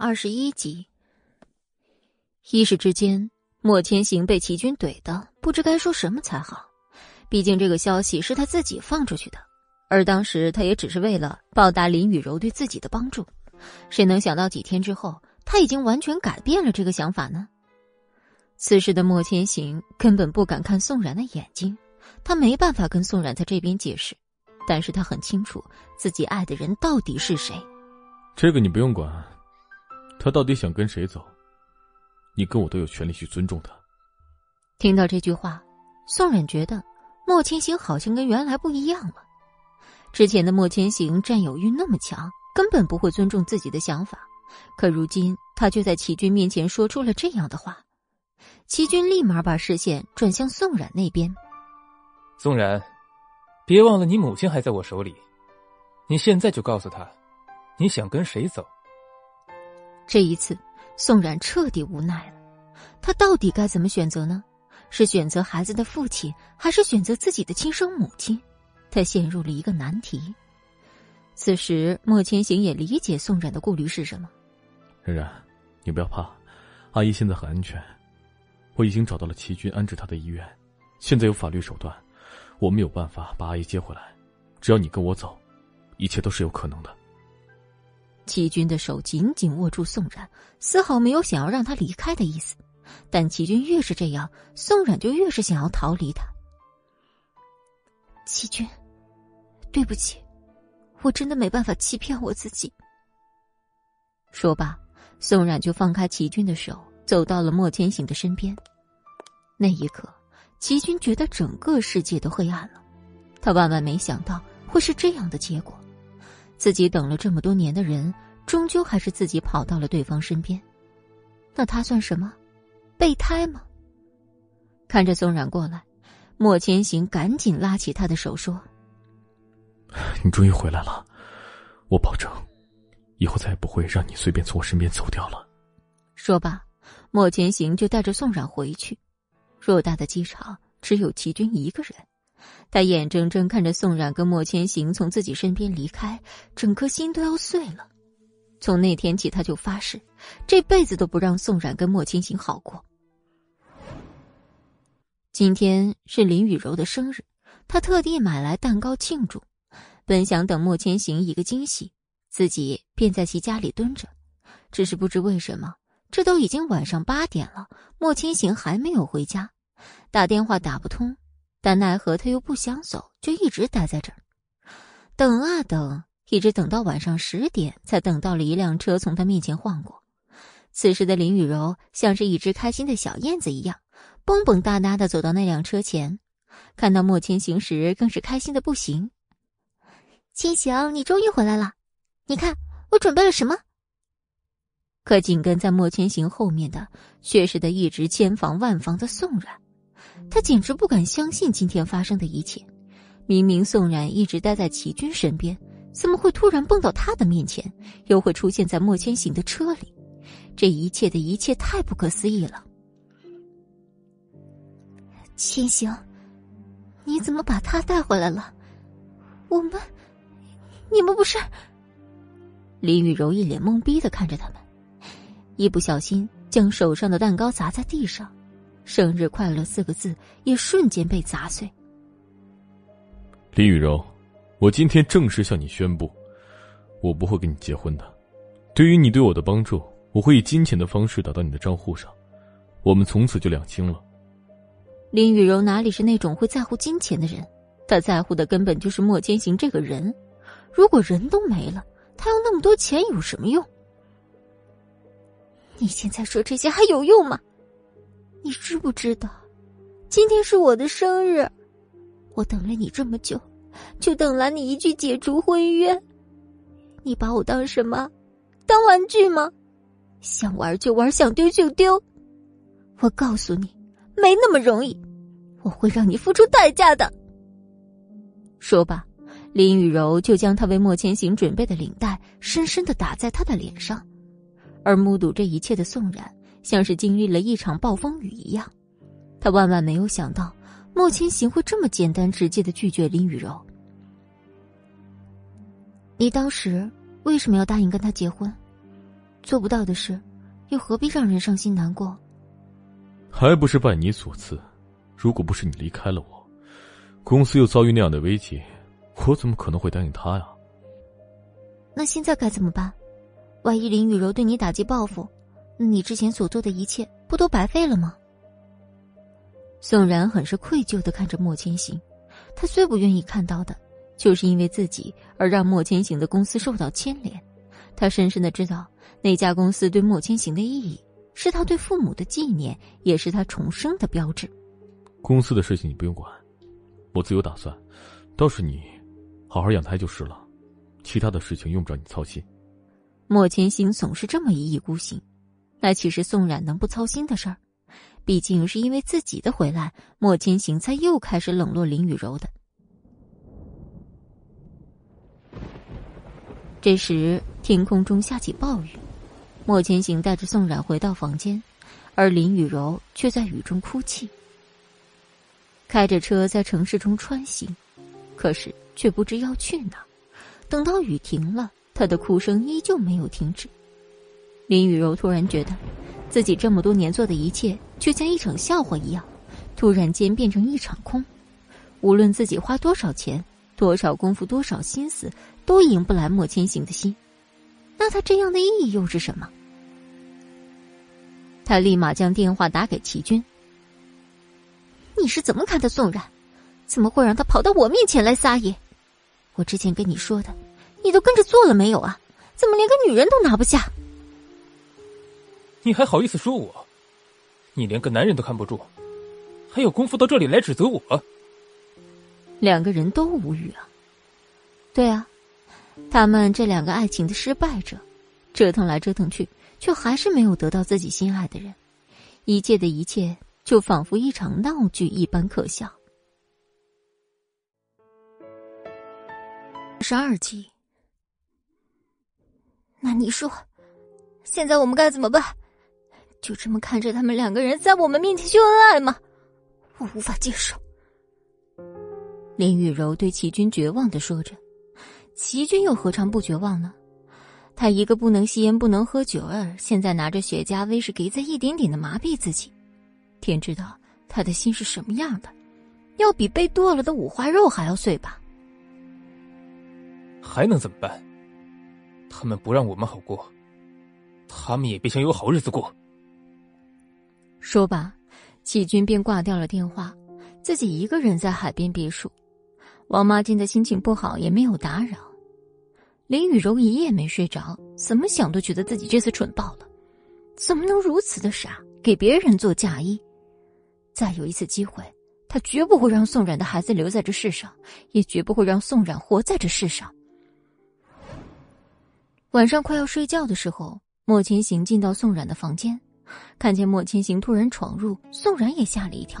二十一集，一时之间，莫千行被齐军怼的不知该说什么才好。毕竟这个消息是他自己放出去的，而当时他也只是为了报答林雨柔对自己的帮助。谁能想到几天之后，他已经完全改变了这个想法呢？此时的莫千行根本不敢看宋冉的眼睛，他没办法跟宋冉在这边解释，但是他很清楚自己爱的人到底是谁。这个你不用管。他到底想跟谁走？你跟我都有权利去尊重他。听到这句话，宋冉觉得莫千行好像跟原来不一样了。之前的莫千行占有欲那么强，根本不会尊重自己的想法。可如今他却在齐军面前说出了这样的话，齐军立马把视线转向宋冉那边。宋冉，别忘了你母亲还在我手里，你现在就告诉他，你想跟谁走。这一次，宋冉彻底无奈了。他到底该怎么选择呢？是选择孩子的父亲，还是选择自己的亲生母亲？他陷入了一个难题。此时，莫千行也理解宋冉的顾虑是什么。冉冉，你不要怕，阿姨现在很安全。我已经找到了齐军安置她的医院，现在有法律手段，我们有办法把阿姨接回来。只要你跟我走，一切都是有可能的。齐军的手紧紧握住宋冉，丝毫没有想要让他离开的意思。但齐军越是这样，宋冉就越是想要逃离他。齐军，对不起，我真的没办法欺骗我自己。说罢，宋冉就放开齐军的手，走到了莫千行的身边。那一刻，齐军觉得整个世界都黑暗了。他万万没想到会是这样的结果。自己等了这么多年的人，终究还是自己跑到了对方身边，那他算什么？备胎吗？看着宋冉过来，莫千行赶紧拉起他的手说：“你终于回来了，我保证，以后再也不会让你随便从我身边走掉了。”说罢，莫千行就带着宋冉回去。偌大的机场，只有齐军一个人。他眼睁睁看着宋冉跟莫千行从自己身边离开，整颗心都要碎了。从那天起，他就发誓，这辈子都不让宋冉跟莫千行好过。今天是林雨柔的生日，他特地买来蛋糕庆祝。本想等莫千行一个惊喜，自己便在其家里蹲着。只是不知为什么，这都已经晚上八点了，莫千行还没有回家，打电话打不通。但奈何他又不想走，就一直待在这儿，等啊等，一直等到晚上十点，才等到了一辆车从他面前晃过。此时的林雨柔像是一只开心的小燕子一样，蹦蹦哒哒的走到那辆车前，看到莫千行时，更是开心的不行。千行，你终于回来了，你看我准备了什么？可紧跟在莫千行后面的，却是的一直千防万防的宋冉。他简直不敢相信今天发生的一切，明明宋冉一直待在齐军身边，怎么会突然蹦到他的面前，又会出现在莫千行的车里？这一切的一切太不可思议了！千行，你怎么把他带回来了？我们，你们不是？林雨柔一脸懵逼的看着他们，一不小心将手上的蛋糕砸在地上。生日快乐四个字也瞬间被砸碎。林雨柔，我今天正式向你宣布，我不会跟你结婚的。对于你对我的帮助，我会以金钱的方式打到你的账户上，我们从此就两清了。林雨柔哪里是那种会在乎金钱的人？她在乎的根本就是莫千行这个人。如果人都没了，他要那么多钱有什么用？你现在说这些还有用吗？你知不知道，今天是我的生日，我等了你这么久，就等来你一句解除婚约。你把我当什么？当玩具吗？想玩就玩，想丢就丢。我告诉你，没那么容易，我会让你付出代价的。说罢，林雨柔就将她为莫千行准备的领带深深的打在他的脸上，而目睹这一切的宋冉。像是经历了一场暴风雨一样，他万万没有想到莫千行会这么简单直接的拒绝林雨柔。你当时为什么要答应跟他结婚？做不到的事，又何必让人伤心难过？还不是拜你所赐。如果不是你离开了我，公司又遭遇那样的危机，我怎么可能会答应他呀？那现在该怎么办？万一林雨柔对你打击报复，你之前所做的一切不都白费了吗？宋然很是愧疚的看着莫千行，他最不愿意看到的，就是因为自己而让莫千行的公司受到牵连。他深深的知道那家公司对莫千行的意义，是他对父母的纪念，也是他重生的标志。公司的事情你不用管，我自有打算。倒是你，好好养胎就是了，其他的事情用不着你操心。莫千行总是这么一意孤行，那岂是宋冉能不操心的事儿？毕竟是因为自己的回来，莫千行才又开始冷落林雨柔的。这时，天空中下起暴雨，莫千行带着宋冉回到房间，而林雨柔却在雨中哭泣。开着车在城市中穿行，可是却不知要去哪。等到雨停了，他的哭声依旧没有停止。林雨柔突然觉得，自己这么多年做的一切，却像一场笑话一样，突然间变成一场空。无论自己花多少钱、多少功夫、多少心思，都赢不来莫千行的心。那他这样的意义又是什么？他立马将电话打给齐军。你是怎么看的宋冉？怎么会让他跑到我面前来撒野？我之前跟你说的，你都跟着做了没有啊？怎么连个女人都拿不下？你还好意思说我？你连个男人都看不住，还有功夫到这里来指责我？两个人都无语啊。对啊，他们这两个爱情的失败者，折腾来折腾去，却还是没有得到自己心爱的人，一切的一切。就仿佛一场闹剧一般可笑。十二集，那你说，现在我们该怎么办？就这么看着他们两个人在我们面前秀恩爱吗？我无法接受。林雨柔对齐军绝望的说着，齐军又何尝不绝望呢？他一个不能吸烟、不能喝酒儿，现在拿着雪茄、威士忌在一点点的麻痹自己。天知道他的心是什么样的，要比被剁了的五花肉还要碎吧？还能怎么办？他们不让我们好过，他们也别想有好日子过。说罢，启军便挂掉了电话，自己一个人在海边别墅。王妈见的心情不好，也没有打扰。林雨柔一夜没睡着，怎么想都觉得自己这次蠢爆了，怎么能如此的傻，给别人做嫁衣？再有一次机会，他绝不会让宋冉的孩子留在这世上，也绝不会让宋冉活在这世上。晚上快要睡觉的时候，莫千行进到宋冉的房间，看见莫千行突然闯入，宋然也吓了一跳。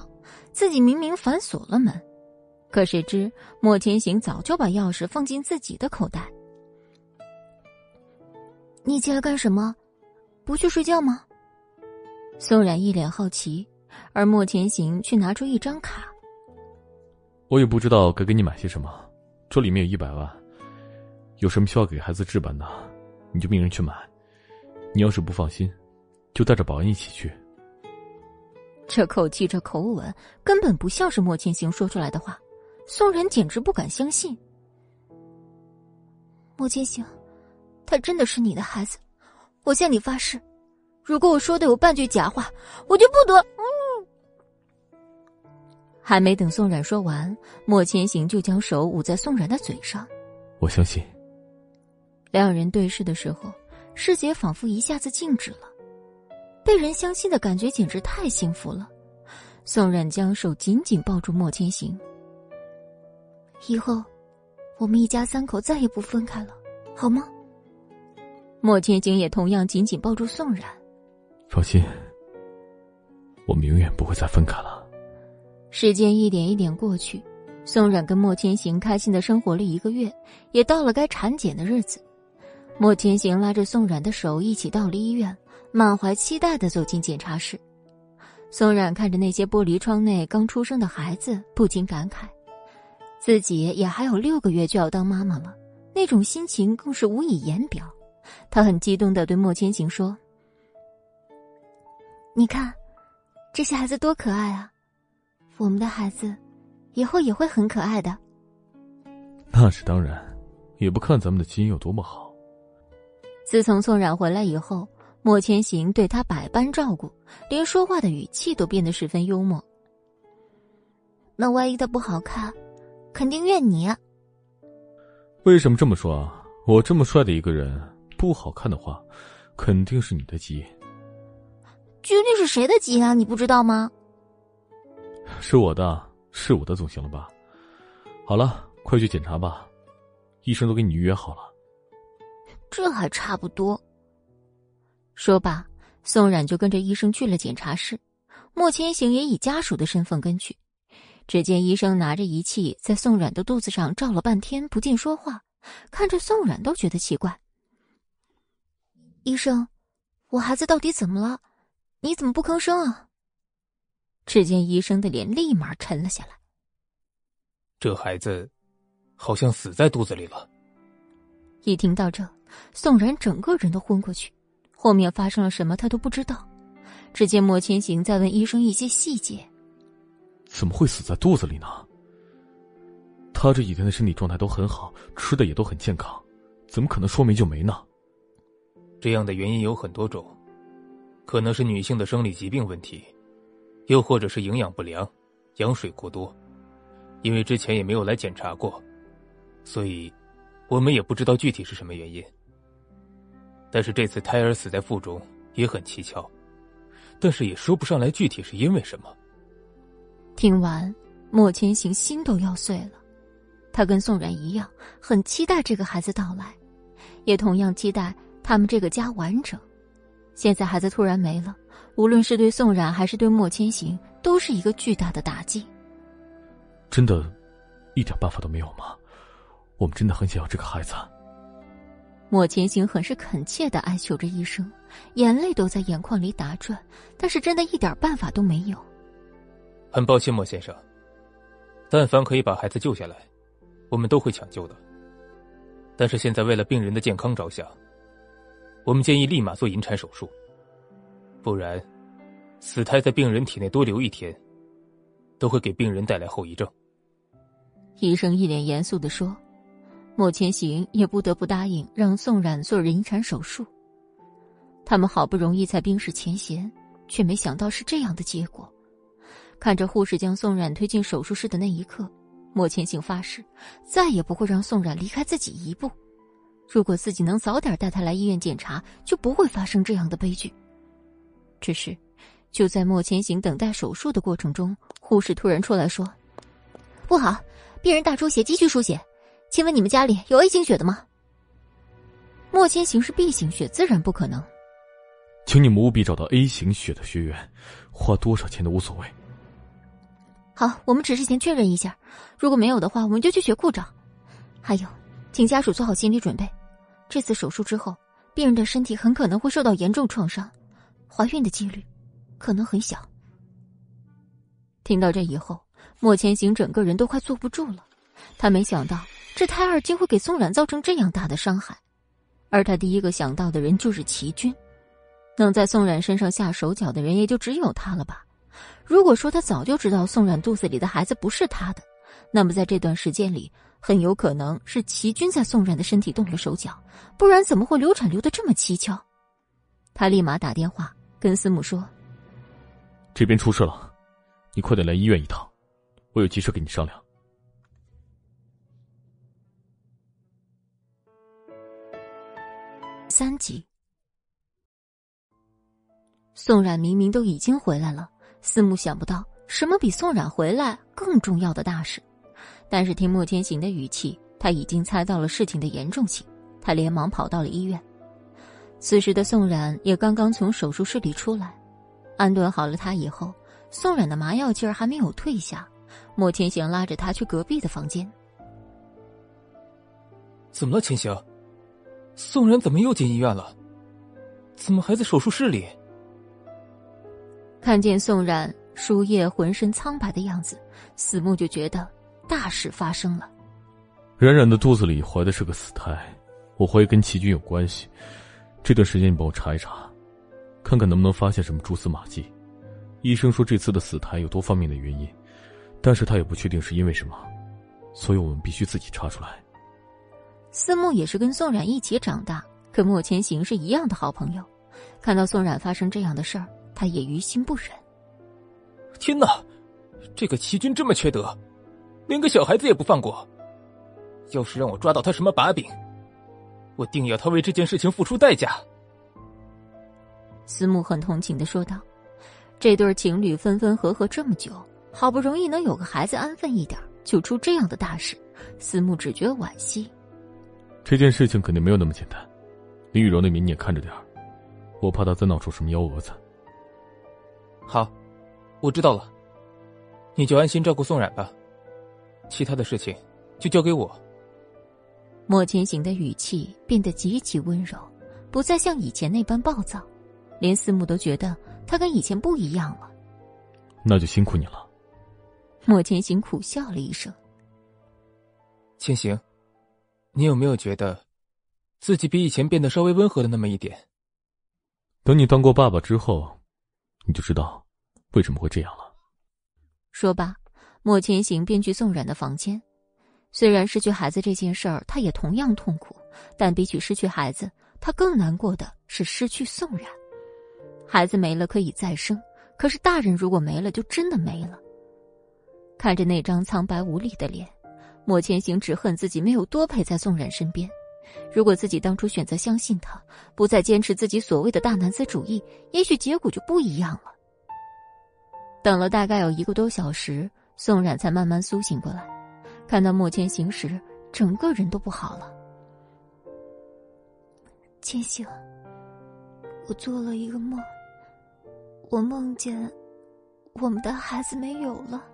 自己明明反锁了门，可谁知莫千行早就把钥匙放进自己的口袋。你进来干什么？不去睡觉吗？宋冉一脸好奇。而莫千行却拿出一张卡，我也不知道该给你买些什么，这里面有一百万，有什么需要给孩子置办的，你就命人去买。你要是不放心，就带着保安一起去。这口气，这口吻，根本不像是莫千行说出来的话。宋然简直不敢相信。莫千行，他真的是你的孩子，我向你发誓，如果我说的有半句假话，我就不得。还没等宋冉说完，莫千行就将手捂在宋冉的嘴上。我相信。两人对视的时候，世界仿佛一下子静止了。被人相信的感觉简直太幸福了。宋冉将手紧紧抱住莫千行。以后，我们一家三口再也不分开了，好吗？莫千行也同样紧紧抱住宋冉。放心，我们永远不会再分开了。时间一点一点过去，宋冉跟莫千行开心的生活了一个月，也到了该产检的日子。莫千行拉着宋冉的手一起到了医院，满怀期待的走进检查室。宋冉看着那些玻璃窗内刚出生的孩子，不禁感慨，自己也还有六个月就要当妈妈了，那种心情更是无以言表。他很激动的对莫千行说：“你看，这些孩子多可爱啊！我们的孩子，以后也会很可爱的。”那是当然，也不看咱们的基因有多么好。自从宋冉回来以后，莫千行对他百般照顾，连说话的语气都变得十分幽默。那万一他不好看，肯定怨你。为什么这么说啊？我这么帅的一个人，不好看的话，肯定是你的基因。具体是谁的基因啊？你不知道吗？是我的，是我的总行了吧？好了。快去检查吧，医生都给你预约好了。这还差不多。说罢，宋冉就跟着医生去了检查室，莫千行也以家属的身份跟去。只见医生拿着仪器在宋冉的肚子上照了半天，不见说话，看着宋冉都觉得奇怪。医生，我孩子到底怎么了？你怎么不吭声啊？只见医生的脸立马沉了下来。这孩子。好像死在肚子里了。一听到这，宋冉整个人都昏过去，后面发生了什么他都不知道。只见莫千行在问医生一些细节：怎么会死在肚子里呢？他这几天的身体状态都很好，吃的也都很健康，怎么可能说没就没呢？这样的原因有很多种，可能是女性的生理疾病问题，又或者是营养不良、羊水过多，因为之前也没有来检查过。所以，我们也不知道具体是什么原因。但是这次胎儿死在腹中也很蹊跷，但是也说不上来具体是因为什么。听完，莫千行心都要碎了。他跟宋然一样，很期待这个孩子到来，也同样期待他们这个家完整。现在孩子突然没了，无论是对宋冉还是对莫千行，都是一个巨大的打击。真的，一点办法都没有吗？我们真的很想要这个孩子。莫千行很是恳切的哀求着医生，眼泪都在眼眶里打转，但是真的一点办法都没有。很抱歉，莫先生。但凡可以把孩子救下来，我们都会抢救的。但是现在为了病人的健康着想，我们建议立马做引产手术，不然，死胎在病人体内多留一天，都会给病人带来后遗症。医生一脸严肃的说。莫千行也不得不答应让宋冉做引产手术。他们好不容易才冰释前嫌，却没想到是这样的结果。看着护士将宋冉推进手术室的那一刻，莫千行发誓再也不会让宋冉离开自己一步。如果自己能早点带他来医院检查，就不会发生这样的悲剧。只是，就在莫千行等待手术的过程中，护士突然出来说：“不好，病人大出血，急需输血。”请问你们家里有 A 型血的吗？莫千行是 B 型血，自然不可能。请你们务必找到 A 型血的学员，花多少钱都无所谓。好，我们只是先确认一下，如果没有的话，我们就去学库找。还有，请家属做好心理准备，这次手术之后，病人的身体很可能会受到严重创伤，怀孕的几率可能很小。听到这以后，莫千行整个人都快坐不住了，他没想到。这胎儿竟会给宋冉造成这样大的伤害，而他第一个想到的人就是齐军，能在宋冉身上下手脚的人也就只有他了吧？如果说他早就知道宋冉肚子里的孩子不是他的，那么在这段时间里，很有可能是齐军在宋冉的身体动了手脚，不然怎么会流产流的这么蹊跷？他立马打电话跟司母说：“这边出事了，你快点来医院一趟，我有急事跟你商量。”三集，宋冉明明都已经回来了，司慕想不到什么比宋冉回来更重要的大事，但是听莫千行的语气，他已经猜到了事情的严重性，他连忙跑到了医院。此时的宋冉也刚刚从手术室里出来，安顿好了他以后，宋冉的麻药劲儿还没有退下，莫千行拉着他去隔壁的房间。怎么了，千行？宋然怎么又进医院了？怎么还在手术室里？看见宋冉输液浑身苍白的样子，死木就觉得大事发生了。冉冉的肚子里怀的是个死胎，我怀疑跟齐军有关系。这段时间你帮我查一查，看看能不能发现什么蛛丝马迹。医生说这次的死胎有多方面的原因，但是他也不确定是因为什么，所以我们必须自己查出来。思慕也是跟宋冉一起长大，跟莫千行是一样的好朋友。看到宋冉发生这样的事儿，他也于心不忍。天哪，这个齐军这么缺德，连个小孩子也不放过。要是让我抓到他什么把柄，我定要他为这件事情付出代价。思慕很同情的说道：“这对情侣分分合合这么久，好不容易能有个孩子安分一点，就出这样的大事，思慕只觉惋惜。这件事情肯定没有那么简单，林雨柔那边你也看着点我怕她再闹出什么幺蛾子。”好，我知道了。你就安心照顾宋冉吧，其他的事情就交给我。莫千行的语气变得极其温柔，不再像以前那般暴躁，连四目都觉得他跟以前不一样了。那就辛苦你了。莫千行苦笑了一声。千行，你有没有觉得，自己比以前变得稍微温和了那么一点？等你当过爸爸之后，你就知道为什么会这样了。说罢，莫千行便去宋冉的房间。虽然失去孩子这件事儿，他也同样痛苦，但比起失去孩子，他更难过的是失去宋冉。孩子没了可以再生，可是大人如果没了，就真的没了。看着那张苍白无力的脸，莫千行只恨自己没有多陪在宋冉身边。如果自己当初选择相信他，不再坚持自己所谓的大男子主义，也许结果就不一样了。等了大概有一个多小时，宋冉才慢慢苏醒过来。看到莫千行时，整个人都不好了。千行，我做了一个梦，我梦见我们的孩子没有了，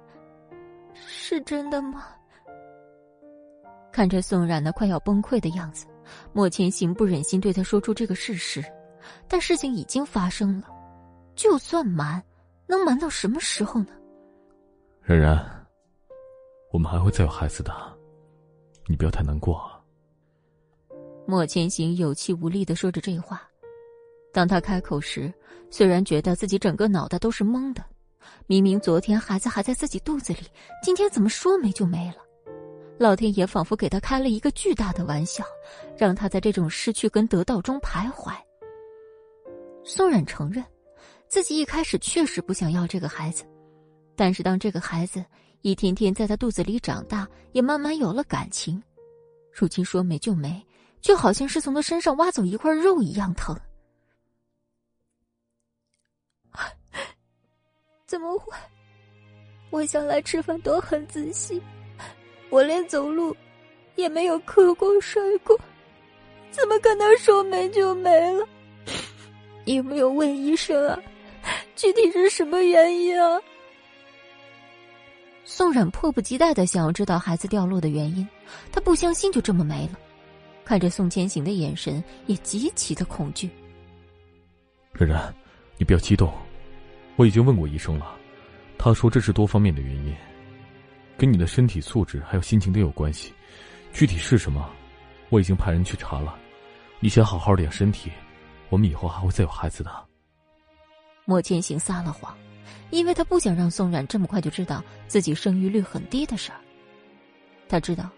是真的吗？看着宋冉那快要崩溃的样子，莫千行不忍心对他说出这个事实，但事情已经发生了，就算瞒，能瞒到什么时候呢？冉冉。我们还会再有孩子的，你不要太难过。莫千行有气无力的说着这话，当他开口时，虽然觉得自己整个脑袋都是懵的，明明昨天孩子还在自己肚子里，今天怎么说没就没了？老天爷仿佛给他开了一个巨大的玩笑，让他在这种失去跟得到中徘徊。宋冉承认，自己一开始确实不想要这个孩子，但是当这个孩子……一天天在他肚子里长大，也慢慢有了感情。如今说没就没，就好像是从他身上挖走一块肉一样疼。怎么会？我向来吃饭都很仔细，我连走路也没有磕过摔过，怎么可能说没就没了？你 有没有问医生啊？具体是什么原因啊？宋冉迫不及待的想要知道孩子掉落的原因，他不相信就这么没了，看着宋千行的眼神也极其的恐惧。冉冉，你不要激动，我已经问过医生了，他说这是多方面的原因，跟你的身体素质还有心情都有关系，具体是什么，我已经派人去查了，你先好好的养身体，我们以后还会再有孩子的。莫千行撒了谎。因为他不想让宋冉这么快就知道自己生育率很低的事儿。他知道，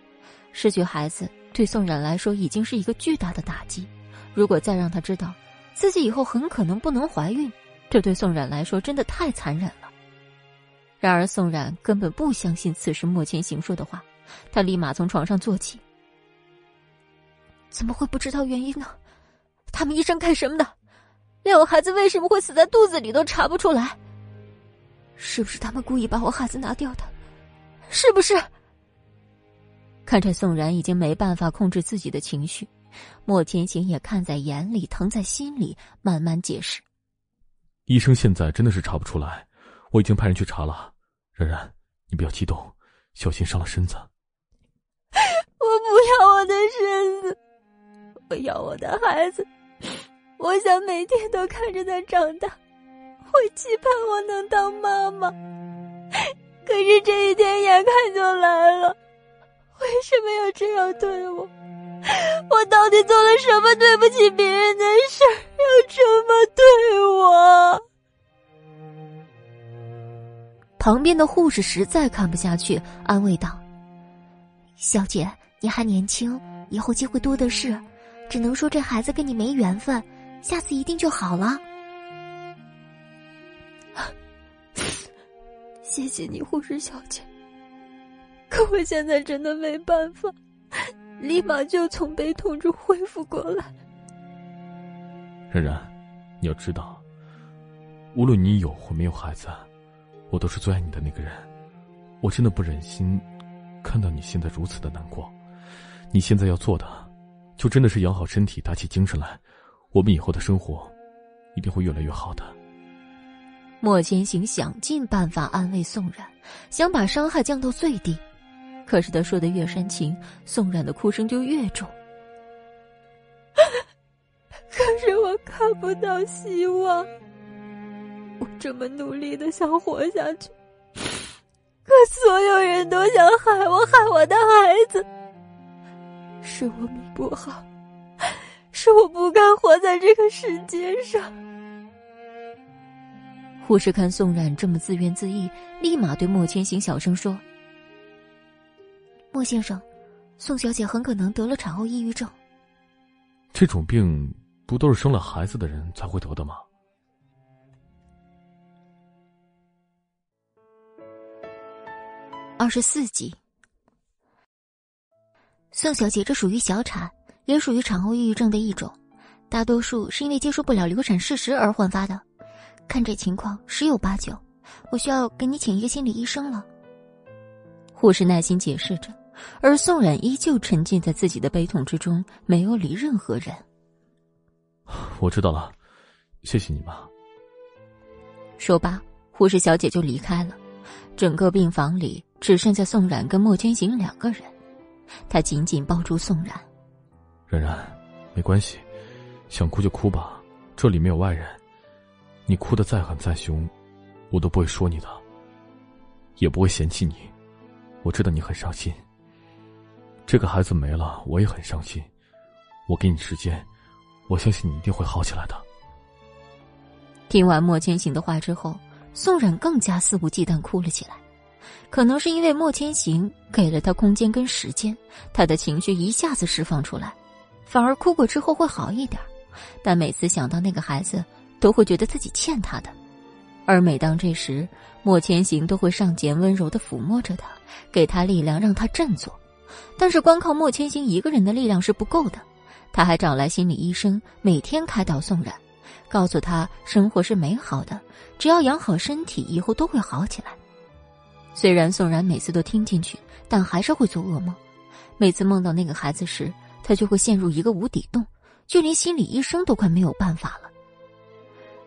失去孩子对宋冉来说已经是一个巨大的打击。如果再让他知道自己以后很可能不能怀孕，这对宋冉来说真的太残忍了。然而，宋冉根本不相信此时莫千行说的话，他立马从床上坐起。怎么会不知道原因呢？他们医生干什么的？连我孩子为什么会死在肚子里都查不出来。是不是他们故意把我孩子拿掉的？是不是？看着宋然已经没办法控制自己的情绪，莫千行也看在眼里，疼在心里，慢慢解释：“医生现在真的是查不出来，我已经派人去查了。然然，你不要激动，小心伤了身子。”我不要我的身子，我要我的孩子，我想每天都看着他长大。我期盼我能当妈妈，可是这一天眼看就来了。为什么要这样对我？我到底做了什么对不起别人的事要这么对我？旁边的护士实在看不下去，安慰道：“小姐，你还年轻，以后机会多的是，只能说这孩子跟你没缘分，下次一定就好了。”谢谢你，护士小姐。可我现在真的没办法，立马就从悲痛中恢复过来。然然，你要知道，无论你有或没有孩子。我都是最爱你的那个人，我真的不忍心看到你现在如此的难过。你现在要做的，就真的是养好身体，打起精神来。我们以后的生活一定会越来越好的。莫千行想尽办法安慰宋冉，想把伤害降到最低，可是他说的越煽情，宋冉的哭声就越重。可是我看不到希望。我这么努力的想活下去，可所有人都想害我，害我的孩子。是我命不好，是我不该活在这个世界上。护士看宋冉这么自怨自艾，立马对莫千行小声说：“莫先生，宋小姐很可能得了产后抑郁症。这种病不都是生了孩子的人才会得的吗？”二十四集，宋小姐这属于小产，也属于产后抑郁症的一种，大多数是因为接受不了流产事实而焕发的。看这情况，十有八九，我需要给你请一个心理医生了。护士耐心解释着，而宋冉依旧沉浸在自己的悲痛之中，没有理任何人。我知道了，谢谢你吧。说罢，护士小姐就离开了。整个病房里只剩下宋冉跟莫千行两个人，他紧紧抱住宋冉。冉冉，没关系，想哭就哭吧，这里没有外人。你哭的再狠再凶，我都不会说你的，也不会嫌弃你。我知道你很伤心，这个孩子没了，我也很伤心。我给你时间，我相信你一定会好起来的。听完莫千行的话之后。宋冉更加肆无忌惮哭了起来，可能是因为莫千行给了他空间跟时间，他的情绪一下子释放出来，反而哭过之后会好一点。但每次想到那个孩子，都会觉得自己欠他的。而每当这时，莫千行都会上前温柔的抚摸着他，给他力量，让他振作。但是光靠莫千行一个人的力量是不够的，他还找来心理医生，每天开导宋冉。告诉他，生活是美好的，只要养好身体，以后都会好起来。虽然宋然每次都听进去，但还是会做噩梦。每次梦到那个孩子时，他就会陷入一个无底洞，就连心理医生都快没有办法了。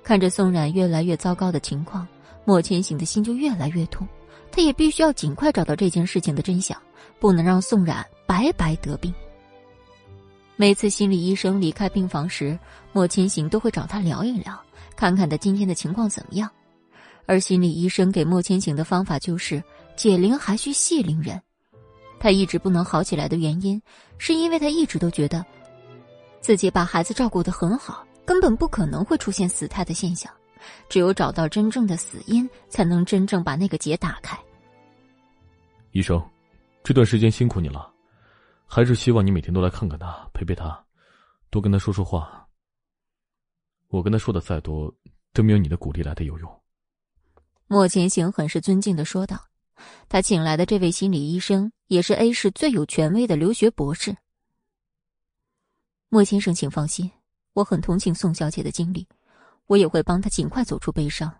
看着宋冉越来越糟糕的情况，莫千行的心就越来越痛。他也必须要尽快找到这件事情的真相，不能让宋冉白白得病。每次心理医生离开病房时，莫千行都会找他聊一聊，看看他今天的情况怎么样。而心理医生给莫千行的方法就是解铃还需系铃人。他一直不能好起来的原因，是因为他一直都觉得，自己把孩子照顾得很好，根本不可能会出现死胎的现象。只有找到真正的死因，才能真正把那个结打开。医生，这段时间辛苦你了。还是希望你每天都来看看他，陪陪他，多跟他说说话。我跟他说的再多，都没有你的鼓励来的有用。莫前行很是尊敬的说道：“他请来的这位心理医生，也是 A 市最有权威的留学博士。”莫先生，请放心，我很同情宋小姐的经历，我也会帮她尽快走出悲伤。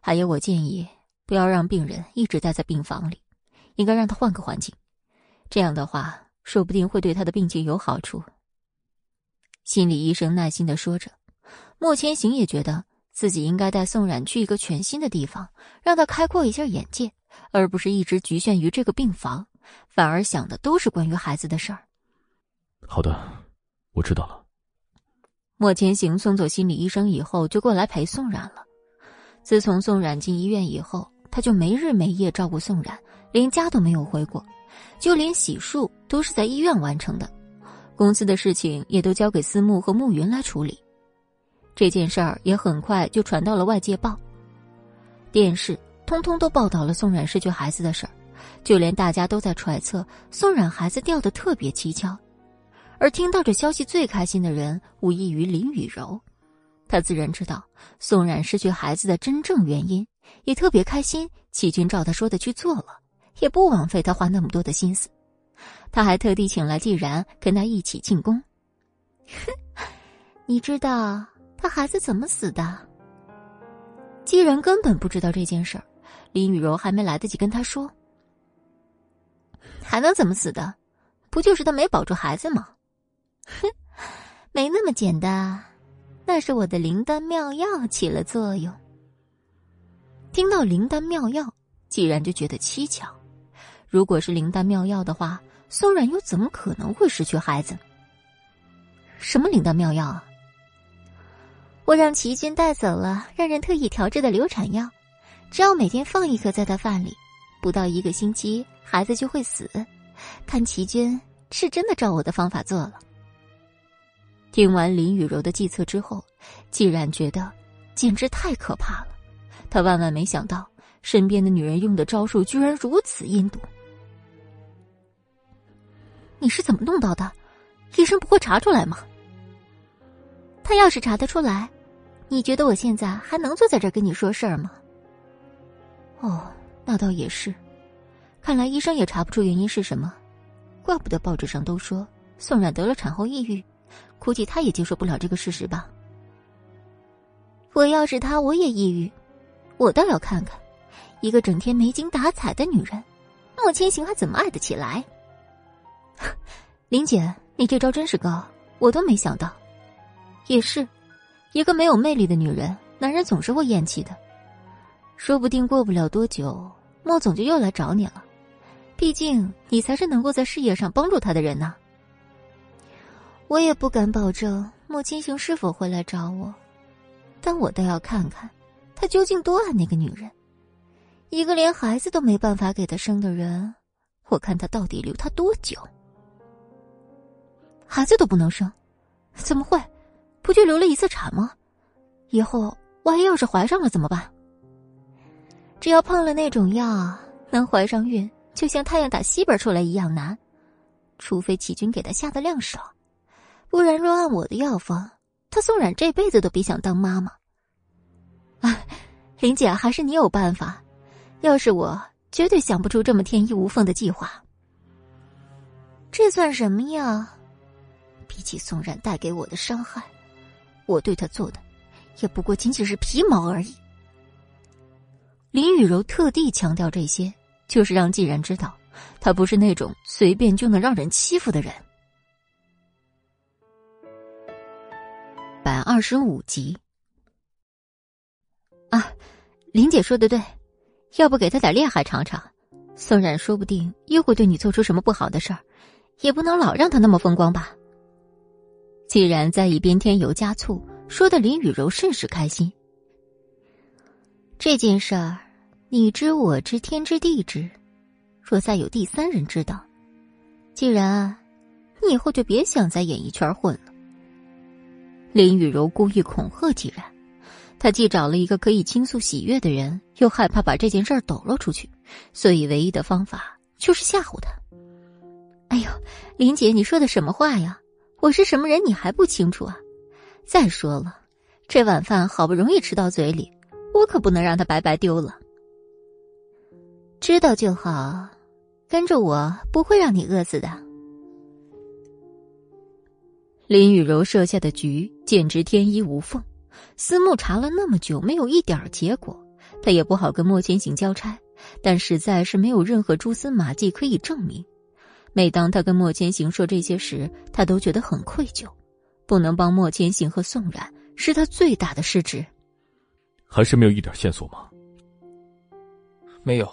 还有，我建议不要让病人一直待在病房里，应该让他换个环境，这样的话。说不定会对他的病情有好处。心理医生耐心的说着，莫千行也觉得自己应该带宋冉去一个全新的地方，让他开阔一下眼界，而不是一直局限于这个病房，反而想的都是关于孩子的事儿。好的，我知道了。莫千行送走心理医生以后，就过来陪宋冉了。自从宋冉进医院以后，他就没日没夜照顾宋冉，连家都没有回过。就连洗漱都是在医院完成的，公司的事情也都交给思慕和慕云来处理。这件事儿也很快就传到了外界报，电视通通都报道了宋冉失去孩子的事儿，就连大家都在揣测宋冉孩子掉的特别蹊跷。而听到这消息最开心的人，无异于林雨柔。他自然知道宋冉失去孩子的真正原因，也特别开心。齐军照他说的去做了，也不枉费他花那么多的心思。他还特地请来季然跟他一起进宫。哼，你知道他孩子怎么死的？季然根本不知道这件事儿，林雨柔还没来得及跟他说，还能怎么死的？不就是他没保住孩子吗？哼，没那么简单，那是我的灵丹妙药起了作用。听到灵丹妙药，既然就觉得蹊跷。如果是灵丹妙药的话，宋冉又怎么可能会失去孩子？什么灵丹妙药啊？我让齐军带走了，让人特意调制的流产药，只要每天放一颗在他饭里，不到一个星期，孩子就会死。看齐军是真的照我的方法做了。听完林雨柔的计策之后，既然觉得简直太可怕了。他万万没想到，身边的女人用的招数居然如此阴毒。你是怎么弄到的？医生不会查出来吗？他要是查得出来，你觉得我现在还能坐在这儿跟你说事儿吗？哦，那倒也是。看来医生也查不出原因是什么，怪不得报纸上都说宋冉得了产后抑郁。估计他也接受不了这个事实吧。我要是他，我也抑郁。我倒要看看，一个整天没精打采的女人，莫千行还怎么爱得起来？林姐，你这招真是高，我都没想到。也是，一个没有魅力的女人，男人总是会厌弃的。说不定过不了多久，莫总就又来找你了。毕竟你才是能够在事业上帮助他的人呢。我也不敢保证莫千行是否会来找我，但我倒要看看，他究竟多爱那个女人。一个连孩子都没办法给他生的人，我看他到底留他多久。孩子都不能生，怎么会？不就流了一次产吗？以后万一要是怀上了怎么办？只要碰了那种药，能怀上孕，就像太阳打西边出来一样难，除非齐军给他下的量少。不然，若按我的药方，他宋冉这辈子都别想当妈妈。啊，林姐，还是你有办法。要是我，绝对想不出这么天衣无缝的计划。这算什么呀？比起宋冉带给我的伤害，我对他做的，也不过仅仅是皮毛而已。林雨柔特地强调这些，就是让季然知道，他不是那种随便就能让人欺负的人。百二十五集啊，林姐说的对，要不给他点厉害尝尝？宋冉说不定又会对你做出什么不好的事儿，也不能老让他那么风光吧。既然在一边添油加醋，说的林雨柔甚是开心。这件事儿，你知我知，天知地知，若再有第三人知道，既然，你以后就别想在演艺圈混了。林雨柔故意恐吓季然，她既找了一个可以倾诉喜悦的人，又害怕把这件事儿抖落出去，所以唯一的方法就是吓唬他。哎呦，林姐，你说的什么话呀？我是什么人，你还不清楚啊？再说了，这晚饭好不容易吃到嘴里，我可不能让他白白丢了。知道就好，跟着我不会让你饿死的。林雨柔设下的局简直天衣无缝，思慕查了那么久没有一点结果，他也不好跟莫千行交差，但实在是没有任何蛛丝马迹可以证明。每当他跟莫千行说这些时，他都觉得很愧疚，不能帮莫千行和宋冉是他最大的失职。还是没有一点线索吗？没有，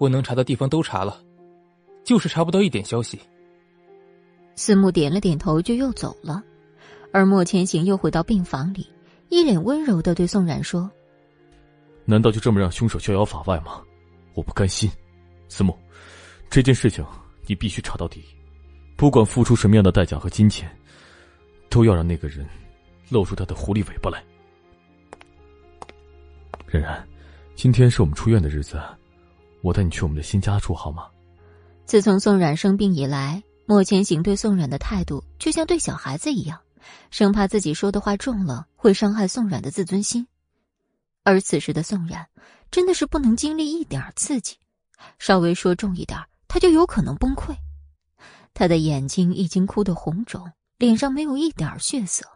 我能查的地方都查了，就是查不到一点消息。思慕点了点头，就又走了，而莫千行又回到病房里，一脸温柔的对宋冉说：“难道就这么让凶手逍遥法外吗？我不甘心，思慕，这件事情你必须查到底，不管付出什么样的代价和金钱，都要让那个人露出他的狐狸尾巴来。冉冉，今天是我们出院的日子，我带你去我们的新家住好吗？自从宋冉生病以来，莫千行对宋冉的态度就像对小孩子一样，生怕自己说的话重了会伤害宋冉的自尊心。而此时的宋冉，真的是不能经历一点刺激，稍微说重一点，他就有可能崩溃。他的眼睛已经哭得红肿，脸上没有一点血色，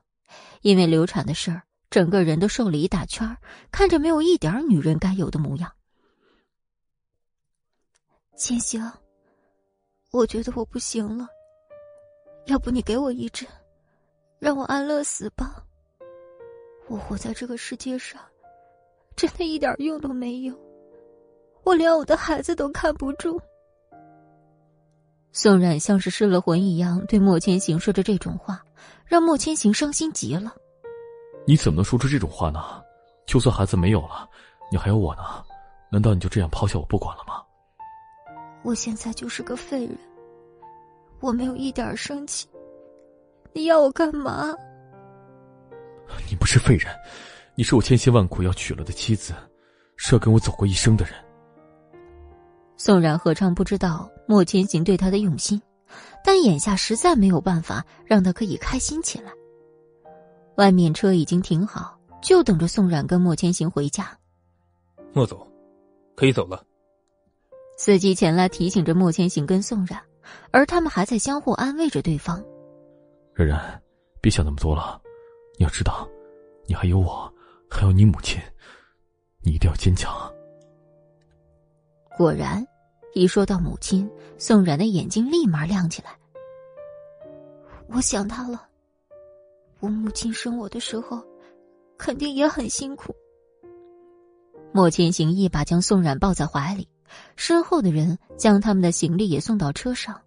因为流产的事儿，整个人都瘦了一大圈，看着没有一点女人该有的模样。千行，我觉得我不行了，要不你给我一针，让我安乐死吧。我活在这个世界上，真的一点用都没有，我连我的孩子都看不住。宋冉像是失了魂一样对莫千行说着这种话，让莫千行伤心极了。你怎么能说出这种话呢？就算孩子没有了，你还有我呢，难道你就这样抛下我不管了吗？我现在就是个废人，我没有一点生气。你要我干嘛？你不是废人，你是我千辛万苦要娶了的妻子，是要跟我走过一生的人。宋冉何尝不知道莫千行对他的用心，但眼下实在没有办法让他可以开心起来。外面车已经停好，就等着宋冉跟莫千行回家。莫总，可以走了。司机前来提醒着莫千行跟宋冉，而他们还在相互安慰着对方。冉冉，别想那么多了，你要知道，你还有我，还有你母亲，你一定要坚强。果然，一说到母亲，宋冉的眼睛立马亮起来。我想他了。我母亲生我的时候，肯定也很辛苦。莫千行一把将宋冉抱在怀里，身后的人将他们的行李也送到车上。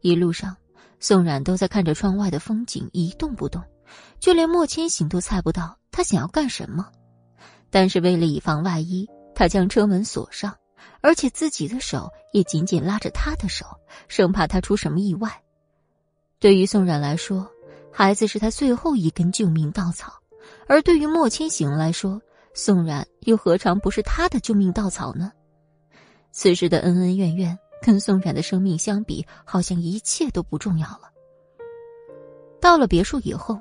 一路上，宋冉都在看着窗外的风景，一动不动，就连莫千行都猜不到他想要干什么。但是为了以防万一，他将车门锁上。而且自己的手也紧紧拉着他的手，生怕他出什么意外。对于宋冉来说，孩子是他最后一根救命稻草；而对于莫千行来说，宋冉又何尝不是他的救命稻草呢？此时的恩恩怨怨，跟宋冉的生命相比，好像一切都不重要了。到了别墅以后，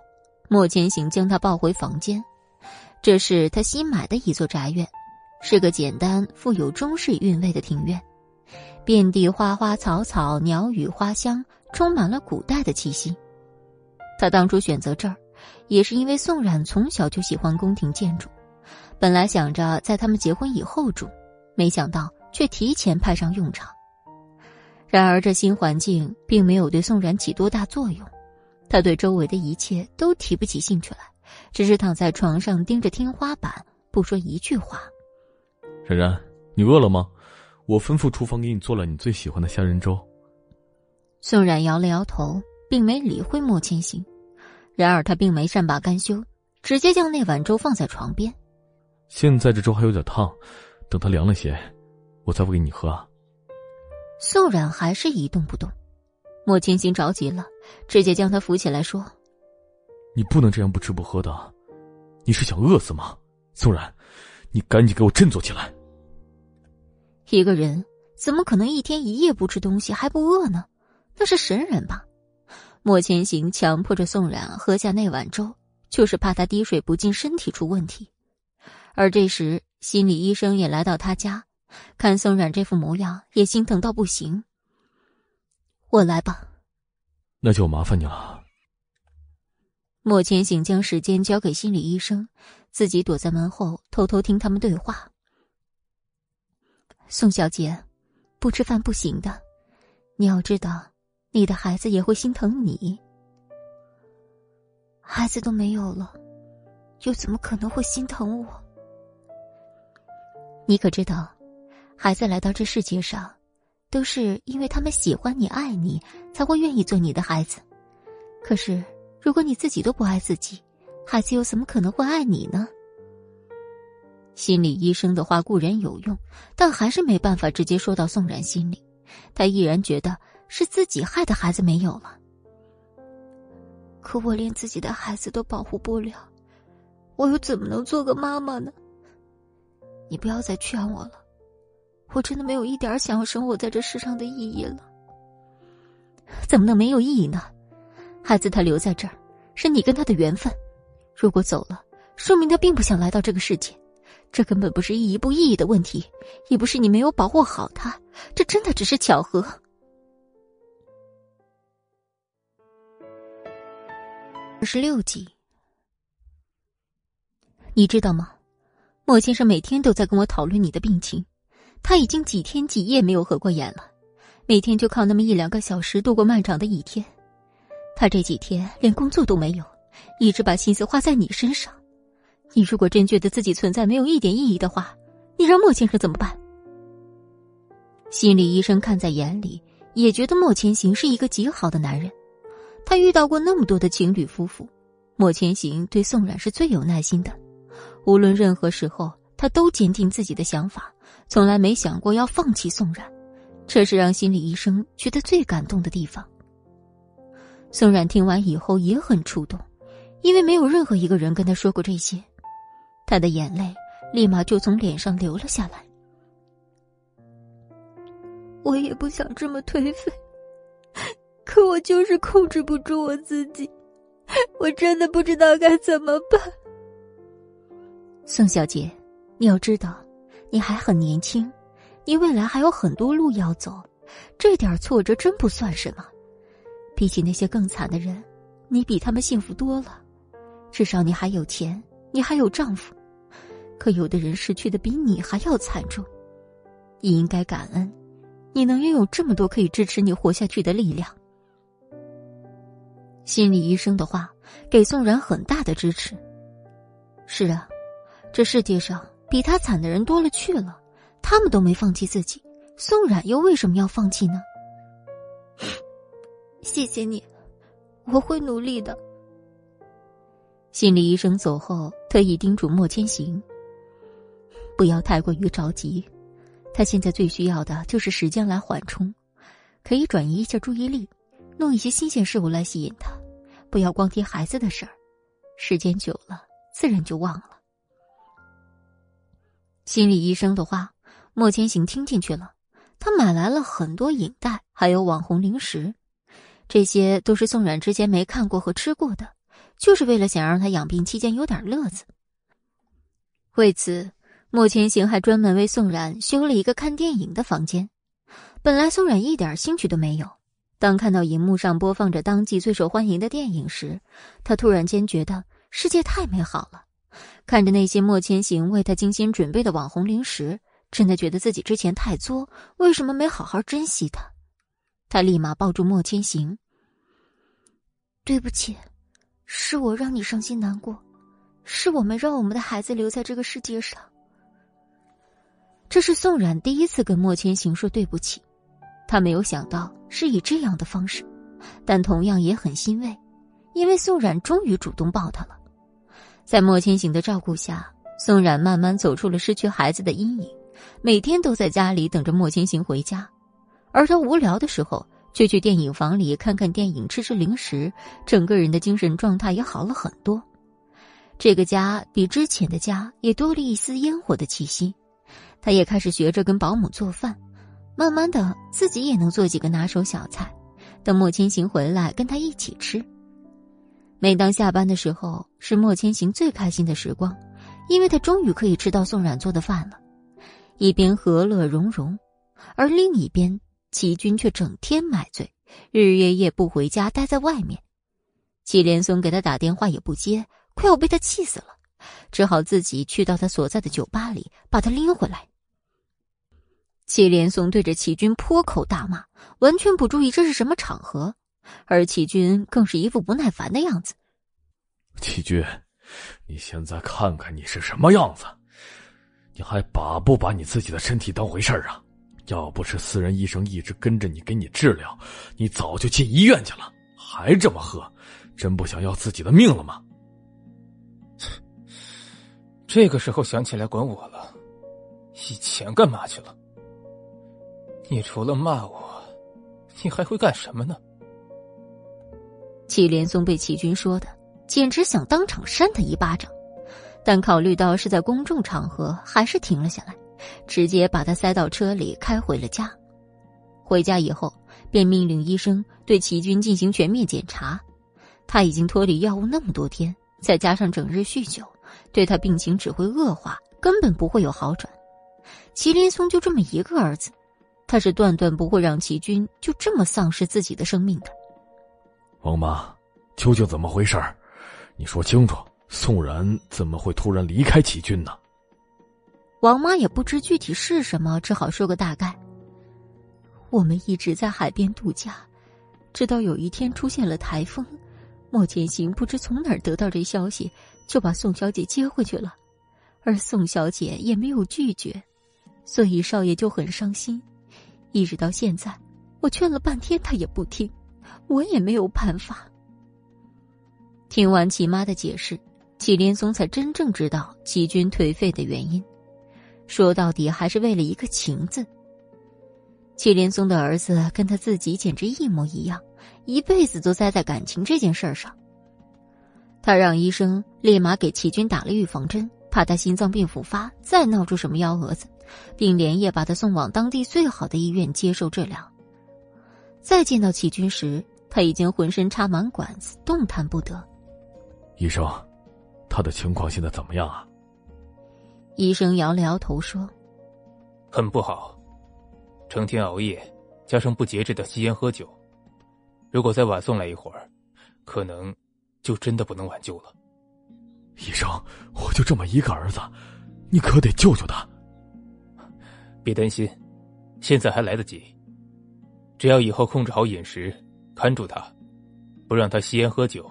莫千行将他抱回房间，这是他新买的一座宅院。是个简单、富有中式韵味的庭院，遍地花花草草、鸟语花香，充满了古代的气息。他当初选择这儿，也是因为宋冉从小就喜欢宫廷建筑，本来想着在他们结婚以后住，没想到却提前派上用场。然而这新环境并没有对宋冉起多大作用，他对周围的一切都提不起兴趣来，只是躺在床上盯着天花板，不说一句话。冉冉，你饿了吗？我吩咐厨房给你做了你最喜欢的虾仁粥。宋冉摇了摇头，并没理会莫千行。然而他并没善罢甘休，直接将那碗粥放在床边。现在这粥还有点烫，等它凉了些，我再喂给你喝啊。宋冉还是一动不动。莫千行着急了，直接将他扶起来说：“你不能这样不吃不喝的，你是想饿死吗？宋冉，你赶紧给我振作起来！”一个人怎么可能一天一夜不吃东西还不饿呢？那是神人吧？莫千行强迫着宋冉喝下那碗粥，就是怕他滴水不进，身体出问题。而这时，心理医生也来到他家，看宋冉这副模样，也心疼到不行。我来吧，那就麻烦你了。莫千行将时间交给心理医生，自己躲在门后偷偷听他们对话。宋小姐，不吃饭不行的。你要知道，你的孩子也会心疼你。孩子都没有了，又怎么可能会心疼我？你可知道，孩子来到这世界上，都是因为他们喜欢你、爱你，才会愿意做你的孩子。可是，如果你自己都不爱自己，孩子又怎么可能会爱你呢？心理医生的话固然有用，但还是没办法直接说到宋冉心里。他毅然觉得是自己害的孩子没有了。可我连自己的孩子都保护不了，我又怎么能做个妈妈呢？你不要再劝我了，我真的没有一点想要生活在这世上的意义了。怎么能没有意义呢？孩子他留在这儿，是你跟他的缘分。如果走了，说明他并不想来到这个世界。这根本不是意义不意义的问题，也不是你没有保护好他，这真的只是巧合。二十六集，你知道吗？莫先生每天都在跟我讨论你的病情，他已经几天几夜没有合过眼了，每天就靠那么一两个小时度过漫长的一天。他这几天连工作都没有，一直把心思花在你身上。你如果真觉得自己存在没有一点意义的话，你让莫先生怎么办？心理医生看在眼里，也觉得莫千行是一个极好的男人。他遇到过那么多的情侣夫妇，莫千行对宋冉是最有耐心的。无论任何时候，他都坚定自己的想法，从来没想过要放弃宋冉。这是让心理医生觉得最感动的地方。宋冉听完以后也很触动，因为没有任何一个人跟他说过这些。他的眼泪立马就从脸上流了下来。我也不想这么颓废，可我就是控制不住我自己，我真的不知道该怎么办。宋小姐，你要知道，你还很年轻，你未来还有很多路要走，这点挫折真不算什么。比起那些更惨的人，你比他们幸福多了，至少你还有钱，你还有丈夫。可有的人失去的比你还要惨重，你应该感恩，你能拥有这么多可以支持你活下去的力量。心理医生的话给宋然很大的支持。是啊，这世界上比他惨的人多了去了，他们都没放弃自己，宋冉又为什么要放弃呢？谢谢你，我会努力的。心理医生走后，特意叮嘱莫千行。不要太过于着急，他现在最需要的就是时间来缓冲，可以转移一下注意力，弄一些新鲜事物来吸引他，不要光提孩子的事儿，时间久了自然就忘了。心理医生的话，莫千行听进去了，他买来了很多影带，还有网红零食，这些都是宋冉之前没看过和吃过的，就是为了想让他养病期间有点乐子。为此。莫千行还专门为宋冉修了一个看电影的房间。本来宋冉一点兴趣都没有，当看到荧幕上播放着当季最受欢迎的电影时，他突然间觉得世界太美好了。看着那些莫千行为他精心准备的网红零食，真的觉得自己之前太作，为什么没好好珍惜他？他立马抱住莫千行：“对不起，是我让你伤心难过，是我们让我们的孩子留在这个世界上。”这是宋冉第一次跟莫千行说对不起，他没有想到是以这样的方式，但同样也很欣慰，因为宋冉终于主动抱他了。在莫千行的照顾下，宋冉慢慢走出了失去孩子的阴影，每天都在家里等着莫千行回家，而他无聊的时候就去电影房里看看电影、吃吃零食，整个人的精神状态也好了很多。这个家比之前的家也多了一丝烟火的气息。他也开始学着跟保姆做饭，慢慢的自己也能做几个拿手小菜，等莫千行回来跟他一起吃。每当下班的时候，是莫千行最开心的时光，因为他终于可以吃到宋冉做的饭了，一边和乐融融，而另一边齐军却整天买醉，日日夜夜不回家，待在外面。祁连松给他打电话也不接，快要被他气死了。只好自己去到他所在的酒吧里，把他拎回来。祁连松对着齐军破口大骂，完全不注意这是什么场合，而齐军更是一副不耐烦的样子。齐军，你现在看看你是什么样子？你还把不把你自己的身体当回事儿啊？要不是私人医生一直跟着你给你治疗，你早就进医院去了。还这么喝，真不想要自己的命了吗？这个时候想起来管我了，以前干嘛去了？你除了骂我，你还会干什么呢？祁连松被齐军说的，简直想当场扇他一巴掌，但考虑到是在公众场合，还是停了下来，直接把他塞到车里开回了家。回家以后，便命令医生对齐军进行全面检查。他已经脱离药物那么多天，再加上整日酗酒，对他病情只会恶化，根本不会有好转。祁连松就这么一个儿子，他是断断不会让齐军就这么丧失自己的生命的。王妈，究竟怎么回事你说清楚。宋然怎么会突然离开齐军呢？王妈也不知具体是什么，只好说个大概。我们一直在海边度假，直到有一天出现了台风，莫千行不知从哪儿得到这消息，就把宋小姐接回去了，而宋小姐也没有拒绝，所以少爷就很伤心。一直到现在，我劝了半天，他也不听。我也没有办法。听完齐妈的解释，祁连松才真正知道齐军颓废的原因。说到底，还是为了一个“情”字。祁连松的儿子跟他自己简直一模一样，一辈子都栽在感情这件事儿上。他让医生立马给齐军打了预防针，怕他心脏病复发，再闹出什么幺蛾子，并连夜把他送往当地最好的医院接受治疗。再见到齐军时，他已经浑身插满管子，动弹不得。医生，他的情况现在怎么样啊？医生摇了摇头说：“很不好，成天熬夜，加上不节制的吸烟喝酒，如果再晚送来一会儿，可能就真的不能挽救了。”医生，我就这么一个儿子，你可得救救他。别担心，现在还来得及。只要以后控制好饮食，看住他，不让他吸烟喝酒，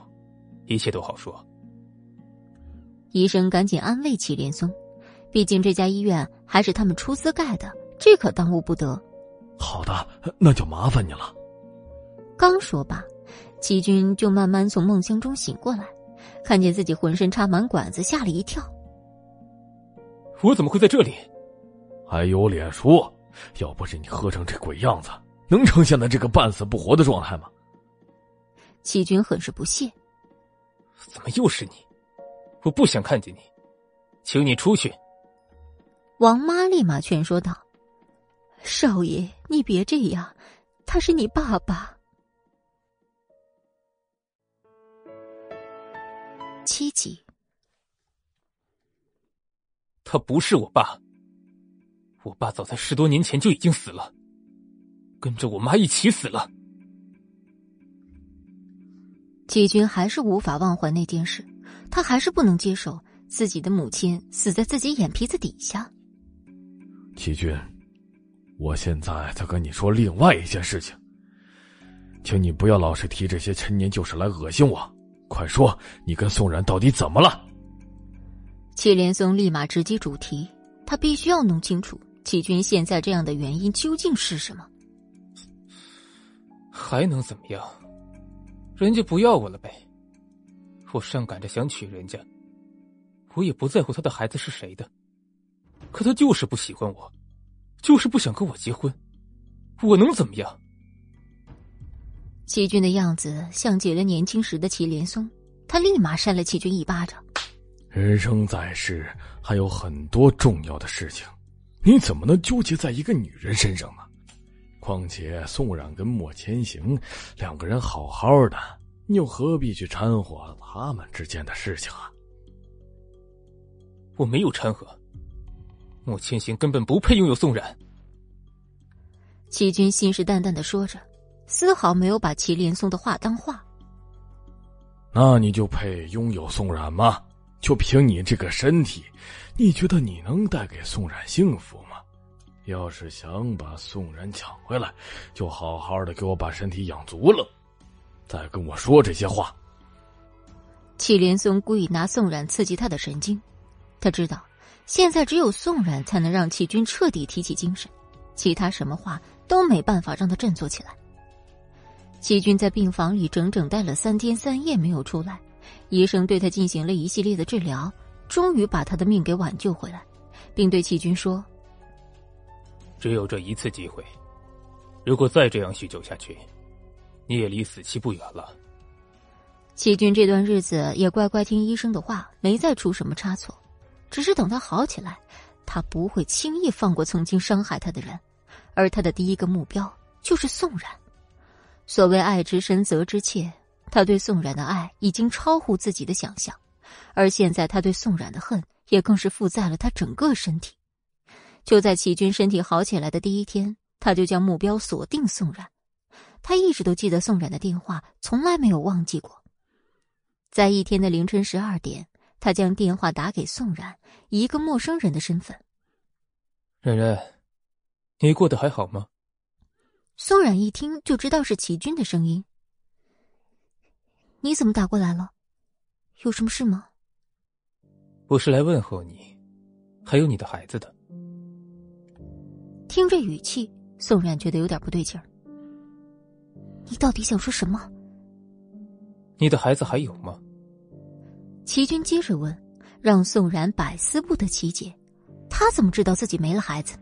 一切都好说。医生赶紧安慰祁连松，毕竟这家医院还是他们出资盖的，这可耽误不得。好的，那就麻烦你了。刚说罢，齐军就慢慢从梦乡中醒过来，看见自己浑身插满管子，吓了一跳。我怎么会在这里？还有脸说？要不是你喝成这鬼样子！能成现在这个半死不活的状态吗？齐军很是不屑。怎么又是你？我不想看见你，请你出去。王妈立马劝说道：“少爷，你别这样，他是你爸爸。”七集，他不是我爸。我爸早在十多年前就已经死了。跟着我妈一起死了。季军还是无法忘怀那件事，他还是不能接受自己的母亲死在自己眼皮子底下。季军，我现在在跟你说另外一件事情，请你不要老是提这些陈年旧事来恶心我。快说，你跟宋然到底怎么了？祁连松立马直击主题，他必须要弄清楚季军现在这样的原因究竟是什么。还能怎么样？人家不要我了呗。我上赶着想娶人家，我也不在乎他的孩子是谁的。可他就是不喜欢我，就是不想跟我结婚。我能怎么样？齐军的样子像极了年轻时的祁连松，他立马扇了齐军一巴掌。人生在世还有很多重要的事情，你怎么能纠结在一个女人身上呢？况且宋冉跟莫千行两个人好好的，你又何必去掺和他们之间的事情啊？我没有掺和，莫千行根本不配拥有宋冉。齐军信誓旦旦的说着，丝毫没有把祁连松的话当话。那你就配拥有宋冉吗？就凭你这个身体，你觉得你能带给宋冉幸福吗？要是想把宋冉抢回来，就好好的给我把身体养足了，再跟我说这些话。祁连松故意拿宋冉刺激他的神经，他知道现在只有宋冉才能让齐军彻底提起精神，其他什么话都没办法让他振作起来。齐军在病房里整整待了三天三夜没有出来，医生对他进行了一系列的治疗，终于把他的命给挽救回来，并对齐军说。只有这一次机会，如果再这样酗酒下去，你也离死期不远了。齐军这段日子也乖乖听医生的话，没再出什么差错。只是等他好起来，他不会轻易放过曾经伤害他的人，而他的第一个目标就是宋冉。所谓爱之深，责之切，他对宋冉的爱已经超乎自己的想象，而现在他对宋冉的恨也更是附在了他整个身体。就在齐军身体好起来的第一天，他就将目标锁定宋冉。他一直都记得宋冉的电话，从来没有忘记过。在一天的凌晨十二点，他将电话打给宋冉，以一个陌生人的身份。冉冉，你过得还好吗？宋冉一听就知道是齐军的声音。你怎么打过来了？有什么事吗？我是来问候你，还有你的孩子的。听这语气，宋冉觉得有点不对劲儿。你到底想说什么？你的孩子还有吗？齐军接着问，让宋冉百思不得其解。他怎么知道自己没了孩子？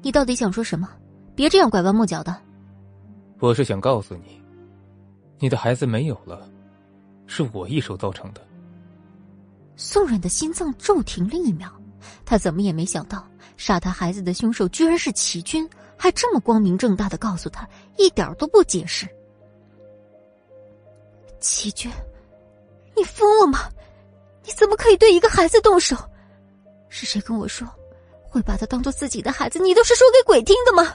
你到底想说什么？别这样拐弯抹角的。我是想告诉你，你的孩子没有了，是我一手造成的。宋冉的心脏骤停了一秒，他怎么也没想到，杀他孩子的凶手居然是齐军，还这么光明正大的告诉他，一点都不解释。齐军，你疯了吗？你怎么可以对一个孩子动手？是谁跟我说会把他当做自己的孩子？你都是说给鬼听的吗？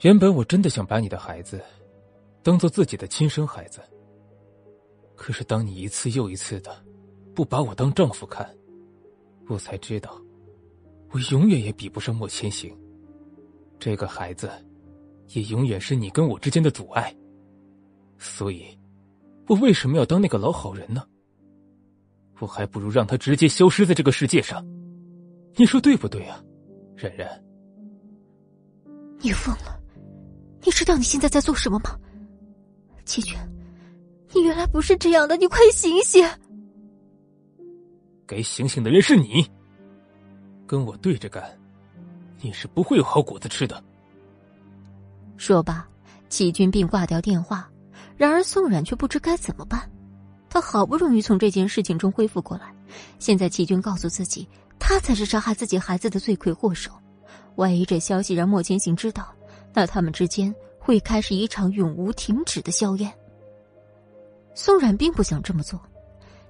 原本我真的想把你的孩子当做自己的亲生孩子，可是当你一次又一次的不把我当丈夫看，我才知道我永远也比不上莫千行。这个孩子也永远是你跟我之间的阻碍。所以，我为什么要当那个老好人呢？我还不如让他直接消失在这个世界上。你说对不对啊，冉冉？你疯了！你知道你现在在做什么吗？齐军，你原来不是这样的，你快醒醒！该醒醒的人是你。跟我对着干，你是不会有好果子吃的。说罢，齐军并挂掉电话。然而宋冉却不知该怎么办，他好不容易从这件事情中恢复过来，现在齐军告诉自己，他才是杀害自己孩子的罪魁祸首。万一这消息让莫千行知道，那他们之间会开始一场永无停止的硝烟。宋冉并不想这么做，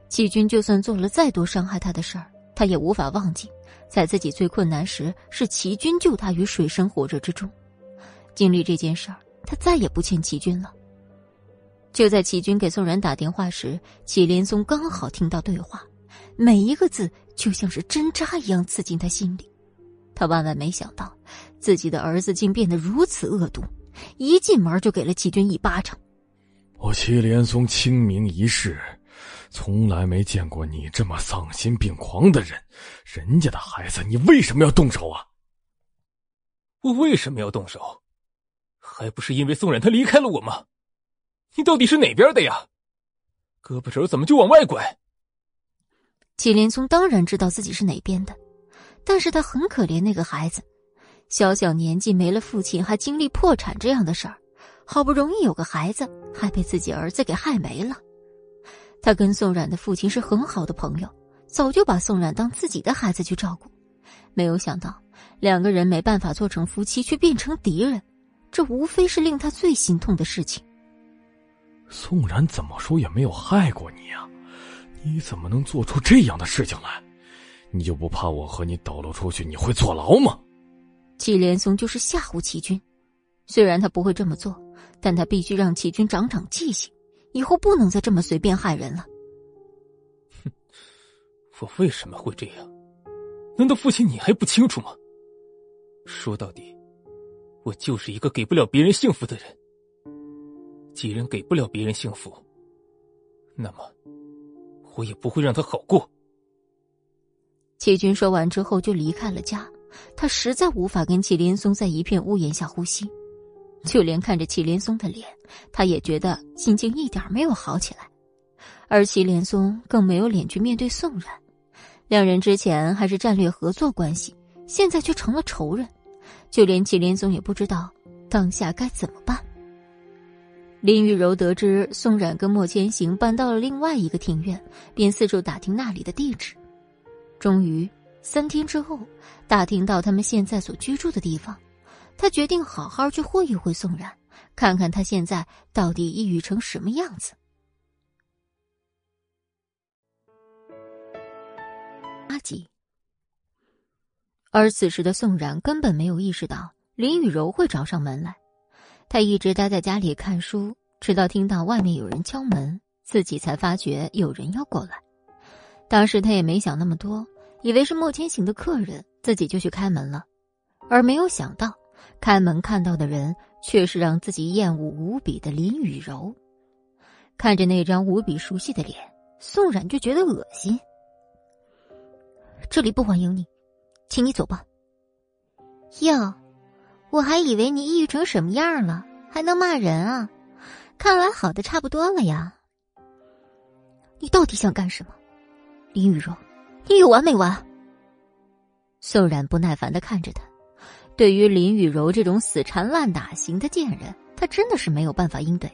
齐军就算做了再多伤害他的事儿，他也无法忘记，在自己最困难时是齐军救他于水深火热之中。经历这件事儿，他再也不欠齐军了。就在齐军给宋冉打电话时，祁连松刚好听到对话，每一个字就像是针扎一样刺进他心里。他万万没想到，自己的儿子竟变得如此恶毒，一进门就给了齐军一巴掌。我祁连松清明一世，从来没见过你这么丧心病狂的人。人家的孩子，你为什么要动手啊？我为什么要动手？还不是因为宋冉他离开了我吗？你到底是哪边的呀？胳膊肘怎么就往外拐？祁连松当然知道自己是哪边的，但是他很可怜那个孩子，小小年纪没了父亲，还经历破产这样的事儿，好不容易有个孩子，还被自己儿子给害没了。他跟宋冉的父亲是很好的朋友，早就把宋冉当自己的孩子去照顾，没有想到两个人没办法做成夫妻，却变成敌人，这无非是令他最心痛的事情。宋冉怎么说也没有害过你啊，你怎么能做出这样的事情来？你就不怕我和你抖露出去，你会坐牢吗？祁连松就是吓唬齐军，虽然他不会这么做，但他必须让齐军长长记性，以后不能再这么随便害人了。哼，我为什么会这样？难道父亲你还不清楚吗？说到底，我就是一个给不了别人幸福的人。既然给不了别人幸福，那么我也不会让他好过。齐军说完之后就离开了家，他实在无法跟祁连松在一片屋檐下呼吸，就连看着祁连松的脸，他也觉得心情一点没有好起来。而祁连松更没有脸去面对宋冉，两人之前还是战略合作关系，现在却成了仇人，就连祁连松也不知道当下该怎么办。林雨柔得知宋冉跟莫千行搬到了另外一个庭院，便四处打听那里的地址。终于，三天之后，打听到他们现在所居住的地方，他决定好好去会一会宋冉，看看他现在到底抑郁成什么样子。八集。而此时的宋冉根本没有意识到林雨柔会找上门来。他一直待在家里看书，直到听到外面有人敲门，自己才发觉有人要过来。当时他也没想那么多，以为是莫千行的客人，自己就去开门了。而没有想到，开门看到的人却是让自己厌恶无比的林雨柔。看着那张无比熟悉的脸，宋冉就觉得恶心。这里不欢迎你，请你走吧。哟。我还以为你抑郁成什么样了，还能骂人啊？看来好的差不多了呀。你到底想干什么，林雨柔？你有完没完？宋冉不耐烦的看着他。对于林雨柔这种死缠烂打型的贱人，他真的是没有办法应对。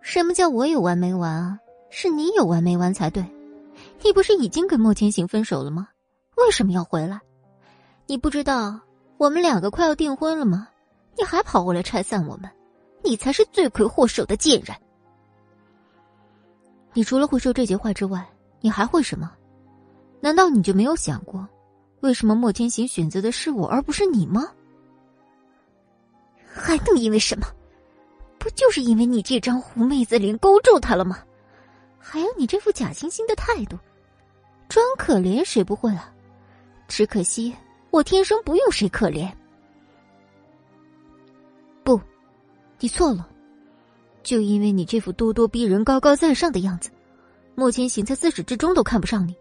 什么叫我有完没完啊？是你有完没完才对。你不是已经跟莫千行分手了吗？为什么要回来？你不知道？我们两个快要订婚了吗？你还跑过来拆散我们，你才是罪魁祸首的贱人！你除了会说这些话之外，你还会什么？难道你就没有想过，为什么莫天行选择的是我而不是你吗？还能因为什么？不就是因为你这张狐妹子脸勾住他了吗？还有你这副假惺惺的态度，装可怜谁不会啊？只可惜。我天生不用谁可怜。不，你错了。就因为你这副咄咄逼人、高高在上的样子，莫千行在自始至终都看不上你。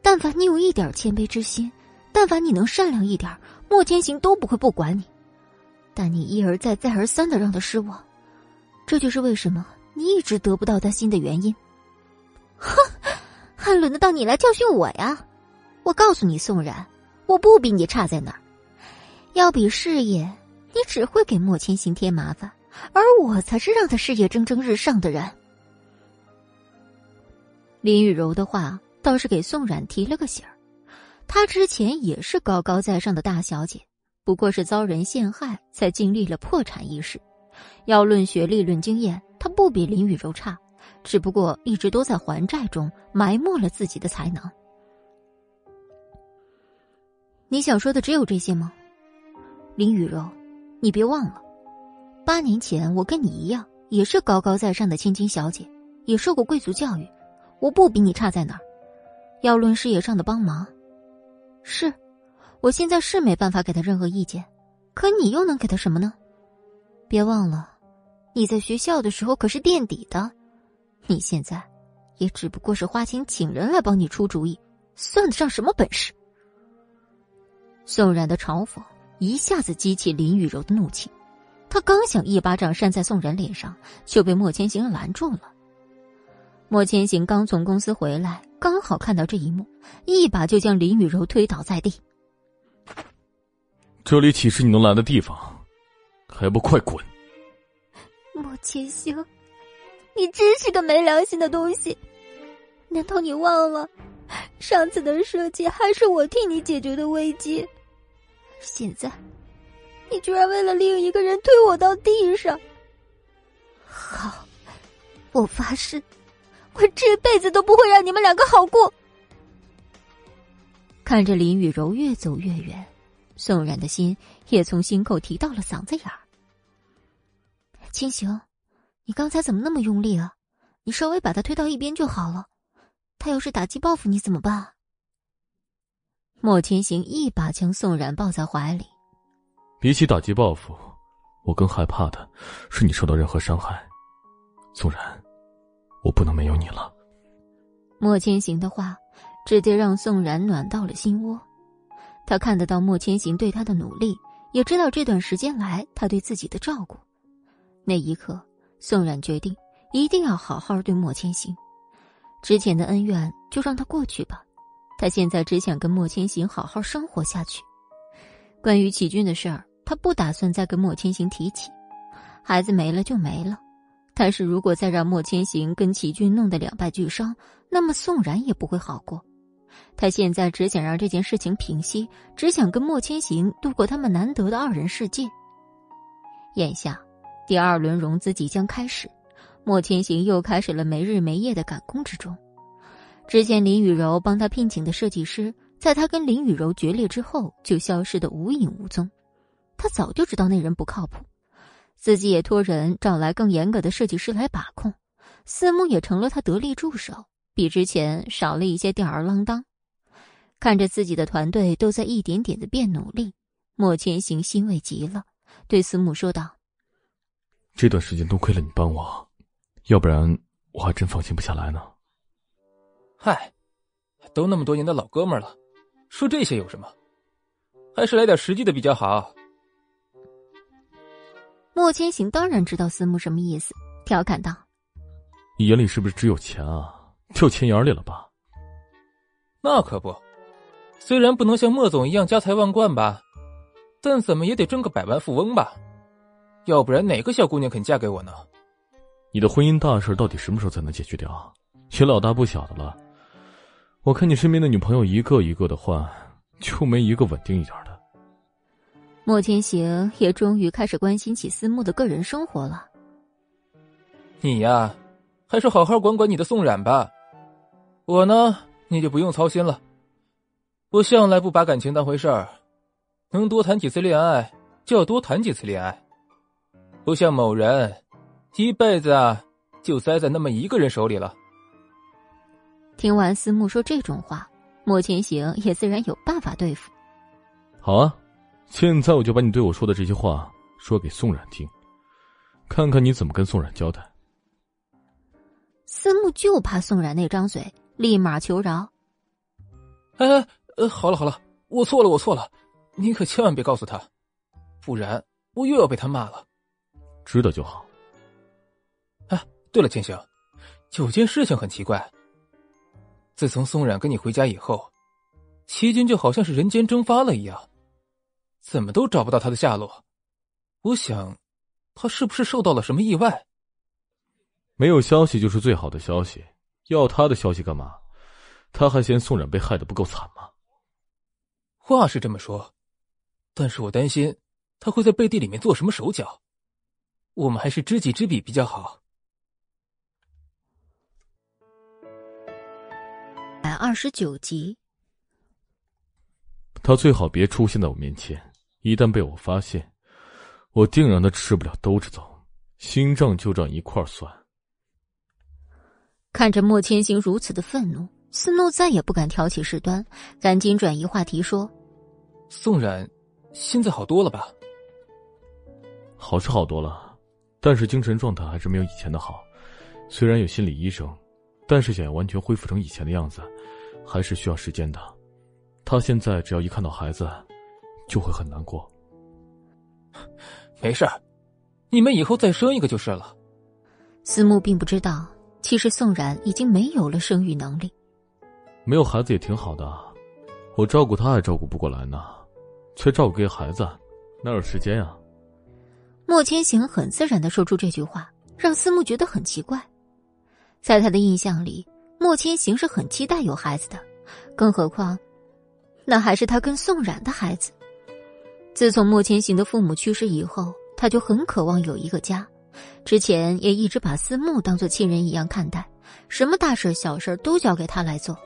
但凡你有一点谦卑之心，但凡你能善良一点，莫千行都不会不管你。但你一而再、再而三的让他失望，这就是为什么你一直得不到他心的原因。哼，还轮得到你来教训我呀？我告诉你，宋然。我不比你差在哪儿，要比事业，你只会给莫千行添麻烦，而我才是让他事业蒸蒸日上的人。林雨柔的话倒是给宋冉提了个醒儿，她之前也是高高在上的大小姐，不过是遭人陷害才经历了破产一事。要论学历、论经验，她不比林雨柔差，只不过一直都在还债中埋没了自己的才能。你想说的只有这些吗，林雨柔？你别忘了，八年前我跟你一样，也是高高在上的千金小姐，也受过贵族教育，我不比你差在哪儿。要论事业上的帮忙，是，我现在是没办法给他任何意见，可你又能给他什么呢？别忘了，你在学校的时候可是垫底的，你现在，也只不过是花钱请人来帮你出主意，算得上什么本事？宋冉的嘲讽一下子激起林雨柔的怒气，他刚想一巴掌扇在宋冉脸上，就被莫千行拦住了。莫千行刚从公司回来，刚好看到这一幕，一把就将林雨柔推倒在地。这里岂是你能来的地方？还不快滚！莫千行，你真是个没良心的东西！难道你忘了？上次的设计还是我替你解决的危机，现在，你居然为了另一个人推我到地上。好，我发誓，我这辈子都不会让你们两个好过。看着林雨柔越走越远，宋冉的心也从心口提到了嗓子眼儿。清行，你刚才怎么那么用力啊？你稍微把他推到一边就好了。他要是打击报复你怎么办？莫千行一把将宋冉抱在怀里。比起打击报复，我更害怕的是你受到任何伤害。宋冉，我不能没有你了。莫千行的话直接让宋冉暖到了心窝。他看得到莫千行对他的努力，也知道这段时间来他对自己的照顾。那一刻，宋冉决定一定要好好对莫千行。之前的恩怨就让他过去吧，他现在只想跟莫千行好好生活下去。关于齐军的事儿，他不打算再跟莫千行提起。孩子没了就没了，但是如果再让莫千行跟齐军弄得两败俱伤，那么宋然也不会好过。他现在只想让这件事情平息，只想跟莫千行度过他们难得的二人世界。眼下，第二轮融资即将开始，莫千行又开始了没日没夜的赶工之中。之前林雨柔帮他聘请的设计师。在他跟林雨柔决裂之后，就消失的无影无踪。他早就知道那人不靠谱，自己也托人找来更严格的设计师来把控。思慕也成了他得力助手，比之前少了一些吊儿郎当。看着自己的团队都在一点点的变努力，莫千行欣慰极了，对思慕说道：“这段时间多亏了你帮我，要不然我还真放心不下来呢。”嗨，都那么多年的老哥们了。说这些有什么？还是来点实际的比较好。莫千行当然知道思慕什么意思，调侃道：“你眼里是不是只有钱啊？掉钱眼里了吧？”那可不，虽然不能像莫总一样家财万贯吧，但怎么也得挣个百万富翁吧？要不然哪个小姑娘肯嫁给我呢？你的婚姻大事到底什么时候才能解决掉？也老大不小的了。我看你身边的女朋友一个一个的换，就没一个稳定一点的。莫千行也终于开始关心起思慕的个人生活了。你呀，还是好好管管你的宋冉吧。我呢，你就不用操心了。我向来不把感情当回事儿，能多谈几次恋爱就要多谈几次恋爱，不像某人，一辈子啊就栽在那么一个人手里了。听完思慕说这种话，莫千行也自然有办法对付。好啊，现在我就把你对我说的这些话说给宋冉听，看看你怎么跟宋冉交代。思慕就怕宋冉那张嘴，立马求饶。哎哎，呃，好了好了，我错了我错了，你可千万别告诉他，不然我又要被他骂了。知道就好。哎，对了，千行，有件事情很奇怪。自从宋冉跟你回家以后，齐军就好像是人间蒸发了一样，怎么都找不到他的下落。我想，他是不是受到了什么意外？没有消息就是最好的消息，要他的消息干嘛？他还嫌宋冉被害的不够惨吗？话是这么说，但是我担心他会在背地里面做什么手脚。我们还是知己知彼比较好。二十九集，他最好别出现在我面前。一旦被我发现，我定让他吃不了兜着走，心账就这样一块算。看着莫千行如此的愤怒，思怒再也不敢挑起事端，赶紧转移话题说：“宋冉现在好多了吧？”好是好多了，但是精神状态还是没有以前的好。虽然有心理医生，但是想要完全恢复成以前的样子。还是需要时间的，他现在只要一看到孩子，就会很难过。没事你们以后再生一个就是了。思慕并不知道，其实宋冉已经没有了生育能力。没有孩子也挺好的，我照顾他还照顾不过来呢，却照顾个孩子，哪有时间啊？莫千行很自然的说出这句话，让思慕觉得很奇怪，在他的印象里。莫千行是很期待有孩子的，更何况，那还是他跟宋冉的孩子。自从莫千行的父母去世以后，他就很渴望有一个家。之前也一直把思慕当做亲人一样看待，什么大事小事都交给他来做。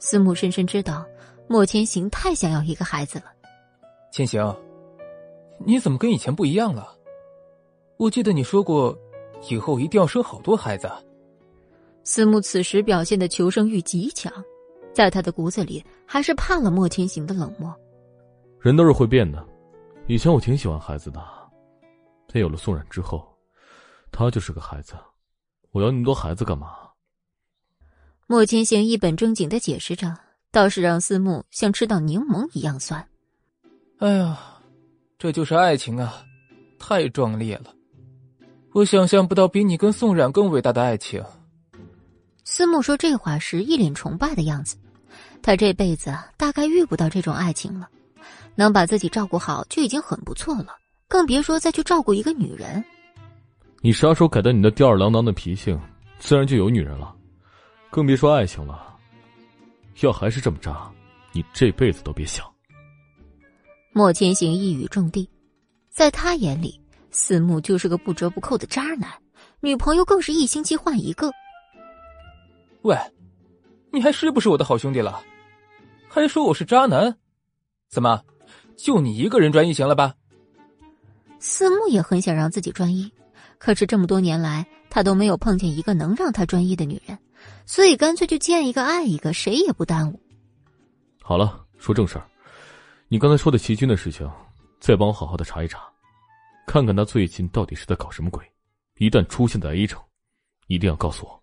思慕深深知道，莫千行太想要一个孩子了。千行，你怎么跟以前不一样了？我记得你说过，以后一定要生好多孩子。思慕此时表现的求生欲极强，在他的骨子里还是怕了莫千行的冷漠。人都是会变的，以前我挺喜欢孩子的，但有了宋冉之后，他就是个孩子，我要那么多孩子干嘛？莫千行一本正经的解释着，倒是让思慕像吃到柠檬一样酸。哎呀，这就是爱情啊，太壮烈了！我想象不到比你跟宋冉更伟大的爱情。思慕说这话时，一脸崇拜的样子。他这辈子大概遇不到这种爱情了。能把自己照顾好就已经很不错了，更别说再去照顾一个女人。你啥时候改掉你那吊儿郎当的脾性，自然就有女人了，更别说爱情了。要还是这么渣，你这辈子都别想。莫千行一语中的，在他眼里，思慕就是个不折不扣的渣男，女朋友更是一星期换一个。喂，你还是不是我的好兄弟了？还说我是渣男？怎么？就你一个人专一行了吧？思慕也很想让自己专一，可是这么多年来，他都没有碰见一个能让他专一的女人，所以干脆就见一个爱一个，谁也不耽误。好了，说正事儿，你刚才说的齐军的事情，再帮我好好的查一查，看看他最近到底是在搞什么鬼。一旦出现在 A 城，一定要告诉我。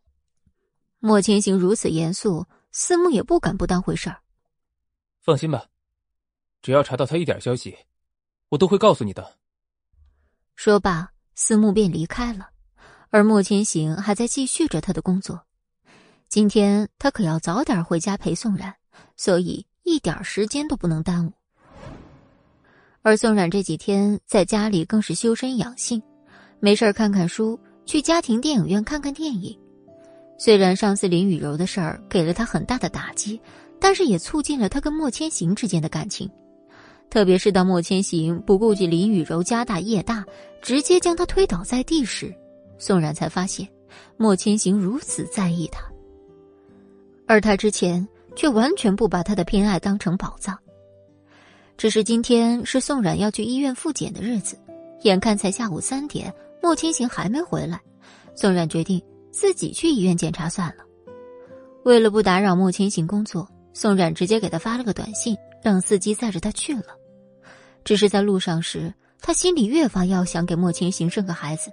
莫千行如此严肃，思慕也不敢不当回事儿。放心吧。只要查到他一点消息，我都会告诉你的。说罢，思慕便离开了，而莫千行还在继续着他的工作。今天他可要早点回家陪宋冉，所以一点时间都不能耽误。而宋冉这几天在家里更是修身养性，没事看看书，去家庭电影院看看电影。虽然上次林雨柔的事儿给了他很大的打击，但是也促进了他跟莫千行之间的感情。特别是当莫千行不顾及林雨柔家大业大，直接将他推倒在地时，宋冉才发现莫千行如此在意他，而他之前却完全不把他的偏爱当成宝藏。只是今天是宋冉要去医院复检的日子，眼看才下午三点，莫千行还没回来，宋冉决定自己去医院检查算了。为了不打扰莫千行工作，宋冉直接给他发了个短信。让司机载着他去了，只是在路上时，他心里越发要想给莫千行生个孩子。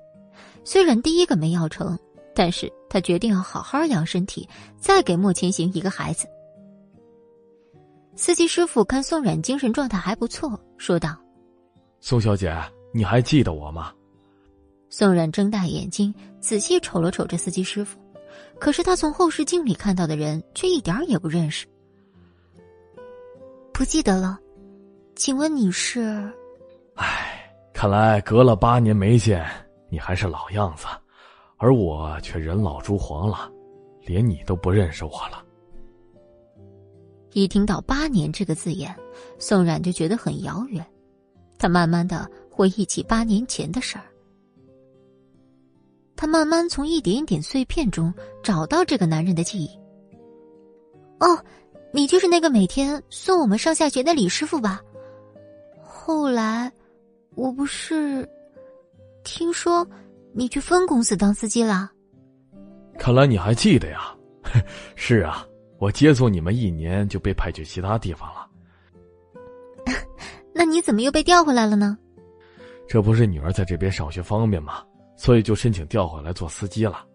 虽然第一个没要成，但是他决定要好好养身体，再给莫千行一个孩子。司机师傅看宋冉精神状态还不错，说道：“宋小姐，你还记得我吗？”宋冉睁大眼睛，仔细瞅了瞅这司机师傅，可是他从后视镜里看到的人却一点也不认识。不记得了，请问你是？唉，看来隔了八年没见，你还是老样子，而我却人老珠黄了，连你都不认识我了。一听到“八年”这个字眼，宋冉就觉得很遥远。他慢慢的回忆起八年前的事儿，他慢慢从一点点碎片中找到这个男人的记忆。哦。你就是那个每天送我们上下学的李师傅吧？后来，我不是听说你去分公司当司机了？看来你还记得呀！是啊，我接送你们一年就被派去其他地方了。那你怎么又被调回来了呢？这不是女儿在这边上学方便吗？所以就申请调回来做司机了。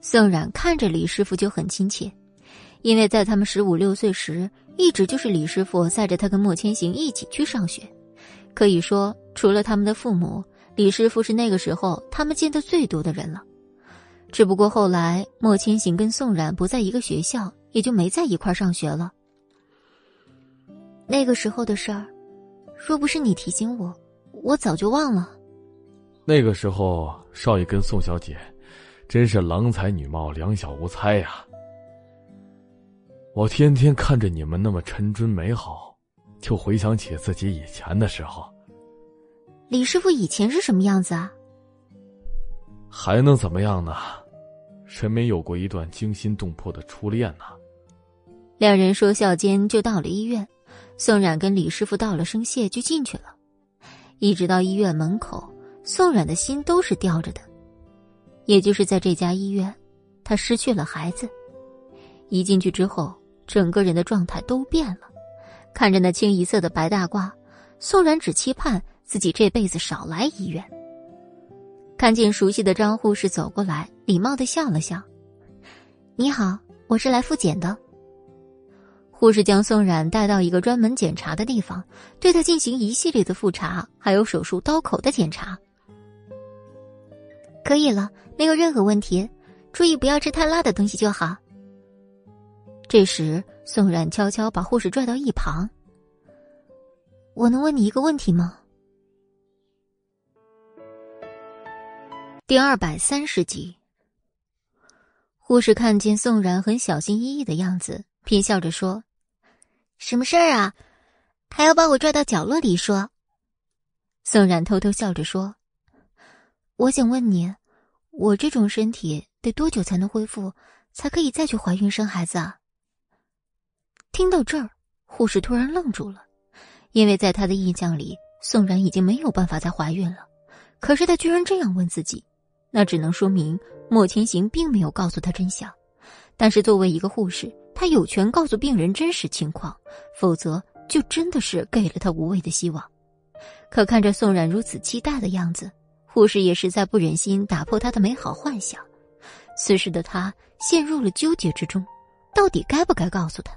宋冉看着李师傅就很亲切。因为在他们十五六岁时，一直就是李师傅载着他跟莫千行一起去上学，可以说除了他们的父母，李师傅是那个时候他们见的最多的人了。只不过后来莫千行跟宋冉不在一个学校，也就没在一块上学了。那个时候的事儿，若不是你提醒我，我早就忘了。那个时候，少爷跟宋小姐，真是郎才女貌，两小无猜呀。我天天看着你们那么纯真美好，就回想起自己以前的时候。李师傅以前是什么样子啊？还能怎么样呢？谁没有过一段惊心动魄的初恋呢？两人说笑间就到了医院，宋冉跟李师傅道了声谢就进去了。一直到医院门口，宋冉的心都是吊着的。也就是在这家医院，他失去了孩子。一进去之后。整个人的状态都变了，看着那清一色的白大褂，宋冉只期盼自己这辈子少来医院。看见熟悉的张护士走过来，礼貌的笑了笑：“你好，我是来复检的。”护士将宋冉带到一个专门检查的地方，对他进行一系列的复查，还有手术刀口的检查。可以了，没有任何问题，注意不要吃太辣的东西就好。这时，宋冉悄悄把护士拽到一旁：“我能问你一个问题吗？”第二百三十集，护士看见宋冉很小心翼翼的样子，偏笑着说：“什么事儿啊？还要把我拽到角落里说？”宋冉偷偷笑着说：“我想问你，我这种身体得多久才能恢复，才可以再去怀孕生孩子啊？”听到这儿，护士突然愣住了，因为在他的印象里，宋冉已经没有办法再怀孕了。可是他居然这样问自己。那只能说明莫千行并没有告诉他真相，但是作为一个护士，他有权告诉病人真实情况，否则就真的是给了他无谓的希望。可看着宋冉如此期待的样子，护士也实在不忍心打破他的美好幻想。此时的他陷入了纠结之中，到底该不该告诉他？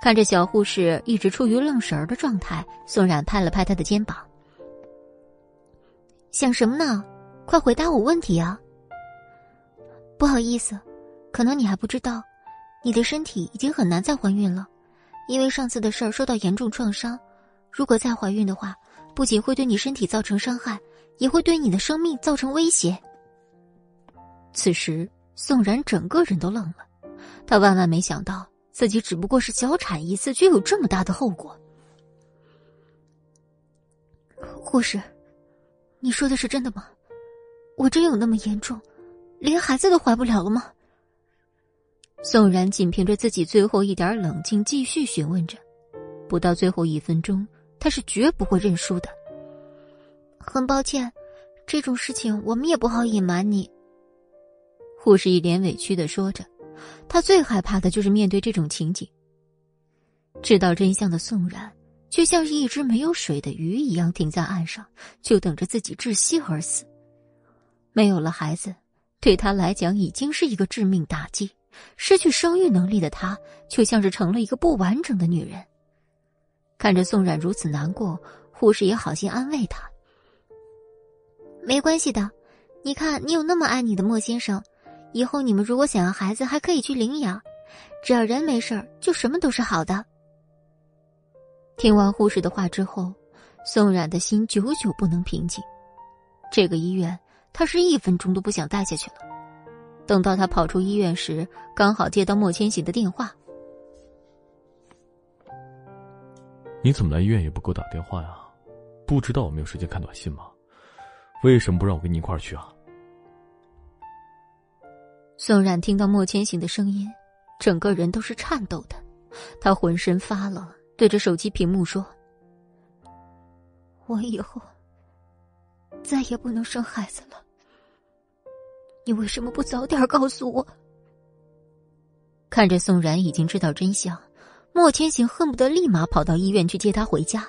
看着小护士一直处于愣神儿的状态，宋冉拍了拍他的肩膀：“想什么呢？”快回答我问题啊！不好意思，可能你还不知道，你的身体已经很难再怀孕了，因为上次的事儿受到严重创伤。如果再怀孕的话，不仅会对你身体造成伤害，也会对你的生命造成威胁。此时，宋然整个人都愣了，他万万没想到自己只不过是小产一次，却有这么大的后果。护士，你说的是真的吗？我真有那么严重，连孩子都怀不了了吗？宋然仅凭着自己最后一点冷静，继续询问着。不到最后一分钟，他是绝不会认输的。很抱歉，这种事情我们也不好隐瞒你。护士一脸委屈的说着，他最害怕的就是面对这种情景。知道真相的宋然，却像是一只没有水的鱼一样停在岸上，就等着自己窒息而死。没有了孩子，对他来讲已经是一个致命打击。失去生育能力的他，却像是成了一个不完整的女人。看着宋冉如此难过，护士也好心安慰他：“没关系的，你看你有那么爱你的莫先生，以后你们如果想要孩子，还可以去领养。只要人没事就什么都是好的。”听完护士的话之后，宋冉的心久久不能平静。这个医院。他是一分钟都不想待下去了。等到他跑出医院时，刚好接到莫千行的电话。你怎么来医院也不给我打电话呀？不知道我没有时间看短信吗？为什么不让我跟你一块儿去啊？宋冉听到莫千行的声音，整个人都是颤抖的，他浑身发冷，对着手机屏幕说：“我以后再也不能生孩子了。”你为什么不早点告诉我？看着宋然已经知道真相，莫千行恨不得立马跑到医院去接他回家。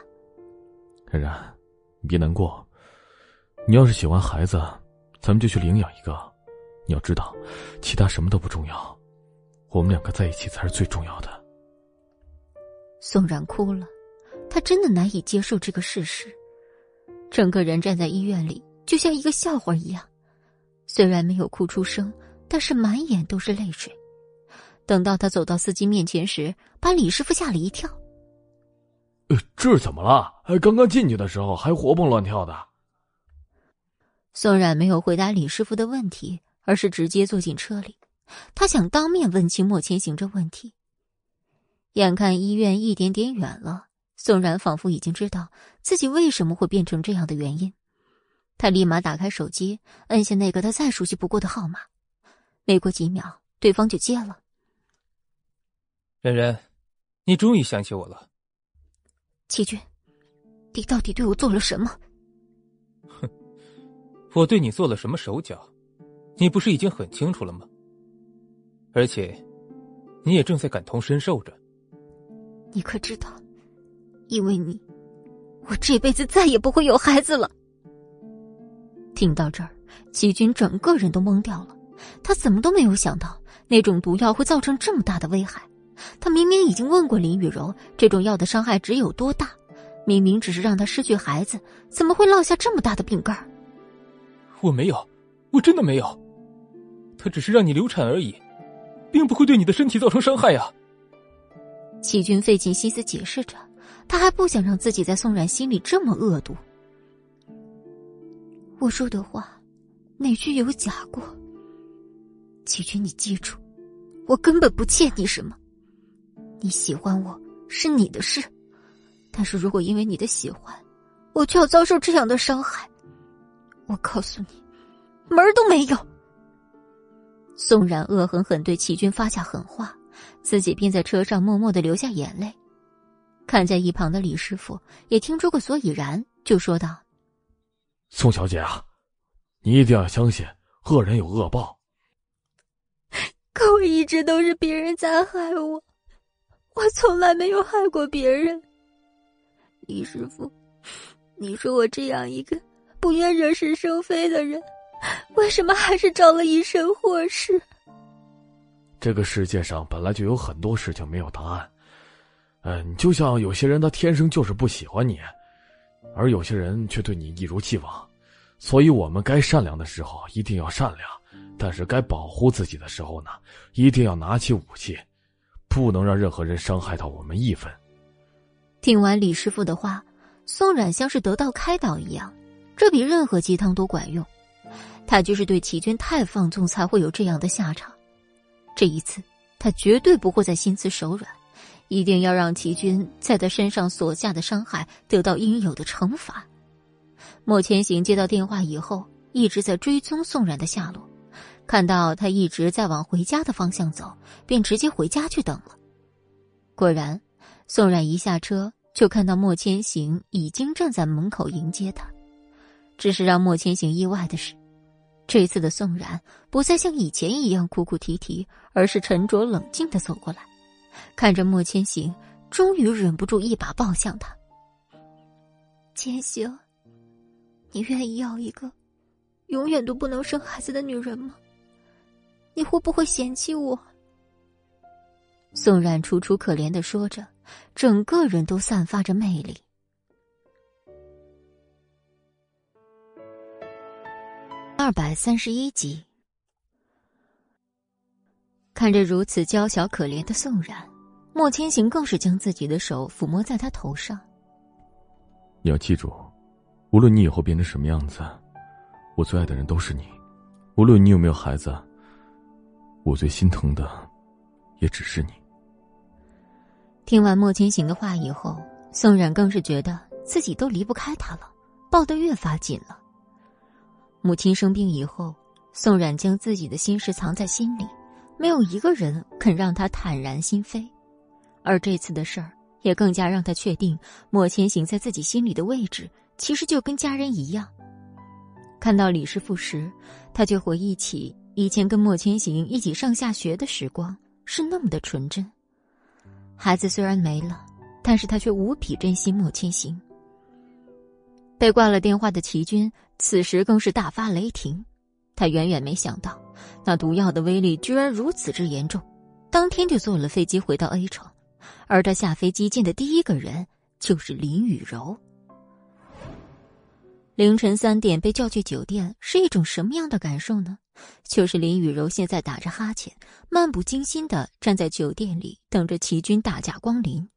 然然，你别难过。你要是喜欢孩子，咱们就去领养一个。你要知道，其他什么都不重要，我们两个在一起才是最重要的。宋冉哭了，他真的难以接受这个事实，整个人站在医院里，就像一个笑话一样。虽然没有哭出声，但是满眼都是泪水。等到他走到司机面前时，把李师傅吓了一跳。呃，这怎么了？刚刚进去的时候还活蹦乱跳的。宋冉没有回答李师傅的问题，而是直接坐进车里。他想当面问清莫千行这问题。眼看医院一点点远了，宋然仿佛已经知道自己为什么会变成这样的原因。他立马打开手机，摁下那个他再熟悉不过的号码。没过几秒，对方就接了。冉冉，你终于想起我了。齐军，你到底对我做了什么？哼，我对你做了什么手脚，你不是已经很清楚了吗？而且，你也正在感同身受着。你可知道，因为你，我这辈子再也不会有孩子了。听到这儿，齐军整个人都懵掉了。他怎么都没有想到，那种毒药会造成这么大的危害。他明明已经问过林雨柔，这种药的伤害值有多大？明明只是让他失去孩子，怎么会落下这么大的病根儿？我没有，我真的没有。只是让你流产而已，并不会对你的身体造成伤害呀。齐军费尽心思解释着，他还不想让自己在宋冉心里这么恶毒。我说的话，哪句有假过？齐军，你记住，我根本不欠你什么。你喜欢我是你的事，但是如果因为你的喜欢，我就要遭受这样的伤害，我告诉你，门儿都没有。宋冉恶狠狠对齐军发下狠话，自己便在车上默默的流下眼泪。看在一旁的李师傅也听出个所以然，就说道：“宋小姐啊，你一定要相信，恶人有恶报。可我一直都是别人在害我。”我从来没有害过别人，李师傅，你说我这样一个不愿惹是生非的人，为什么还是招了一身祸事？这个世界上本来就有很多事情没有答案，嗯，就像有些人他天生就是不喜欢你，而有些人却对你一如既往，所以我们该善良的时候一定要善良，但是该保护自己的时候呢，一定要拿起武器。不能让任何人伤害到我们一分。听完李师傅的话，宋冉像是得到开导一样，这比任何鸡汤都管用。他就是对齐军太放纵，才会有这样的下场。这一次，他绝对不会再心慈手软，一定要让齐军在他身上所下的伤害得到应有的惩罚。莫千行接到电话以后，一直在追踪宋冉的下落。看到他一直在往回家的方向走，便直接回家去等了。果然，宋冉一下车就看到莫千行已经站在门口迎接他。只是让莫千行意外的是，这次的宋冉不再像以前一样哭哭啼啼，而是沉着冷静的走过来，看着莫千行，终于忍不住一把抱向他。千行，你愿意要一个永远都不能生孩子的女人吗？你会不会嫌弃我？宋冉楚楚可怜的说着，整个人都散发着魅力。二百三十一集，看着如此娇小可怜的宋冉，莫千行更是将自己的手抚摸在他头上。你要记住，无论你以后变成什么样子，我最爱的人都是你。无论你有没有孩子。我最心疼的，也只是你。听完莫千行的话以后，宋冉更是觉得自己都离不开他了，抱得越发紧了。母亲生病以后，宋冉将自己的心事藏在心里，没有一个人肯让他坦然心扉。而这次的事儿，也更加让他确定莫千行在自己心里的位置，其实就跟家人一样。看到李师傅时，他就回忆起。以前跟莫千行一起上下学的时光是那么的纯真。孩子虽然没了，但是他却无比珍惜莫千行。被挂了电话的齐军此时更是大发雷霆，他远远没想到那毒药的威力居然如此之严重，当天就坐了飞机回到 A 城，而他下飞机见的第一个人就是林雨柔。凌晨三点被叫去酒店是一种什么样的感受呢？就是林雨柔现在打着哈欠，漫不经心的站在酒店里等着齐军大驾光临。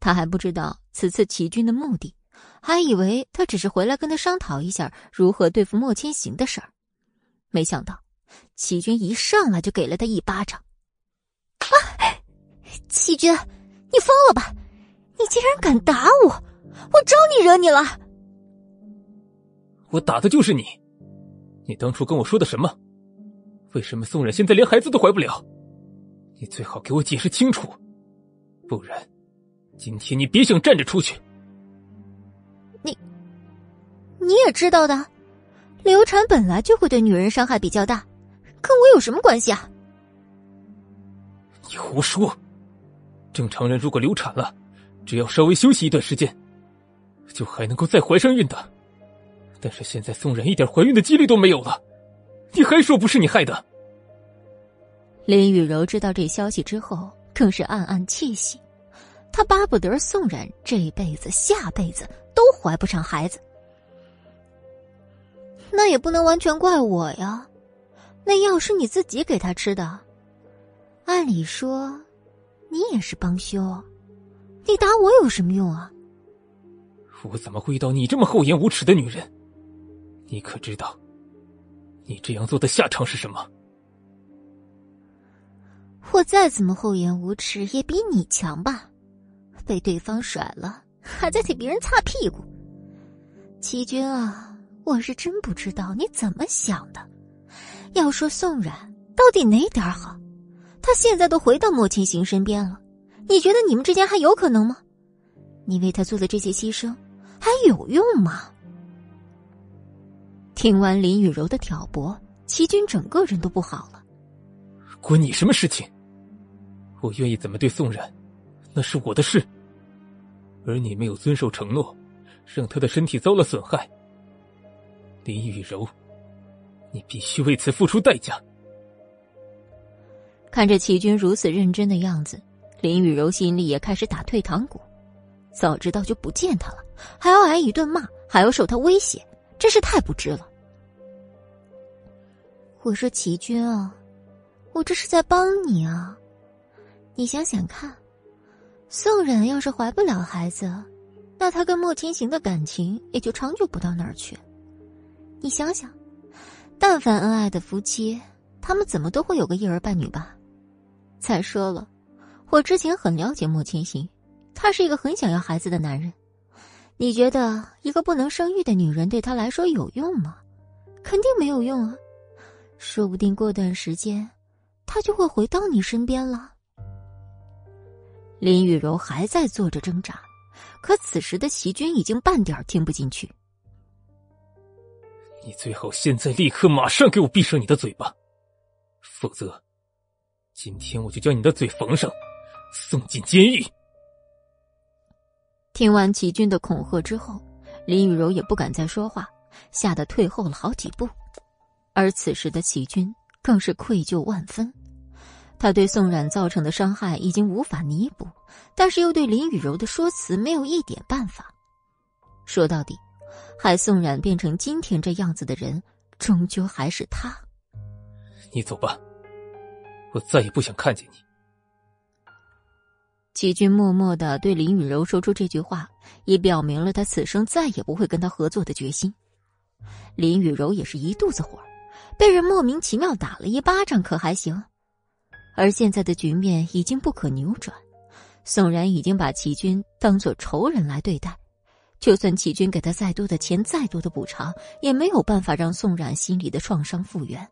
他还不知道此次齐军的目的，还以为他只是回来跟他商讨一下如何对付莫千行的事儿。没想到，齐军一上来就给了他一巴掌。啊！齐军，你疯了吧？你竟然敢打我！我招你惹你了？我打的就是你。你当初跟我说的什么？为什么宋冉现在连孩子都怀不了？你最好给我解释清楚，不然今天你别想站着出去。你，也知道的，流产本来就会对女人伤害比较大，跟我有什么关系啊？你胡说！正常人如果流产了，只要稍微休息一段时间，就还能够再怀上孕的。但是现在宋冉一点怀孕的几率都没有了，你还说不是你害的？林雨柔知道这消息之后，更是暗暗窃喜，她巴不得宋冉这辈子、下辈子都怀不上孩子。那也不能完全怪我呀，那药是你自己给他吃的，按理说，你也是帮凶，你打我有什么用啊？我怎么会遇到你这么厚颜无耻的女人？你可知道，你这样做的下场是什么？我再怎么厚颜无耻，也比你强吧？被对方甩了，还在替别人擦屁股。齐军啊，我是真不知道你怎么想的。要说宋冉到底哪点好？他现在都回到莫千行身边了，你觉得你们之间还有可能吗？你为他做的这些牺牲，还有用吗？听完林雨柔的挑拨，齐军整个人都不好了。关你什么事情？我愿意怎么对宋冉，那是我的事。而你没有遵守承诺，让他的身体遭了损害。林雨柔，你必须为此付出代价。看着齐军如此认真的样子，林雨柔心里也开始打退堂鼓。早知道就不见他了，还要挨一顿骂，还要受他威胁，真是太不值了。我说齐军啊，我这是在帮你啊。你想想看，宋冉要是怀不了孩子，那他跟莫千行的感情也就长久不到哪儿去。你想想，但凡恩爱的夫妻，他们怎么都会有个一儿半女吧？再说了，我之前很了解莫千行，他是一个很想要孩子的男人。你觉得一个不能生育的女人对他来说有用吗？肯定没有用啊！说不定过段时间，他就会回到你身边了。林雨柔还在做着挣扎，可此时的齐军已经半点听不进去。你最好现在立刻马上给我闭上你的嘴巴，否则。今天我就将你的嘴缝上，送进监狱。听完齐军的恐吓之后，林雨柔也不敢再说话，吓得退后了好几步。而此时的齐军更是愧疚万分，他对宋冉造成的伤害已经无法弥补，但是又对林雨柔的说辞没有一点办法。说到底，害宋冉变成今天这样子的人，终究还是他。你走吧。我再也不想看见你。齐军默默的对林雨柔说出这句话，也表明了他此生再也不会跟他合作的决心。林雨柔也是一肚子火，被人莫名其妙打了一巴掌，可还行？而现在的局面已经不可扭转，宋然已经把齐军当做仇人来对待，就算齐军给他再多的钱、再多的补偿，也没有办法让宋冉心里的创伤复原。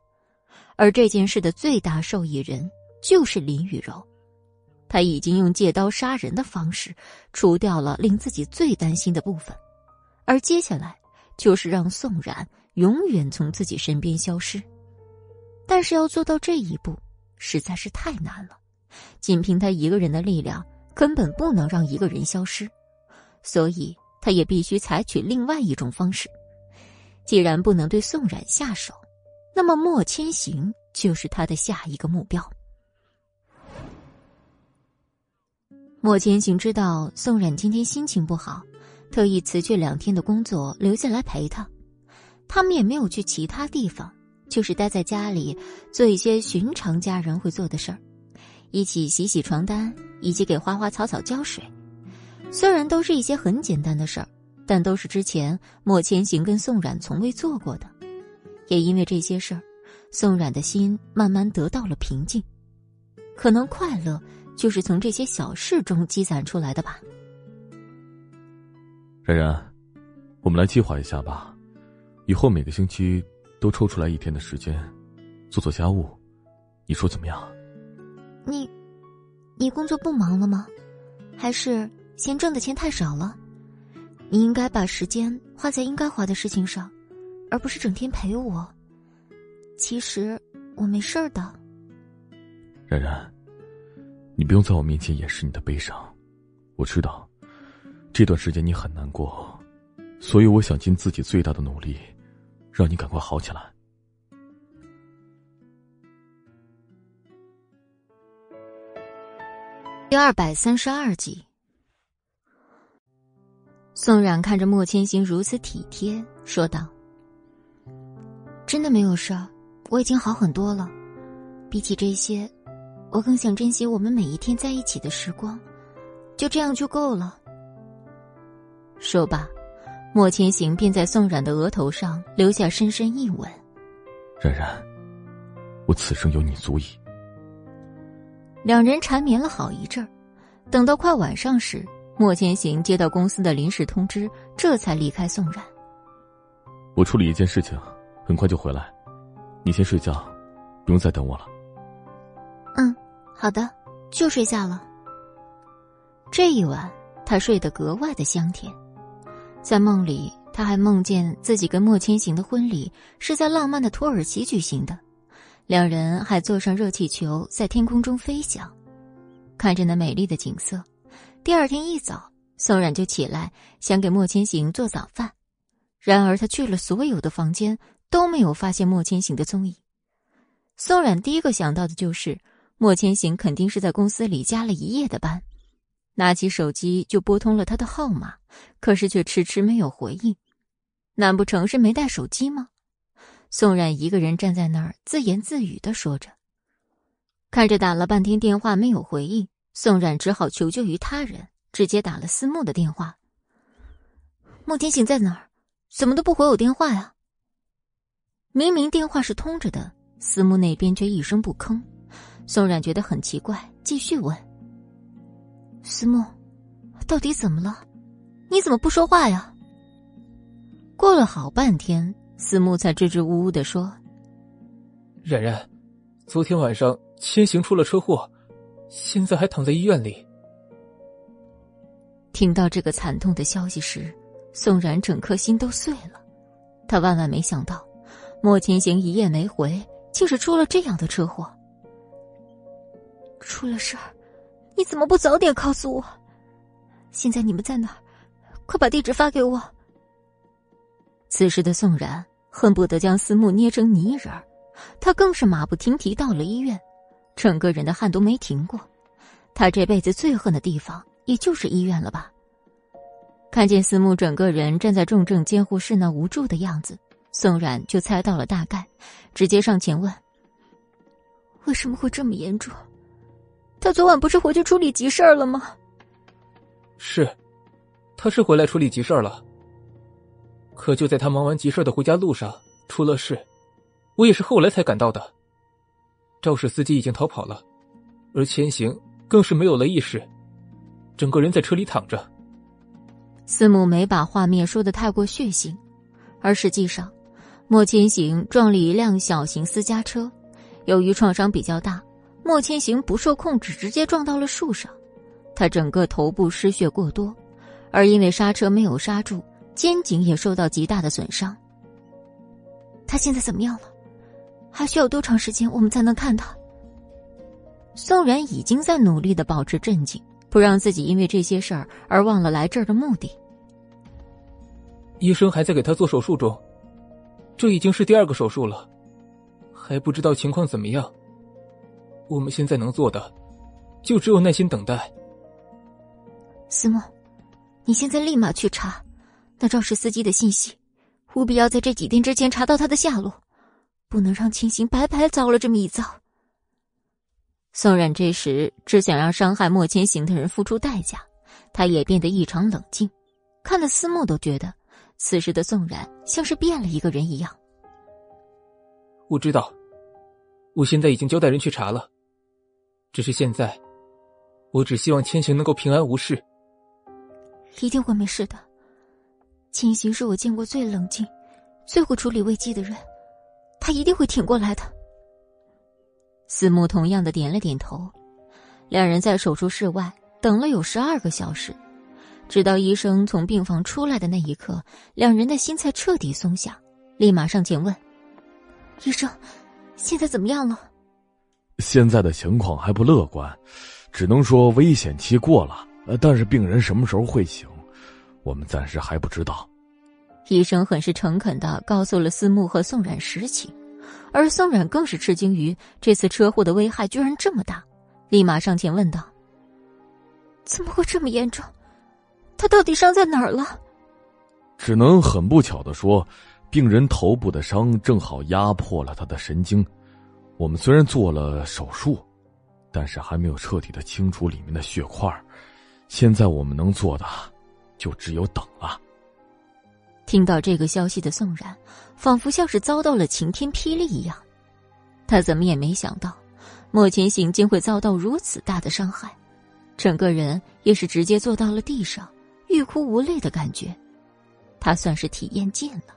而这件事的最大受益人就是林雨柔，他已经用借刀杀人的方式除掉了令自己最担心的部分，而接下来就是让宋冉永远从自己身边消失。但是要做到这一步实在是太难了，仅凭他一个人的力量根本不能让一个人消失，所以他也必须采取另外一种方式。既然不能对宋冉下手。那么莫千行就是他的下一个目标。莫千行知道宋冉今天心情不好，特意辞去两天的工作留下来陪他。他们也没有去其他地方，就是待在家里做一些寻常家人会做的事儿，一起洗洗床单，以及给花花草草浇水。虽然都是一些很简单的事儿，但都是之前莫千行跟宋冉从未做过的。也因为这些事儿，宋冉的心慢慢得到了平静。可能快乐就是从这些小事中积攒出来的吧。冉冉，我们来计划一下吧，以后每个星期都抽出来一天的时间，做做家务，你说怎么样？你，你工作不忙了吗？还是嫌挣的钱太少了？你应该把时间花在应该花的事情上。而不是整天陪我。其实我没事的。然然，你不用在我面前掩饰你的悲伤，我知道这段时间你很难过，所以我想尽自己最大的努力，让你赶快好起来。第二百三十二集，宋冉看着莫千行如此体贴，说道。真的没有事儿，我已经好很多了。比起这些，我我更想珍惜我们每一天在一起的时光，就这样就够了。说罢，莫千行便在宋冉的额头上留下深深一吻。冉冉，我此生有你足矣。两人缠绵了好一阵儿，等到快晚上时，莫千行接到公司的临时通知，这才离开宋冉。我处理一件事情，很快就回来，你先睡觉，不用再等我了。嗯，好的，就睡下了。这一晚，他睡得格外的香甜，在梦里，他还梦见自己跟莫千行的婚礼是在浪漫的土耳其举行的，两人还坐上热气球在天空中飞翔，看着那美丽的景色。第二天一早，宋冉就起来想给莫千行做早饭，然而他去了所有的房间，都没有发现莫千行的踪影。宋冉第一个想到的就是。莫千行肯定是在公司里加了一夜的班，拿起手机就拨通了他的号码，可是却迟迟没有回应。难不成是没带手机吗？宋冉一个人站在那儿自言自语的说着，看着打了半天电话没有回应，宋冉只好求救于他人，直接打了思慕的电话。莫天行在哪儿？怎么都不回我电话呀？明明电话是通着的，思慕那边却一声不吭。宋冉觉得很奇怪，继续问：“思慕，到底怎么了？你怎么不说话呀？”过了好半天，思慕才支支吾吾的说：“冉冉，昨天晚上千行出了车祸，现在还躺在医院里。”听到这个惨痛的消息时，宋冉整颗心都碎了。他万万没想到，莫千行一夜没回，竟是出了这样的车祸。出了事儿，你怎么不早点告诉我？现在你们在哪儿？快把地址发给我。此时的宋然恨不得将思慕捏成泥人儿，他更是马不停蹄到了医院，整个人的汗都没停过。他这辈子最恨的地方，也就是医院了吧？看见思慕整个人站在重症监护室那无助的样子，宋然就猜到了大概，直接上前问：“为什么会这么严重？”他昨晚不是回去处理急事儿了吗？是，他是回来处理急事儿了。可就在他忙完急事的回家路上出了事，我也是后来才赶到的。肇事司机已经逃跑了，而千行更是没有了意识，整个人在车里躺着。司慕没把画面说的太过血腥，而实际上，莫千行撞了一辆小型私家车，由于创伤比较大。莫千行不受控制，直接撞到了树上，他整个头部失血过多，而因为刹车没有刹住，肩颈也受到极大的损伤。他现在怎么样了？还需要多长时间我们才能看他？宋然已经在努力的保持镇静，不让自己因为这些事儿而忘了来这儿的目的。医生还在给他做手术中，这已经是第二个手术了，还不知道情况怎么样。我们现在能做的，就只有耐心等待。思梦，你现在立马去查那肇事司机的信息，务必要在这几天之前查到他的下落，不能让清行白白遭了这么一遭。宋冉这时只想让伤害莫千行的人付出代价，他也变得异常冷静，看得思慕都觉得此时的宋冉像是变了一个人一样。我知道，我现在已经交代人去查了。只是现在，我只希望千行能够平安无事。一定会没事的。千行是我见过最冷静、最会处理危机的人，他一定会挺过来的。思慕同样的点了点头。两人在手术室外等了有十二个小时，直到医生从病房出来的那一刻，两人的心才彻底松下，立马上前问：“医生，现在怎么样了？”现在的情况还不乐观，只能说危险期过了。呃，但是病人什么时候会醒，我们暂时还不知道。医生很是诚恳的告诉了思慕和宋冉实情，而宋冉更是吃惊于这次车祸的危害居然这么大，立马上前问道：“怎么会这么严重？他到底伤在哪儿了？”只能很不巧的说，病人头部的伤正好压迫了他的神经。我们虽然做了手术，但是还没有彻底的清除里面的血块。现在我们能做的，就只有等了。听到这个消息的宋冉，仿佛像是遭到了晴天霹雳一样。他怎么也没想到，莫千行竟会遭到如此大的伤害，整个人也是直接坐到了地上，欲哭无泪的感觉。他算是体验尽了。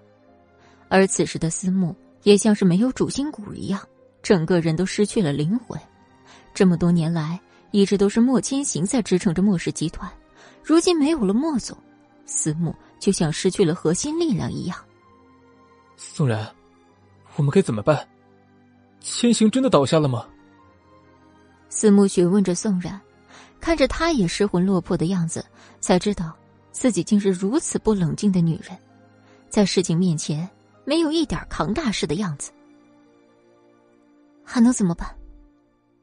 而此时的思慕也像是没有主心骨一样，整个人都失去了灵魂。这么多年来，一直都是莫千行在支撑着莫氏集团，如今没有了莫总，思慕就像失去了核心力量一样。宋然，我们该怎么办？千行真的倒下了吗？思慕询问着宋然，看着他也失魂落魄的样子，才知道自己竟是如此不冷静的女人，在事情面前没有一点扛大事的样子。还能怎么办？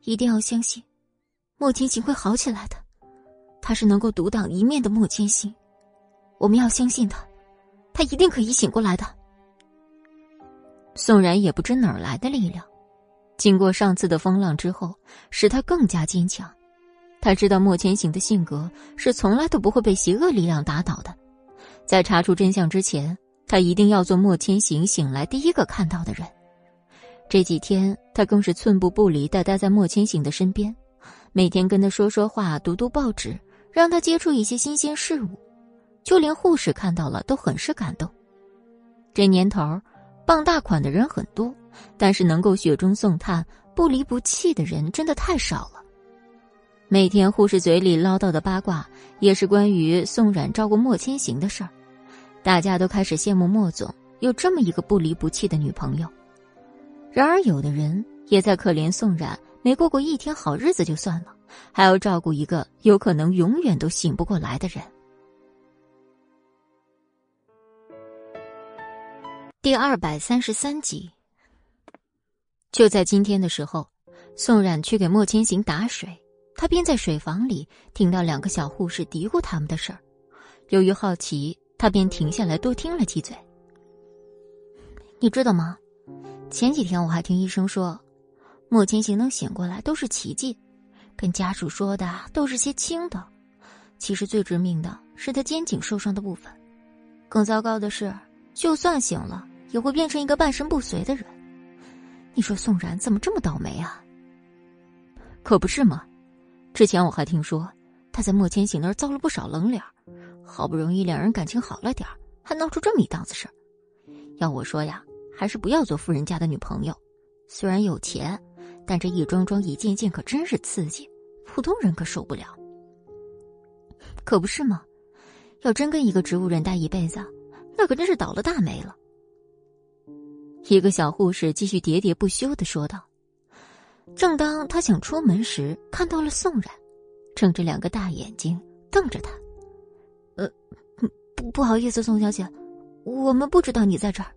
一定要相信。莫千行会好起来的，他是能够独当一面的莫千行，我们要相信他，他一定可以醒过来的。宋然也不知哪儿来的力量，经过上次的风浪之后，使他更加坚强。他知道莫千行的性格是从来都不会被邪恶力量打倒的，在查出真相之前，他一定要做莫千行醒来第一个看到的人。这几天，他更是寸步不离的待在莫千行的身边。每天跟他说说话，读读报纸，让他接触一些新鲜事物，就连护士看到了都很是感动。这年头，傍大款的人很多，但是能够雪中送炭、不离不弃的人真的太少了。每天护士嘴里唠叨的八卦，也是关于宋冉照顾莫千行的事儿，大家都开始羡慕莫总有这么一个不离不弃的女朋友。然而，有的人也在可怜宋冉。没过过一天好日子就算了，还要照顾一个有可能永远都醒不过来的人。第二百三十三集。就在今天的时候，宋冉去给莫千行打水，他便在水房里听到两个小护士嘀咕他们的事儿。由于好奇，他便停下来多听了几嘴。你知道吗？前几天我还听医生说。莫千行能醒过来都是奇迹，跟家属说的都是些轻的，其实最致命的是他肩颈受伤的部分。更糟糕的是，就算醒了，也会变成一个半身不遂的人。你说宋然怎么这么倒霉啊？可不是吗？之前我还听说他在莫千行那儿遭了不少冷脸，好不容易两人感情好了点还闹出这么一档子事要我说呀，还是不要做富人家的女朋友，虽然有钱。但这一桩桩一件件可真是刺激，普通人可受不了。可不是吗？要真跟一个植物人待一辈子，那可真是倒了大霉了。一个小护士继续喋喋不休的说道。正当他想出门时，看到了宋冉，睁着两个大眼睛瞪着他。呃，不不好意思，宋小姐，我们不知道你在这儿。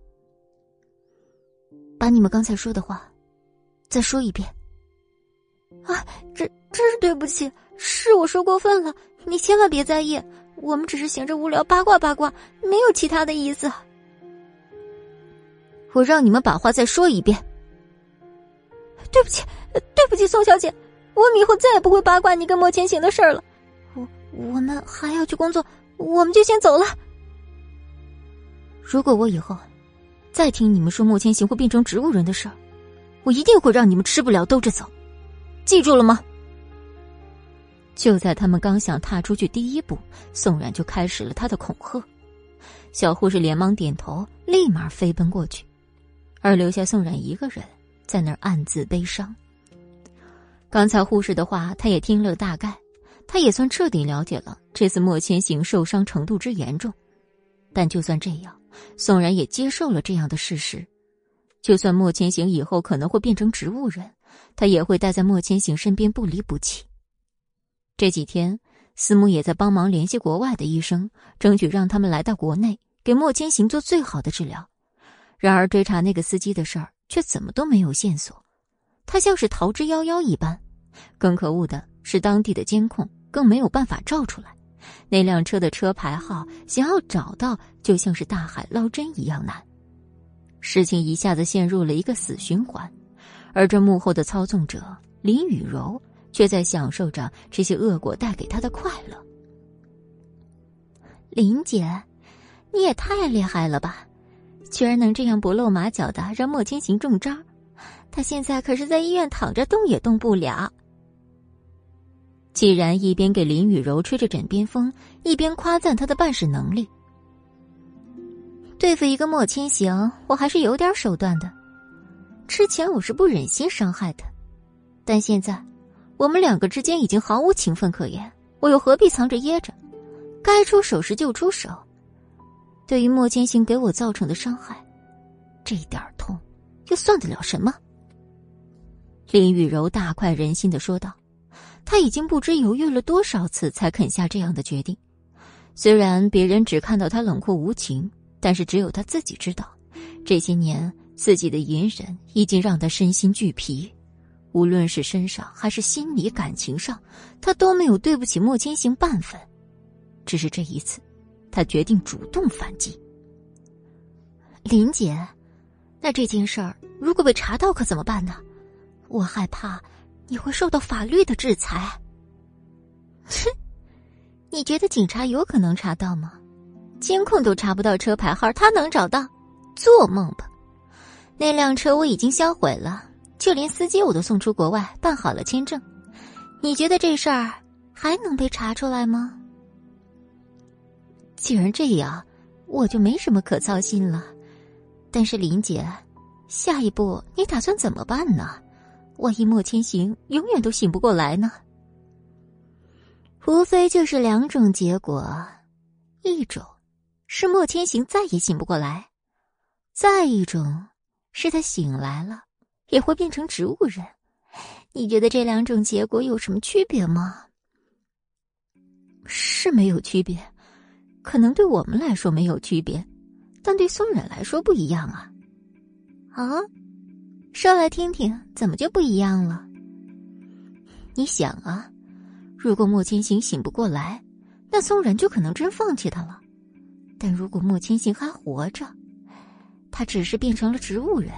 把你们刚才说的话。再说一遍。啊，这真是对不起，是我说过分了，你千万别在意，我们只是闲着无聊八卦八卦，没有其他的意思。我让你们把话再说一遍。对不起，对不起，宋小姐，我们以后再也不会八卦你跟莫千行的事儿了。我我们还要去工作，我们就先走了。如果我以后再听你们说莫千行会变成植物人的事儿，我一定会让你们吃不了兜着走，记住了吗？就在他们刚想踏出去第一步，宋冉就开始了他的恐吓。小护士连忙点头，立马飞奔过去，而留下宋冉一个人在那儿暗自悲伤。刚才护士的话，他也听了大概，他也算彻底了解了这次莫千行受伤程度之严重。但就算这样，宋冉也接受了这样的事实。就算莫千行以后可能会变成植物人，他也会待在莫千行身边不离不弃。这几天，司母也在帮忙联系国外的医生，争取让他们来到国内给莫千行做最好的治疗。然而，追查那个司机的事儿却怎么都没有线索，他像是逃之夭夭一般。更可恶的是，当地的监控更没有办法照出来，那辆车的车牌号想要找到，就像是大海捞针一样难。事情一下子陷入了一个死循环，而这幕后的操纵者林雨柔却在享受着这些恶果带给他的快乐。林姐，你也太厉害了吧！居然能这样不露马脚的让莫千行中招，他现在可是在医院躺着，动也动不了。既然一边给林雨柔吹着枕边风，一边夸赞他的办事能力，对付一个莫千行，我还是有点手段的。之前我是不忍心伤害他，但现在我们两个之间已经毫无情分可言，我又何必藏着掖着？该出手时就出手。对于莫千行给我造成的伤害，这点痛又算得了什么？林雨柔大快人心的说道。他已经不知犹豫了多少次，才肯下这样的决定。虽然别人只看到他冷酷无情，但是只有他自己知道，这些年自己的隐忍已经让他身心俱疲。无论是身上还是心理感情上，他都没有对不起莫千行半分。只是这一次，他决定主动反击。林姐，那这件事儿如果被查到，可怎么办呢？我害怕。你会受到法律的制裁。哼，你觉得警察有可能查到吗？监控都查不到车牌号，他能找到？做梦吧！那辆车我已经销毁了，就连司机我都送出国外，办好了签证。你觉得这事儿还能被查出来吗？既然这样，我就没什么可操心了。但是林姐，下一步你打算怎么办呢？万一莫千行永远都醒不过来呢？无非就是两种结果：一种是莫千行再也醒不过来；再一种是他醒来了也会变成植物人。你觉得这两种结果有什么区别吗？是没有区别，可能对我们来说没有区别，但对宋冉来说不一样啊！啊？说来听听，怎么就不一样了？你想啊，如果莫千行醒不过来，那宋冉就可能真放弃他了；但如果莫千行还活着，他只是变成了植物人，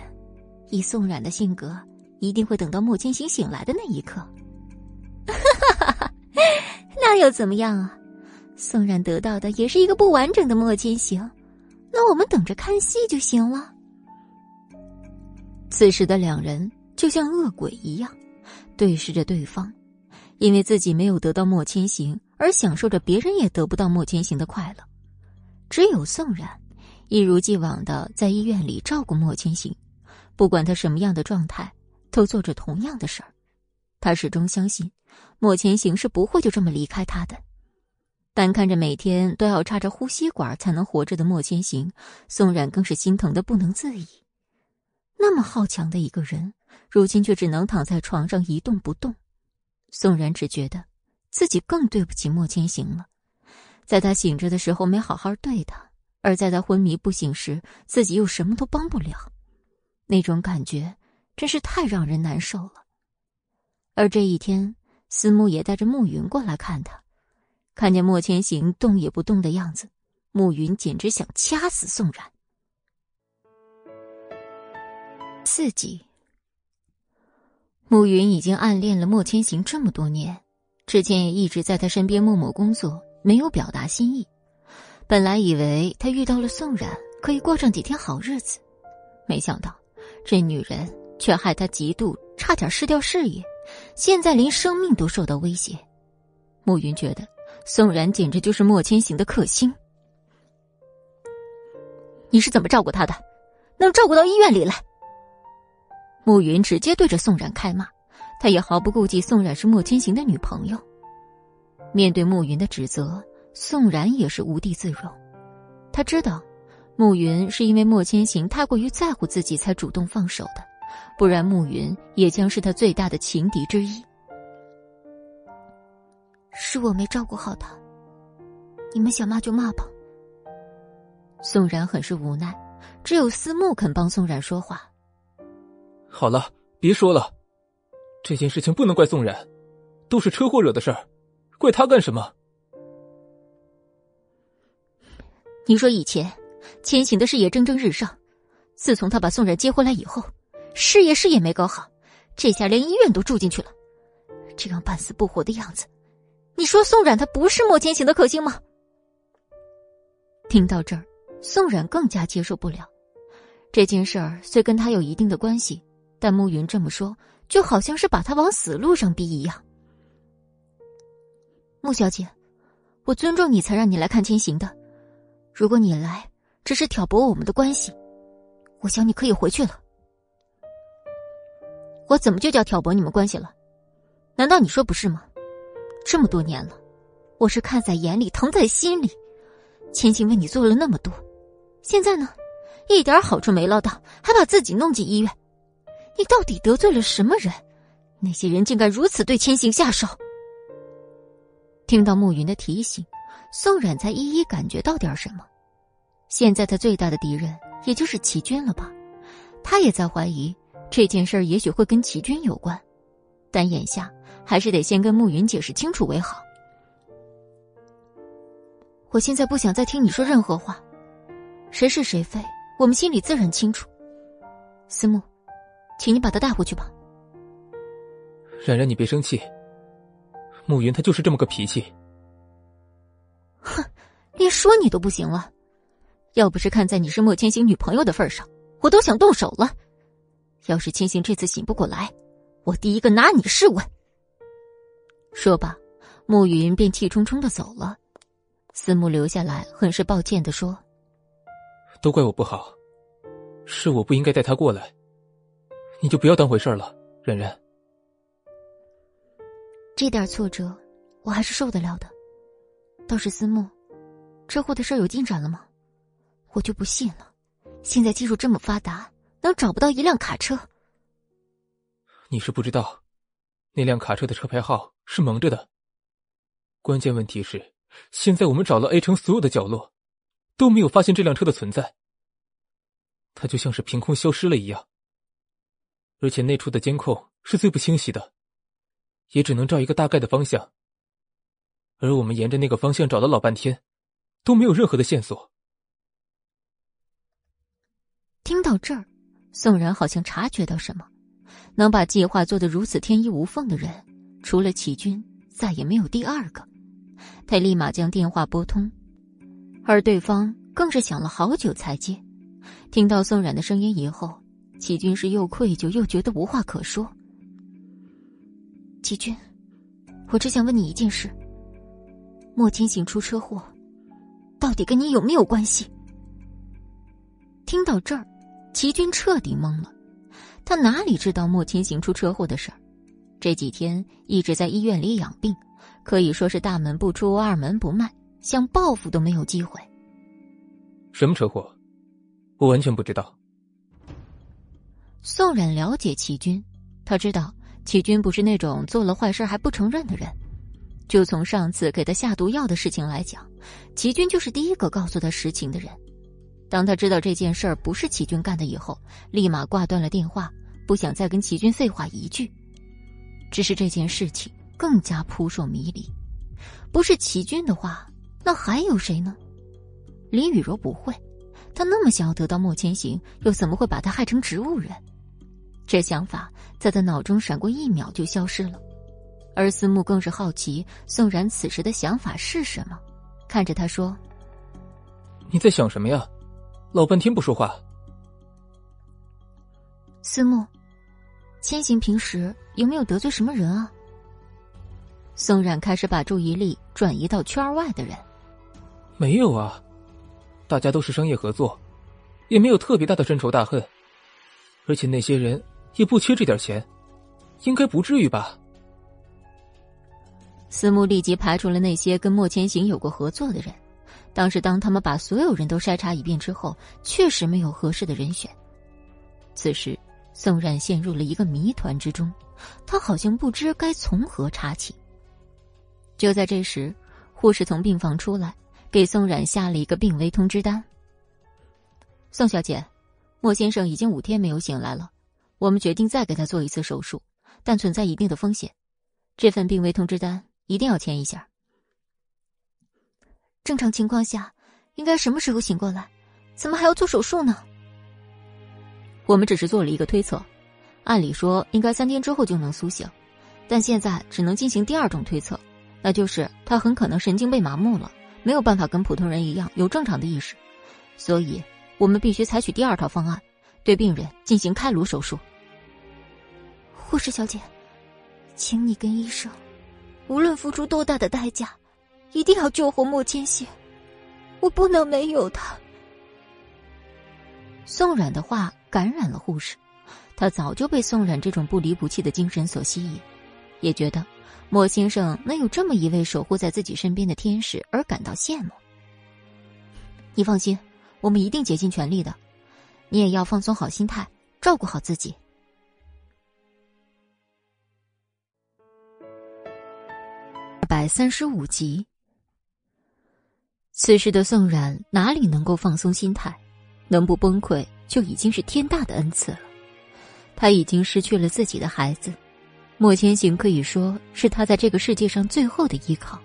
以宋冉的性格，一定会等到莫千行醒来的那一刻。哈哈哈，那又怎么样啊？宋冉得到的也是一个不完整的莫千行，那我们等着看戏就行了。此时的两人就像恶鬼一样，对视着对方，因为自己没有得到莫千行，而享受着别人也得不到莫千行的快乐。只有宋冉，一如既往的在医院里照顾莫千行，不管他什么样的状态，都做着同样的事儿。他始终相信，莫千行是不会就这么离开他的。但看着每天都要插着呼吸管才能活着的莫千行，宋冉更是心疼的不能自已。那么好强的一个人，如今却只能躺在床上一动不动。宋然只觉得自己更对不起莫千行了，在他醒着的时候没好好对他，而在他昏迷不醒时，自己又什么都帮不了，那种感觉真是太让人难受了。而这一天，思慕也带着暮云过来看他，看见莫千行动也不动的样子，暮云简直想掐死宋冉。四级，暮云已经暗恋了莫千行这么多年，之前也一直在他身边默默工作，没有表达心意。本来以为他遇到了宋冉，可以过上几天好日子，没想到这女人却害他嫉妒，差点失掉事业，现在连生命都受到威胁。暮云觉得宋然简直就是莫千行的克星。你是怎么照顾他的？能照顾到医院里来？暮云直接对着宋冉开骂，他也毫不顾忌宋冉是莫千行的女朋友。面对暮云的指责，宋冉也是无地自容。他知道，暮云是因为莫千行太过于在乎自己才主动放手的，不然暮云也将是他最大的情敌之一。是我没照顾好他，你们想骂就骂吧。宋然很是无奈，只有思慕肯帮宋然说话。好了，别说了，这件事情不能怪宋然，都是车祸惹的事儿，怪他干什么？你说以前，千行的事业蒸蒸日上，自从他把宋冉接回来以后，事业事业没搞好，这下连医院都住进去了，这样半死不活的样子，你说宋冉他不是莫千行的克星吗？听到这儿，宋冉更加接受不了。这件事儿虽跟他有一定的关系，但慕云这么说，就好像是把他往死路上逼一样。穆小姐，我尊重你，才让你来看千行的。如果你来只是挑拨我们的关系，我想你可以回去了。我怎么就叫挑拨你们关系了？难道你说不是吗？这么多年了，我是看在眼里，疼在心里。千行为你做了那么多，现在呢，一点好处没捞到，还把自己弄进医院。你到底得罪了什么人？那些人竟敢如此对千行下手？听到暮云的提醒，宋冉才一一感觉到点什么。现在他最大的敌人也就是齐军了吧？他也在怀疑这件事儿也许会跟齐军有关，但眼下还是得先跟慕云解释清楚为好。我现在不想再听你说任何话，谁是谁非，我们心里自然清楚。思慕，请你把他带回去吧。冉冉，你别生气。慕云他就是这么个脾气。哼，连说你都不行了。要不是看在你是莫千行女朋友的份上，我都想动手了。要是千行这次醒不过来，我第一个拿你试问。说罢，暮云便气冲冲的走了。思慕留下来，很是抱歉的说：“都怪我不好，是我不应该带他过来。你就不要当回事了，冉冉。这点挫折，我还是受得了的。倒是思慕，车祸的事有进展了吗？我就不信了，现在技术这么发达，能找不到一辆卡车？你是不知道，那辆卡车的车牌号是蒙着的。关键问题是。”现在我们找了 A 城所有的角落，都没有发现这辆车的存在。它就像是凭空消失了一样。而且那处的监控是最不清晰的，也只能照一个大概的方向。而我们沿着那个方向找了老半天，都没有任何的线索。听到这儿，宋然好像察觉到什么，能把计划做得如此天衣无缝的人，除了启军，再也没有第二个。他立马将电话拨通，而对方更是想了好久才接。听到宋冉的声音以后，齐军是又愧疚又觉得无话可说。齐军，我只想问你一件事：莫千行出车祸，到底跟你有没有关系？听到这儿，齐军彻底懵了。他哪里知道莫千行出车祸的事儿？这几天一直在医院里养病。可以说是大门不出，二门不迈，想报复都没有机会。什么车祸？我完全不知道。宋冉了解齐军，他知道齐军不是那种做了坏事还不承认的人。就从上次给他下毒药的事情来讲，齐军就是第一个告诉他实情的人。当他知道这件事儿不是齐军干的以后，立马挂断了电话，不想再跟齐军废话一句。只是这件事情。更加扑朔迷离，不是齐军的话，那还有谁呢？林雨柔不会，他那么想要得到莫千行，又怎么会把他害成植物人？这想法在他脑中闪过一秒就消失了。而思慕更是好奇宋然此时的想法是什么，看着他说：“你在想什么呀？老半天不说话。”思慕，千行平时有没有得罪什么人啊？宋冉开始把注意力转移到圈外的人。没有啊，大家都是商业合作，也没有特别大的深仇大恨，而且那些人也不缺这点钱，应该不至于吧？思慕立即排除了那些跟莫千行有过合作的人。当时，当他们把所有人都筛查一遍之后，确实没有合适的人选。此时，宋冉陷入了一个谜团之中，他好像不知该从何查起。就在这时，护士从病房出来，给宋冉下了一个病危通知单。宋小姐，莫先生已经五天没有醒来了，我们决定再给他做一次手术，但存在一定的风险。这份病危通知单一定要签一下。正常情况下，应该什么时候醒过来？怎么还要做手术呢？我们只是做了一个推测，按理说应该三天之后就能苏醒。但现在只能进行第二种推测，那就是他很可能神经被麻木了，没有办法跟普通人一样有正常的意识，所以我们必须采取第二套方案，对病人进行开颅手术。护士小姐，请你跟医生，无论付出多大的代价，一定要救活莫千玺，我不能没有他。宋冉的话感染了护士，他早就被宋冉这种不离不弃的精神所吸引，也觉得莫先生能有这么一位守护在自己身边的天使而感到羡慕。你放心，我们一定竭尽全力的，你也要放松好心态，照顾好自己。二百三十五集，此时的宋冉哪里能够放松心态？能不崩溃就已经是天大的恩赐了。他已经失去了自己的孩子，莫千行可以说是他在这个世界上最后的依靠，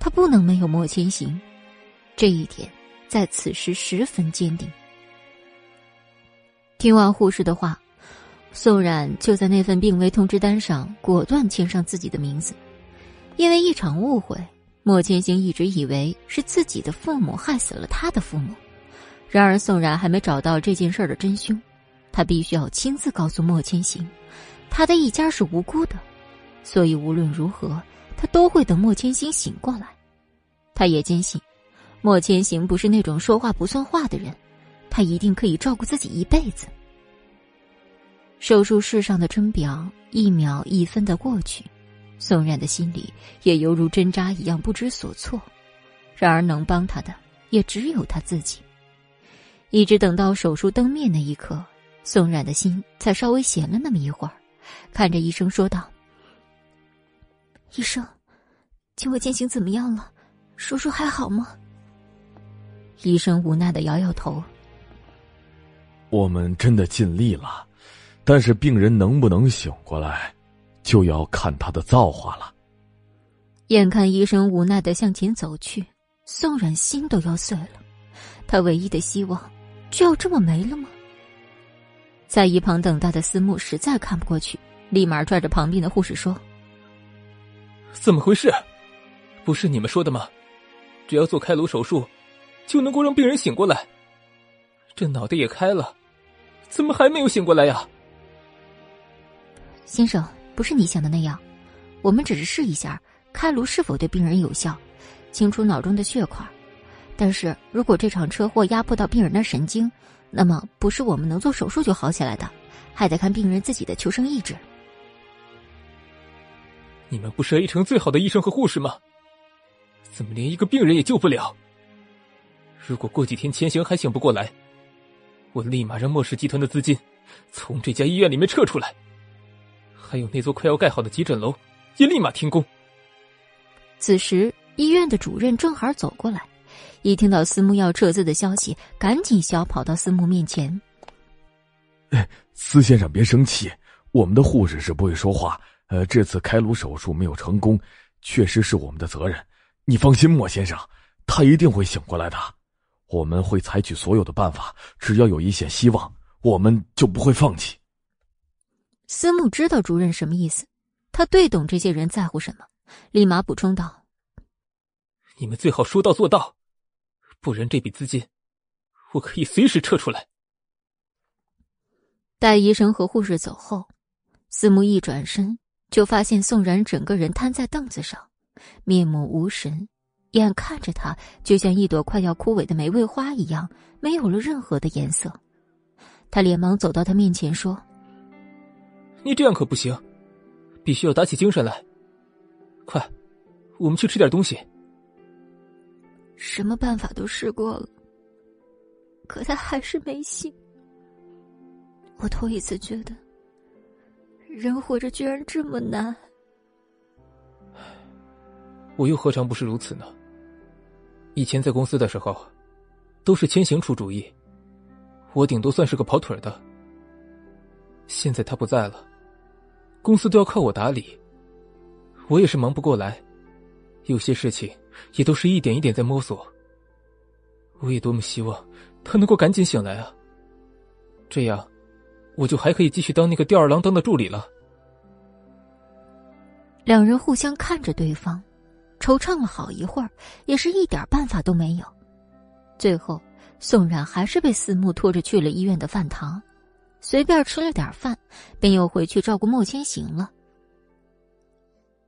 他不能没有莫千行，这一点在此时十分坚定。听完护士的话，宋冉就在那份病危通知单上果断签上自己的名字。因为一场误会，莫千行一直以为是自己的父母害死了他的父母。然而，宋然还没找到这件事的真凶，他必须要亲自告诉莫千行，他的一家是无辜的，所以无论如何，他都会等莫千行醒过来。他也坚信，莫千行不是那种说话不算话的人，他一定可以照顾自己一辈子。手术室上的钟表一秒一分的过去，宋冉的心里也犹如针扎一样不知所措。然而，能帮他的也只有他自己。一直等到手术灯灭那一刻，宋冉的心才稍微闲了那么一会儿，看着医生说道：“医生，请问进行怎么样了？叔叔还好吗？”医生无奈的摇摇头：“我们真的尽力了，但是病人能不能醒过来，就要看他的造化了。”眼看医生无奈的向前走去，宋冉心都要碎了，他唯一的希望。就要这么没了吗？在一旁等待的思慕实在看不过去，立马拽着旁边的护士说：“怎么回事？不是你们说的吗？只要做开颅手术，就能够让病人醒过来。这脑袋也开了，怎么还没有醒过来呀？”先生，不是你想的那样，我们只是试一下开颅是否对病人有效，清除脑中的血块。但是如果这场车祸压迫到病人的神经，那么不是我们能做手术就好起来的，还得看病人自己的求生意志。你们不是 A 城最好的医生和护士吗？怎么连一个病人也救不了？如果过几天千行还醒不过来，我立马让莫氏集团的资金从这家医院里面撤出来，还有那座快要盖好的急诊楼也立马停工。此时，医院的主任正好走过来。一听到思慕要撤资的消息，赶紧小跑到思慕面前。哎，司先生别生气，我们的护士是不会说话。呃，这次开颅手术没有成功，确实是我们的责任。你放心，莫先生，他一定会醒过来的。我们会采取所有的办法，只要有一线希望，我们就不会放弃。思慕知道主任什么意思，他对懂这些人在乎什么，立马补充道：“你们最好说到做到。”不然这笔资金，我可以随时撤出来。待医生和护士走后，司慕一转身就发现宋然整个人瘫在凳子上，面目无神，眼看着他就像一朵快要枯萎的玫瑰花一样，没有了任何的颜色。他连忙走到他面前说：“你这样可不行，必须要打起精神来。快，我们去吃点东西。”什么办法都试过了，可他还是没醒。我头一次觉得，人活着居然这么难。我又何尝不是如此呢？以前在公司的时候，都是千行出主意，我顶多算是个跑腿的。现在他不在了，公司都要靠我打理，我也是忙不过来，有些事情。也都是一点一点在摸索。我也多么希望他能够赶紧醒来啊！这样，我就还可以继续当那个吊儿郎当的助理了。两人互相看着对方，惆怅了好一会儿，也是一点办法都没有。最后，宋冉还是被思慕拖着去了医院的饭堂，随便吃了点饭，便又回去照顾莫千行了。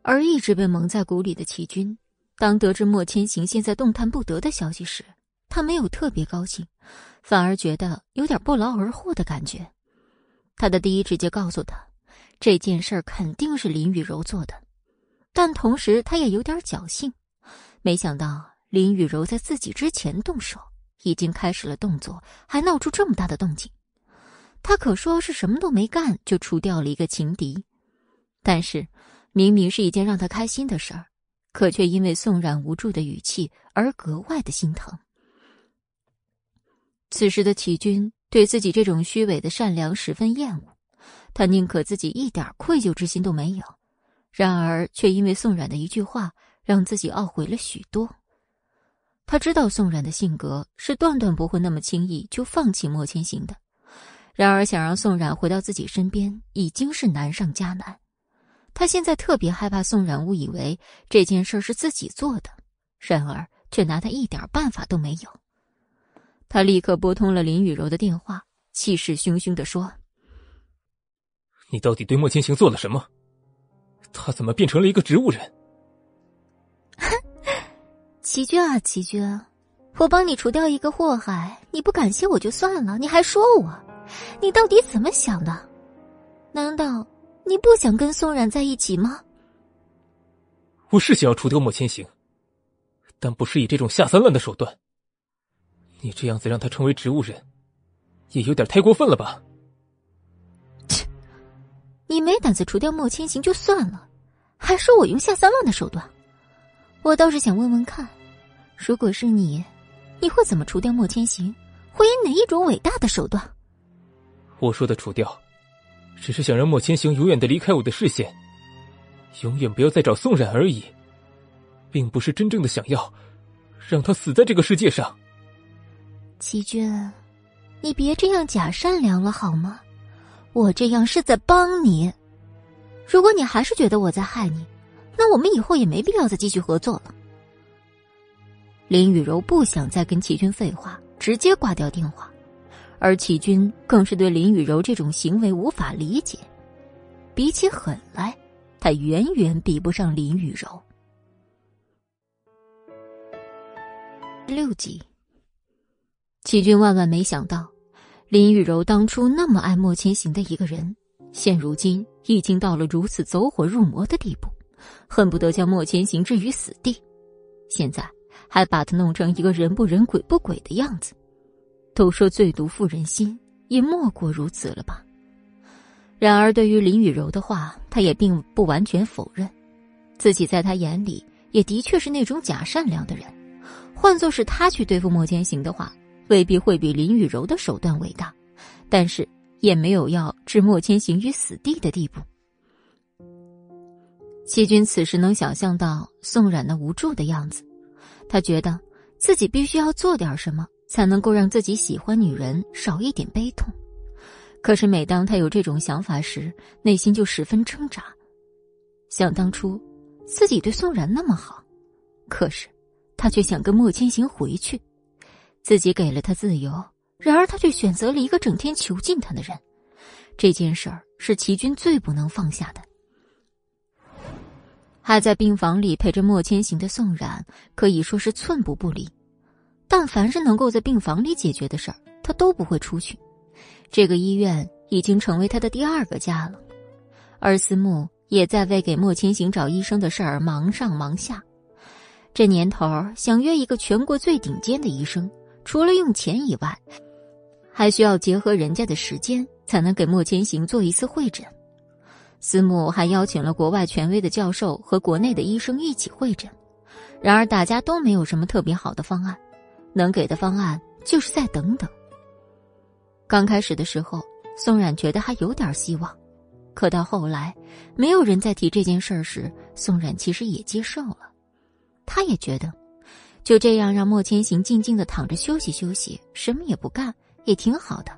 而一直被蒙在鼓里的齐军，当得知莫千行现在动弹不得的消息时，他没有特别高兴，反而觉得有点不劳而获的感觉。他的第一直觉告诉他，这件事肯定是林雨柔做的。但同时，他也有点侥幸，没想到林雨柔在自己之前动手，已经开始了动作，还闹出这么大的动静。他可说是什么都没干就除掉了一个情敌，但是明明是一件让他开心的事儿，可却因为宋冉无助的语气而格外的心疼。此时的齐军对自己这种虚伪的善良十分厌恶，他宁可自己一点愧疚之心都没有。然而，却因为宋冉的一句话，让自己懊悔了许多。他知道宋冉的性格是断断不会那么轻易就放弃莫千行的。然而，想让宋冉回到自己身边，已经是难上加难。他现在特别害怕宋冉误以为这件事是自己做的，然而却拿他一点办法都没有。他立刻拨通了林雨柔的电话，气势汹汹的说：“你到底对莫千行做了什么？”他怎么变成了一个植物人？齐军啊，齐军，我帮你除掉一个祸害，你不感谢我就算了，你还说我，你到底怎么想的？难道你不想跟宋冉在一起吗？我是想要除掉莫千行，但不是以这种下三滥的手段。你这样子让他成为植物人，也有点太过分了吧？切你没胆子除掉莫千行就算了，还说我用下三滥的手段。我倒是想问问看，如果是你，你会怎么除掉莫千行？会以哪一种伟大的手段？我说的除掉，只是想让莫千行永远的离开我的视线，永远不要再找宋冉而已，并不是真正的想要让他死在这个世界上。齐军，你别这样假善良了好吗？我这样是在帮你，如果你还是觉得我在害你，那我们以后也没必要再继续合作了。林雨柔不想再跟齐军废话，直接挂掉电话，而齐军更是对林雨柔这种行为无法理解。比起狠来，他远远比不上林雨柔。六集，齐军万万没想到。林雨柔当初那么爱莫千行的一个人，现如今已经到了如此走火入魔的地步，恨不得将莫千行置于死地。现在还把他弄成一个人不人鬼不鬼的样子，都说最毒妇人心，也莫过如此了吧？然而对于林雨柔的话，他也并不完全否认，自己在他眼里也的确是那种假善良的人。换做是他去对付莫千行的话。未必会比林雨柔的手段伟大，但是也没有要置莫千行于死地的地步。齐军此时能想象到宋冉那无助的样子，他觉得自己必须要做点什么，才能够让自己喜欢女人少一点悲痛。可是每当他有这种想法时，内心就十分挣扎。想当初，自己对宋冉那么好，可是他却想跟莫千行回去。自己给了他自由，然而他却选择了一个整天囚禁他的人。这件事儿是齐军最不能放下的。还在病房里陪着莫千行的宋冉可以说是寸步不离，但凡是能够在病房里解决的事儿，他都不会出去。这个医院已经成为他的第二个家了，而思慕也在为给莫千行找医生的事儿忙上忙下。这年头想约一个全国最顶尖的医生。除了用钱以外，还需要结合人家的时间，才能给莫千行做一次会诊。司慕还邀请了国外权威的教授和国内的医生一起会诊，然而大家都没有什么特别好的方案，能给的方案就是再等等。刚开始的时候，宋冉觉得还有点希望，可到后来，没有人再提这件事时，宋冉其实也接受了，他也觉得。就这样让莫千行静静的躺着休息休息，什么也不干，也挺好的。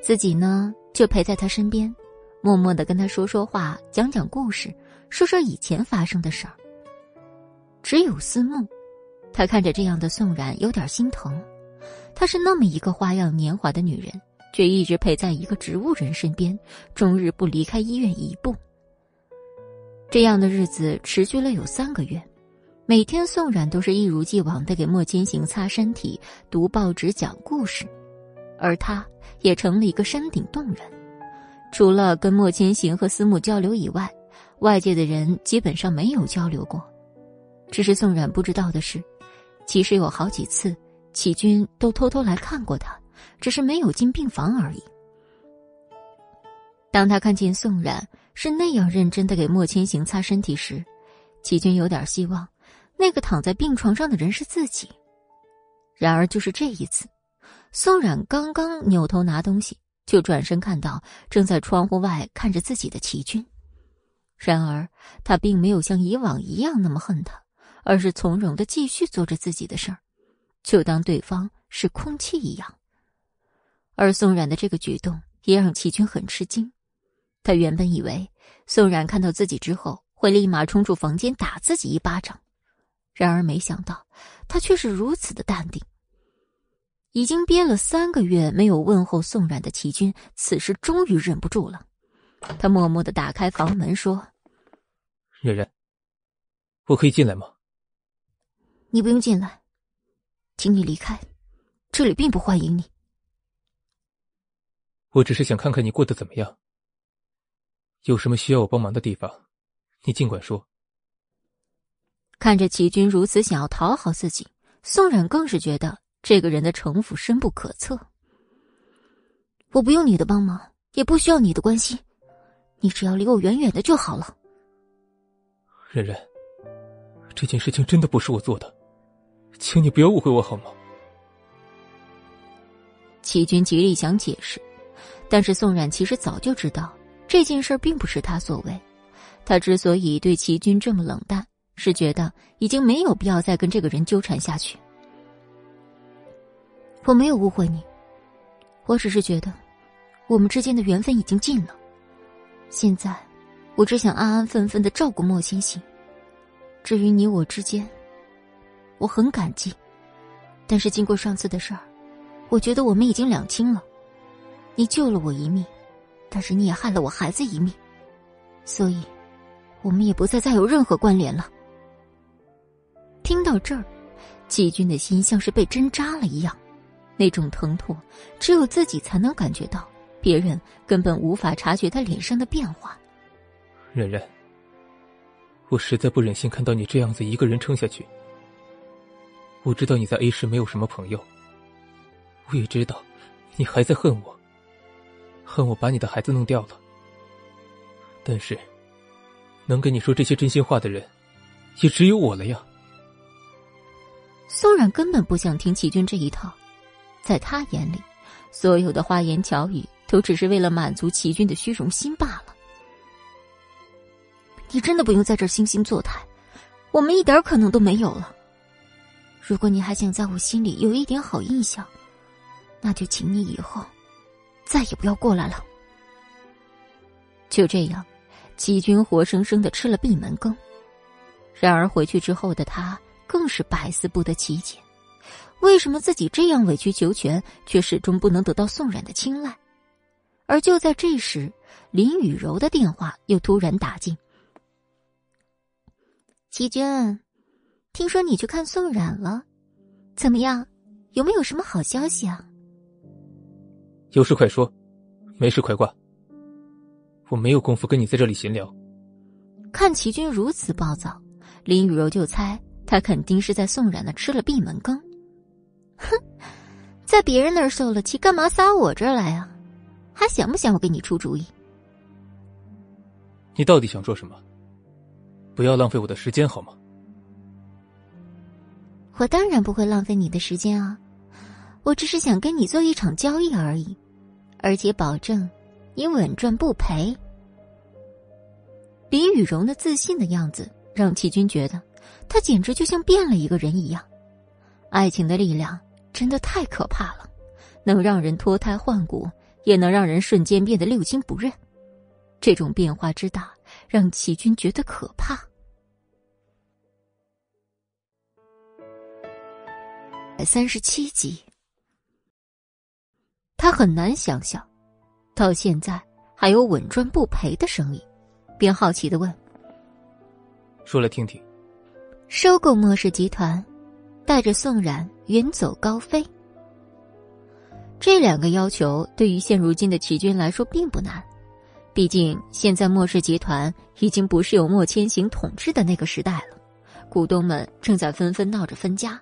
自己呢，就陪在他身边，默默的跟他说说话，讲讲故事，说说以前发生的事儿。只有思慕，他看着这样的宋冉有点心疼。她是那么一个花样年华的女人，却一直陪在一个植物人身边，终日不离开医院一步。这样的日子持续了有三个月，每天宋冉都是一如既往的给莫千行擦身体、读报纸、讲故事，而他也成了一个山顶洞人。除了跟莫千行和思慕交流以外，外界的人基本上没有交流过。只是宋冉不知道的是，其实有好几次，齐军都偷偷来看过他，只是没有进病房而已。当他看见宋冉是那样认真的给莫千行擦身体时，齐军有点希望，那个躺在病床上的人是自己。然而，就是这一次，宋冉刚刚扭头拿东西，就转身看到正在窗户外看着自己的齐军。然而，他并没有像以往一样那么恨他。而是从容的继续做着自己的事儿，就当对方是空气一样。而宋冉的这个举动也让齐军很吃惊，他原本以为宋冉看到自己之后会立马冲出房间打自己一巴掌，然而没想到他却是如此的淡定。已经憋了三个月没有问候宋冉的齐军，此时终于忍不住了，他默默的打开房门说：“冉冉，我可以进来吗？”你不用进来，请你离开，这里并不欢迎你。我只是想看看你过得怎么样，有什么需要我帮忙的地方，你尽管说。看着齐军如此想要讨好自己，宋冉更是觉得这个人的城府深不可测。我不用你的帮忙，也不需要你的关心，你只要离我远远的就好了。冉冉，这件事情真的不是我做的。请你不要误会我好吗？齐军极力想解释，但是宋冉其实早就知道这件事并不是他所为。他之所以对齐军这么冷淡，是觉得已经没有必要再跟这个人纠缠下去。我没有误会你，我只是觉得我们之间的缘分已经尽了。现在，我只想安安分分的照顾莫千行。至于你我之间，我很感激，但是经过上次的事儿，我觉得我们已经两清了。你救了我一命，但是你也害了我孩子一命，所以，我们也不再再有任何关联了。听到这儿，季军的心像是被针扎了一样，那种疼痛只有自己才能感觉到，别人根本无法察觉他脸上的变化。冉冉，我实在不忍心看到你这样子一个人撑下去。我知道你在 A 市没有什么朋友，我也知道你还在恨我，恨我把你的孩子弄掉了。但是，能跟你说这些真心话的人，也只有我了呀。宋冉根本不想听齐军这一套，在他眼里，所有的花言巧语都只是为了满足齐军的虚荣心罢了。你真的不用在这惺惺作态，我们一点可能都没有了。如果你还想在我心里有一点好印象，那就请你以后再也不要过来了。就这样，齐军活生生的吃了闭门羹。然而回去之后的他更是百思不得其解：为什么自己这样委曲求全，却始终不能得到宋冉的青睐？而就在这时，林雨柔的电话又突然打进。齐军。听说你去看宋冉了，怎么样？有没有什么好消息啊？有事快说，没事快挂。我没有功夫跟你在这里闲聊。看齐军如此暴躁，林雨柔就猜他肯定是在宋冉那吃了闭门羹。哼，在别人那儿受了气，干嘛撒我这儿来啊？还想不想我给你出主意？你到底想做什么？不要浪费我的时间好吗？我当然不会浪费你的时间啊，我只是想跟你做一场交易而已，而且保证你稳赚不赔。李雨荣的自信的样子让齐军觉得他简直就像变了一个人一样。爱情的力量真的太可怕了，能让人脱胎换骨，也能让人瞬间变得六亲不认。这种变化之大，让齐军觉得可怕。三十七集，他很难想象，到现在还有稳赚不赔的生意，便好奇的问：“说来听听。”收购莫氏集团，带着宋冉远走高飞。这两个要求对于现如今的齐军来说并不难，毕竟现在莫氏集团已经不是由莫千行统治的那个时代了，股东们正在纷纷闹着分家。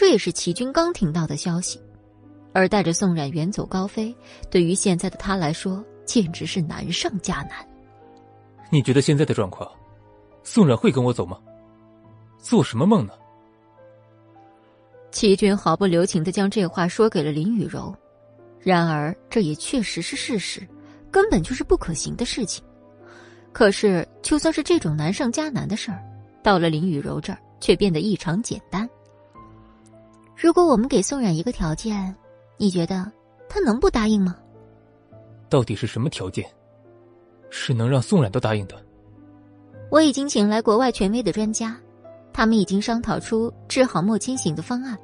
这也是齐军刚听到的消息，而带着宋冉远走高飞，对于现在的他来说简直是难上加难。你觉得现在的状况，宋冉会跟我走吗？做什么梦呢？齐军毫不留情的将这话说给了林雨柔，然而这也确实是事实，根本就是不可行的事情。可是就算是这种难上加难的事儿，到了林雨柔这儿却变得异常简单。如果我们给宋冉一个条件，你觉得他能不答应吗？到底是什么条件？是能让宋冉都答应的？我已经请来国外权威的专家，他们已经商讨出治好莫千行的方案。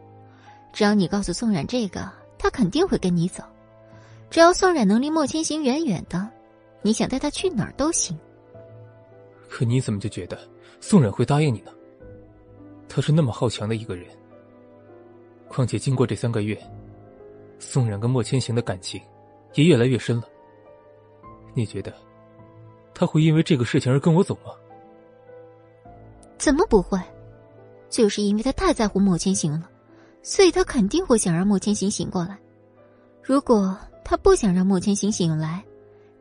只要你告诉宋冉这个，他肯定会跟你走。只要宋冉能离莫千行远远的，你想带他去哪儿都行。可你怎么就觉得宋冉会答应你呢？他是那么好强的一个人。况且，经过这三个月，宋冉跟莫千行的感情也越来越深了。你觉得他会因为这个事情而跟我走吗？怎么不会？就是因为他太在乎莫千行了，所以他肯定会想让莫千行醒过来。如果他不想让莫千行醒来，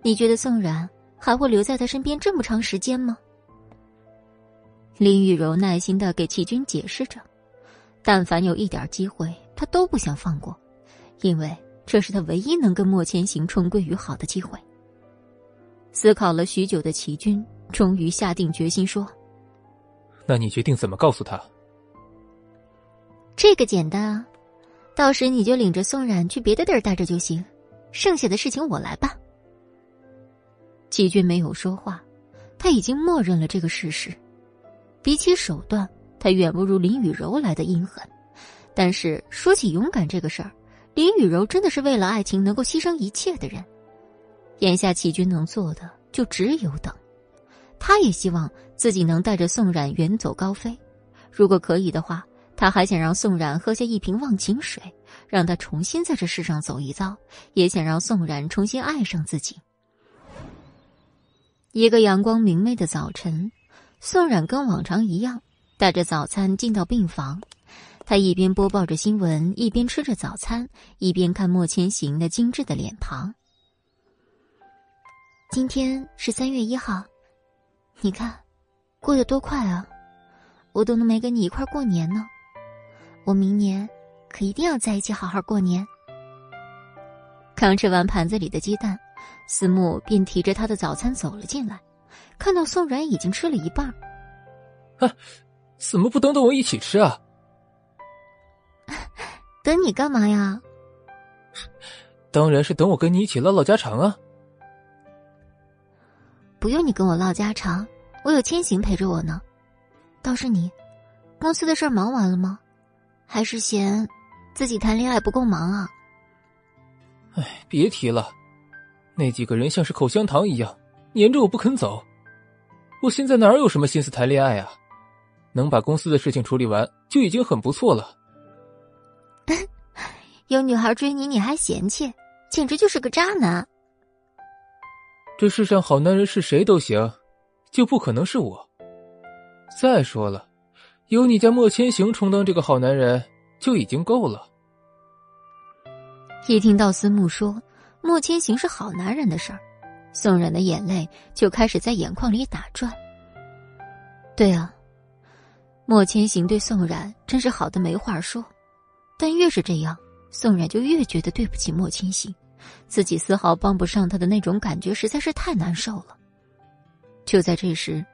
你觉得宋冉还会留在他身边这么长时间吗？林雨柔耐心的给齐军解释着。但凡有一点机会，他都不想放过，因为这是他唯一能跟莫千行重归于好的机会。思考了许久的齐军，终于下定决心说：“那你决定怎么告诉他？”这个简单啊，到时你就领着宋冉去别的地儿待着就行，剩下的事情我来办。齐军没有说话，他已经默认了这个事实。比起手段。他远不如林雨柔来的阴狠，但是说起勇敢这个事儿，林雨柔真的是为了爱情能够牺牲一切的人。眼下齐军能做的就只有等，他也希望自己能带着宋冉远走高飞。如果可以的话，他还想让宋冉喝下一瓶忘情水，让他重新在这世上走一遭，也想让宋冉重新爱上自己。一个阳光明媚的早晨，宋冉跟往常一样。带着早餐进到病房，他一边播报着新闻，一边吃着早餐，一边看莫千行那精致的脸庞。今天是三月一号，你看，过得多快啊！我都能没跟你一块过年呢。我明年可一定要在一起好好过年。刚吃完盘子里的鸡蛋，思慕便提着他的早餐走了进来，看到宋然已经吃了一半，啊。怎么不等等我一起吃啊？等你干嘛呀？当然是等我跟你一起唠唠家常啊！不用你跟我唠家常，我有千行陪着我呢。倒是你，公司的事忙完了吗？还是嫌自己谈恋爱不够忙啊？哎，别提了，那几个人像是口香糖一样粘着我不肯走，我现在哪有什么心思谈恋爱啊？能把公司的事情处理完就已经很不错了。有女孩追你，你还嫌弃，简直就是个渣男。这世上好男人是谁都行，就不可能是我。再说了，有你家莫千行充当这个好男人就已经够了。一听到思慕说莫千行是好男人的事儿，宋冉的眼泪就开始在眼眶里打转。对啊。莫千行对宋冉真是好的没话说，但越是这样，宋冉就越觉得对不起莫千行，自己丝毫帮不上他的那种感觉实在是太难受了。就在这时，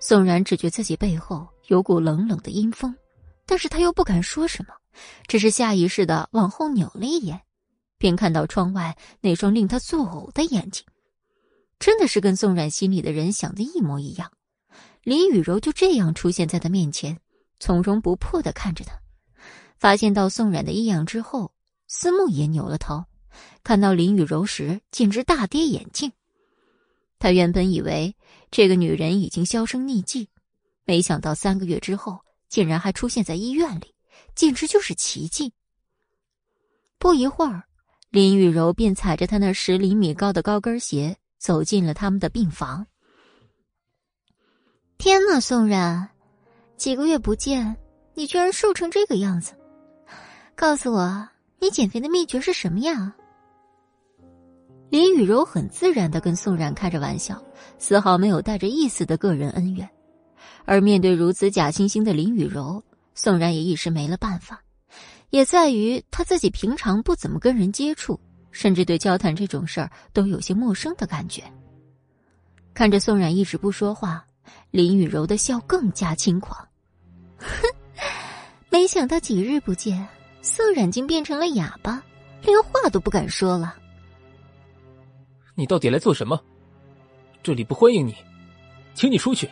宋冉只觉自己背后有股冷冷的阴风，但是他又不敢说什么，只是下意识的往后扭了一眼，便看到窗外那双令他作呕的眼睛。真的是跟宋冉心里的人想的一模一样。林雨柔就这样出现在他面前，从容不迫的看着他。发现到宋冉的异样之后，思慕也扭了头，看到林雨柔时，简直大跌眼镜。他原本以为这个女人已经销声匿迹，没想到三个月之后，竟然还出现在医院里，简直就是奇迹。不一会儿，林雨柔便踩着她那十厘米高的高跟鞋走进了他们的病房。天哪，宋冉，几个月不见，你居然瘦成这个样子！告诉我，你减肥的秘诀是什么呀？林雨柔很自然的跟宋冉开着玩笑，丝毫没有带着一丝的个人恩怨。而面对如此假惺惺的林雨柔，宋冉也一时没了办法，也在于他自己平常不怎么跟人接触，甚至对交谈这种事儿都有些陌生的感觉。看着宋冉一直不说话。林雨柔的笑更加轻狂，哼，没想到几日不见，宋冉竟变成了哑巴，连话都不敢说了。你到底来做什么？这里不欢迎你，请你出去。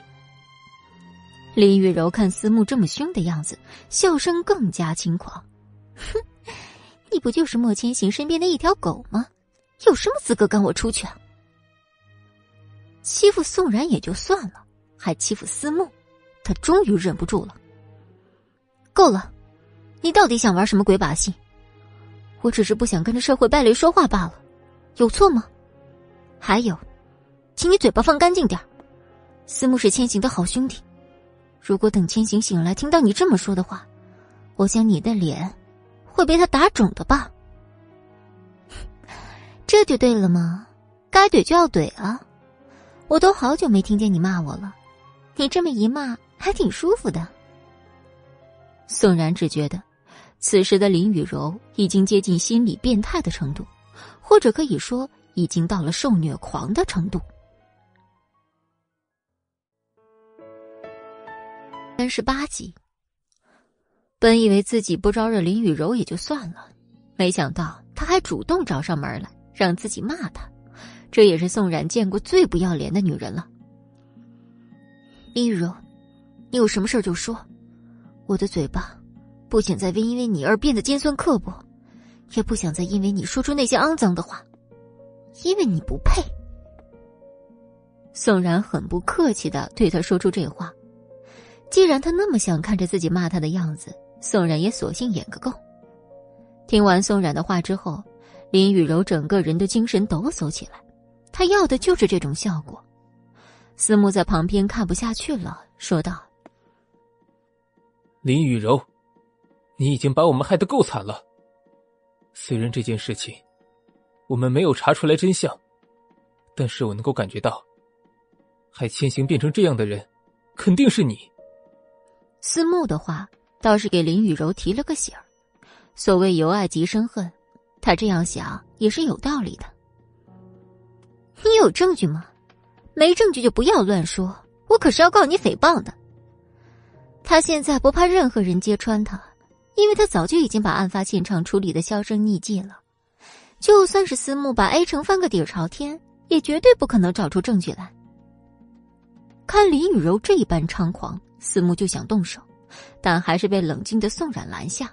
林雨柔看思慕这么凶的样子，笑声更加轻狂，哼，你不就是莫千行身边的一条狗吗？有什么资格赶我出去啊？欺负宋冉也就算了。还欺负思慕，他终于忍不住了。够了，你到底想玩什么鬼把戏？我只是不想跟着社会败类说话罢了，有错吗？还有，请你嘴巴放干净点思慕是千行的好兄弟，如果等千行醒来听到你这么说的话，我想你的脸会被他打肿的吧？这就对了吗？该怼就要怼啊！我都好久没听见你骂我了。你这么一骂，还挺舒服的。宋然只觉得，此时的林雨柔已经接近心理变态的程度，或者可以说，已经到了受虐狂的程度。三十八集，本以为自己不招惹林雨柔也就算了，没想到他还主动找上门来，让自己骂他，这也是宋冉见过最不要脸的女人了。林雨柔，你有什么事就说。我的嘴巴不想再因为你而变得尖酸刻薄，也不想再因为你说出那些肮脏的话，因为你不配。宋然很不客气的对他说出这话。既然他那么想看着自己骂他的样子，宋然也索性演个够。听完宋冉的话之后，林雨柔整个人都精神抖擞起来，他要的就是这种效果。思慕在旁边看不下去了，说道：“林雨柔，你已经把我们害得够惨了。虽然这件事情我们没有查出来真相，但是我能够感觉到，害千行变成这样的人，肯定是你。”思慕的话倒是给林雨柔提了个醒儿。所谓由爱及生恨，他这样想也是有道理的。你有证据吗？没证据就不要乱说，我可是要告你诽谤的。他现在不怕任何人揭穿他，因为他早就已经把案发现场处理的销声匿迹了。就算是思慕把 A 城翻个底朝天，也绝对不可能找出证据来。看林雨柔这一般猖狂，思慕就想动手，但还是被冷静的宋冉拦下。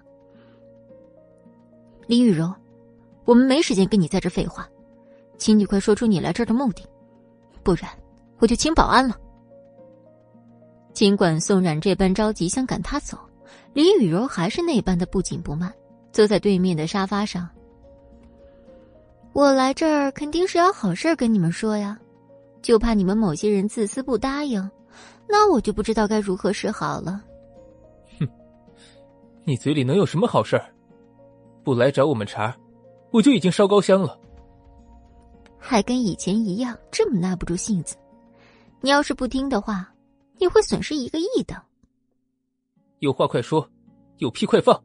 林雨柔，我们没时间跟你在这废话，请你快说出你来这儿的目的。不然，我就请保安了。尽管宋冉这般着急想赶他走，李雨柔还是那般的不紧不慢，坐在对面的沙发上。我来这儿肯定是有好事跟你们说呀，就怕你们某些人自私不答应，那我就不知道该如何是好了。哼，你嘴里能有什么好事？不来找我们茬，我就已经烧高香了。还跟以前一样这么耐不住性子，你要是不听的话，你会损失一个亿的。有话快说，有屁快放，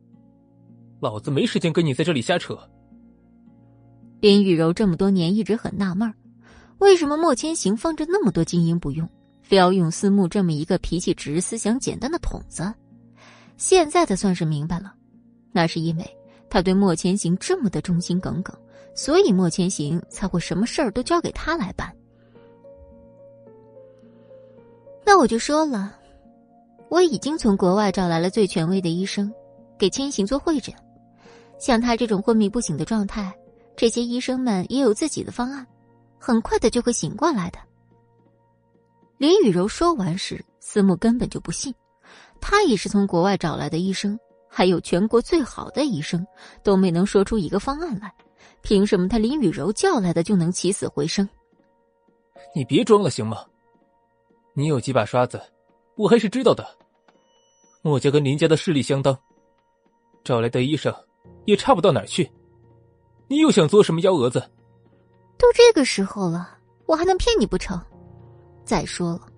老子没时间跟你在这里瞎扯。林雨柔这么多年一直很纳闷为什么莫千行放着那么多精英不用，非要用思慕这么一个脾气直、思想简单的筒子？现在他算是明白了，那是因为他对莫千行这么的忠心耿耿。所以莫千行才会什么事儿都交给他来办。那我就说了，我已经从国外找来了最权威的医生，给千行做会诊。像他这种昏迷不醒的状态，这些医生们也有自己的方案，很快的就会醒过来的。林雨柔说完时，思慕根本就不信，他也是从国外找来的医生，还有全国最好的医生，都没能说出一个方案来，凭什么他林雨柔叫来的就能起死回生？你别装了行吗？你有几把刷子，我还是知道的。墨家跟林家的势力相当，找来的医生。也差不到哪儿去，你又想做什么幺蛾子？都这个时候了，我还能骗你不成？再说了，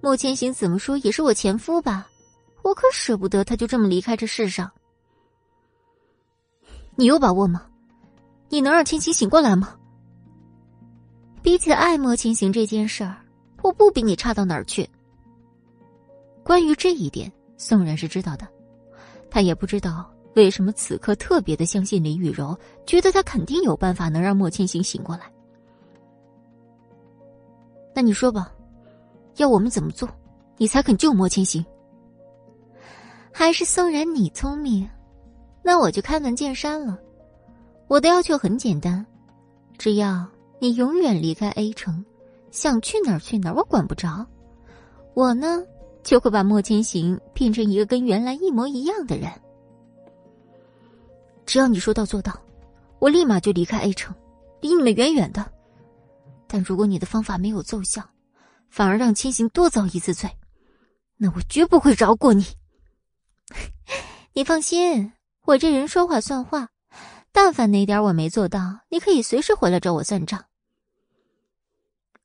莫千行怎么说也是我前夫吧，我可舍不得他就这么离开这世上。你有把握吗？你能让千行醒过来吗？比起爱莫千行这件事儿，我不比你差到哪儿去。关于这一点，宋然是知道的，他也不知道。为什么此刻特别的相信林雨柔？觉得他肯定有办法能让莫千行醒过来。那你说吧，要我们怎么做，你才肯救莫千行？还是宋然你聪明？那我就开门见山了。我的要求很简单，只要你永远离开 A 城，想去哪儿去哪儿，我管不着。我呢，就会把莫千行变成一个跟原来一模一样的人。只要你说到做到，我立马就离开 A 城，离你们远远的。但如果你的方法没有奏效，反而让千行多遭一次罪，那我绝不会饶过你。你放心，我这人说话算话，但凡哪点我没做到，你可以随时回来找我算账。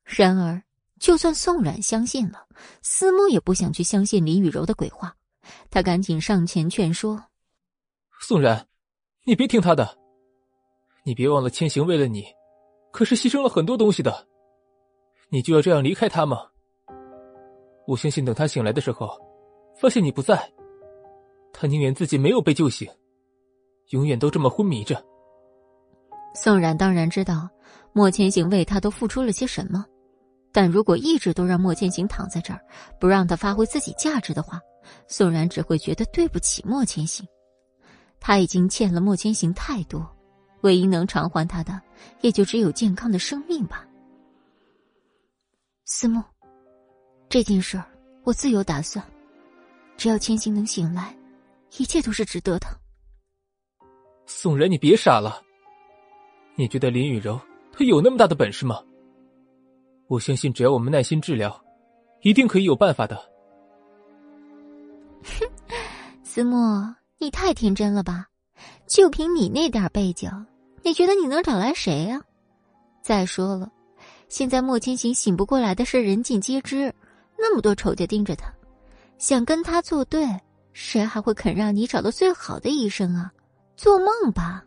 然而，就算宋冉相信了，思慕也不想去相信林雨柔的鬼话，他赶紧上前劝说：“宋冉。”你别听他的，你别忘了千行为了你，可是牺牲了很多东西的。你就要这样离开他吗？我相信等他醒来的时候，发现你不在，他宁愿自己没有被救醒，永远都这么昏迷着。宋冉当然知道莫千行为他都付出了些什么，但如果一直都让莫千行躺在这儿，不让他发挥自己价值的话，宋冉只会觉得对不起莫千行。他已经欠了莫千行太多，唯一能偿还他的，也就只有健康的生命吧。思慕，这件事儿我自有打算，只要千行能醒来，一切都是值得的。宋然，你别傻了，你觉得林雨柔她有那么大的本事吗？我相信，只要我们耐心治疗，一定可以有办法的。哼，思慕。你太天真了吧！就凭你那点背景，你觉得你能找来谁呀？再说了，现在莫千行醒不过来的事人尽皆知，那么多仇家盯着他，想跟他作对，谁还会肯让你找到最好的医生啊？做梦吧！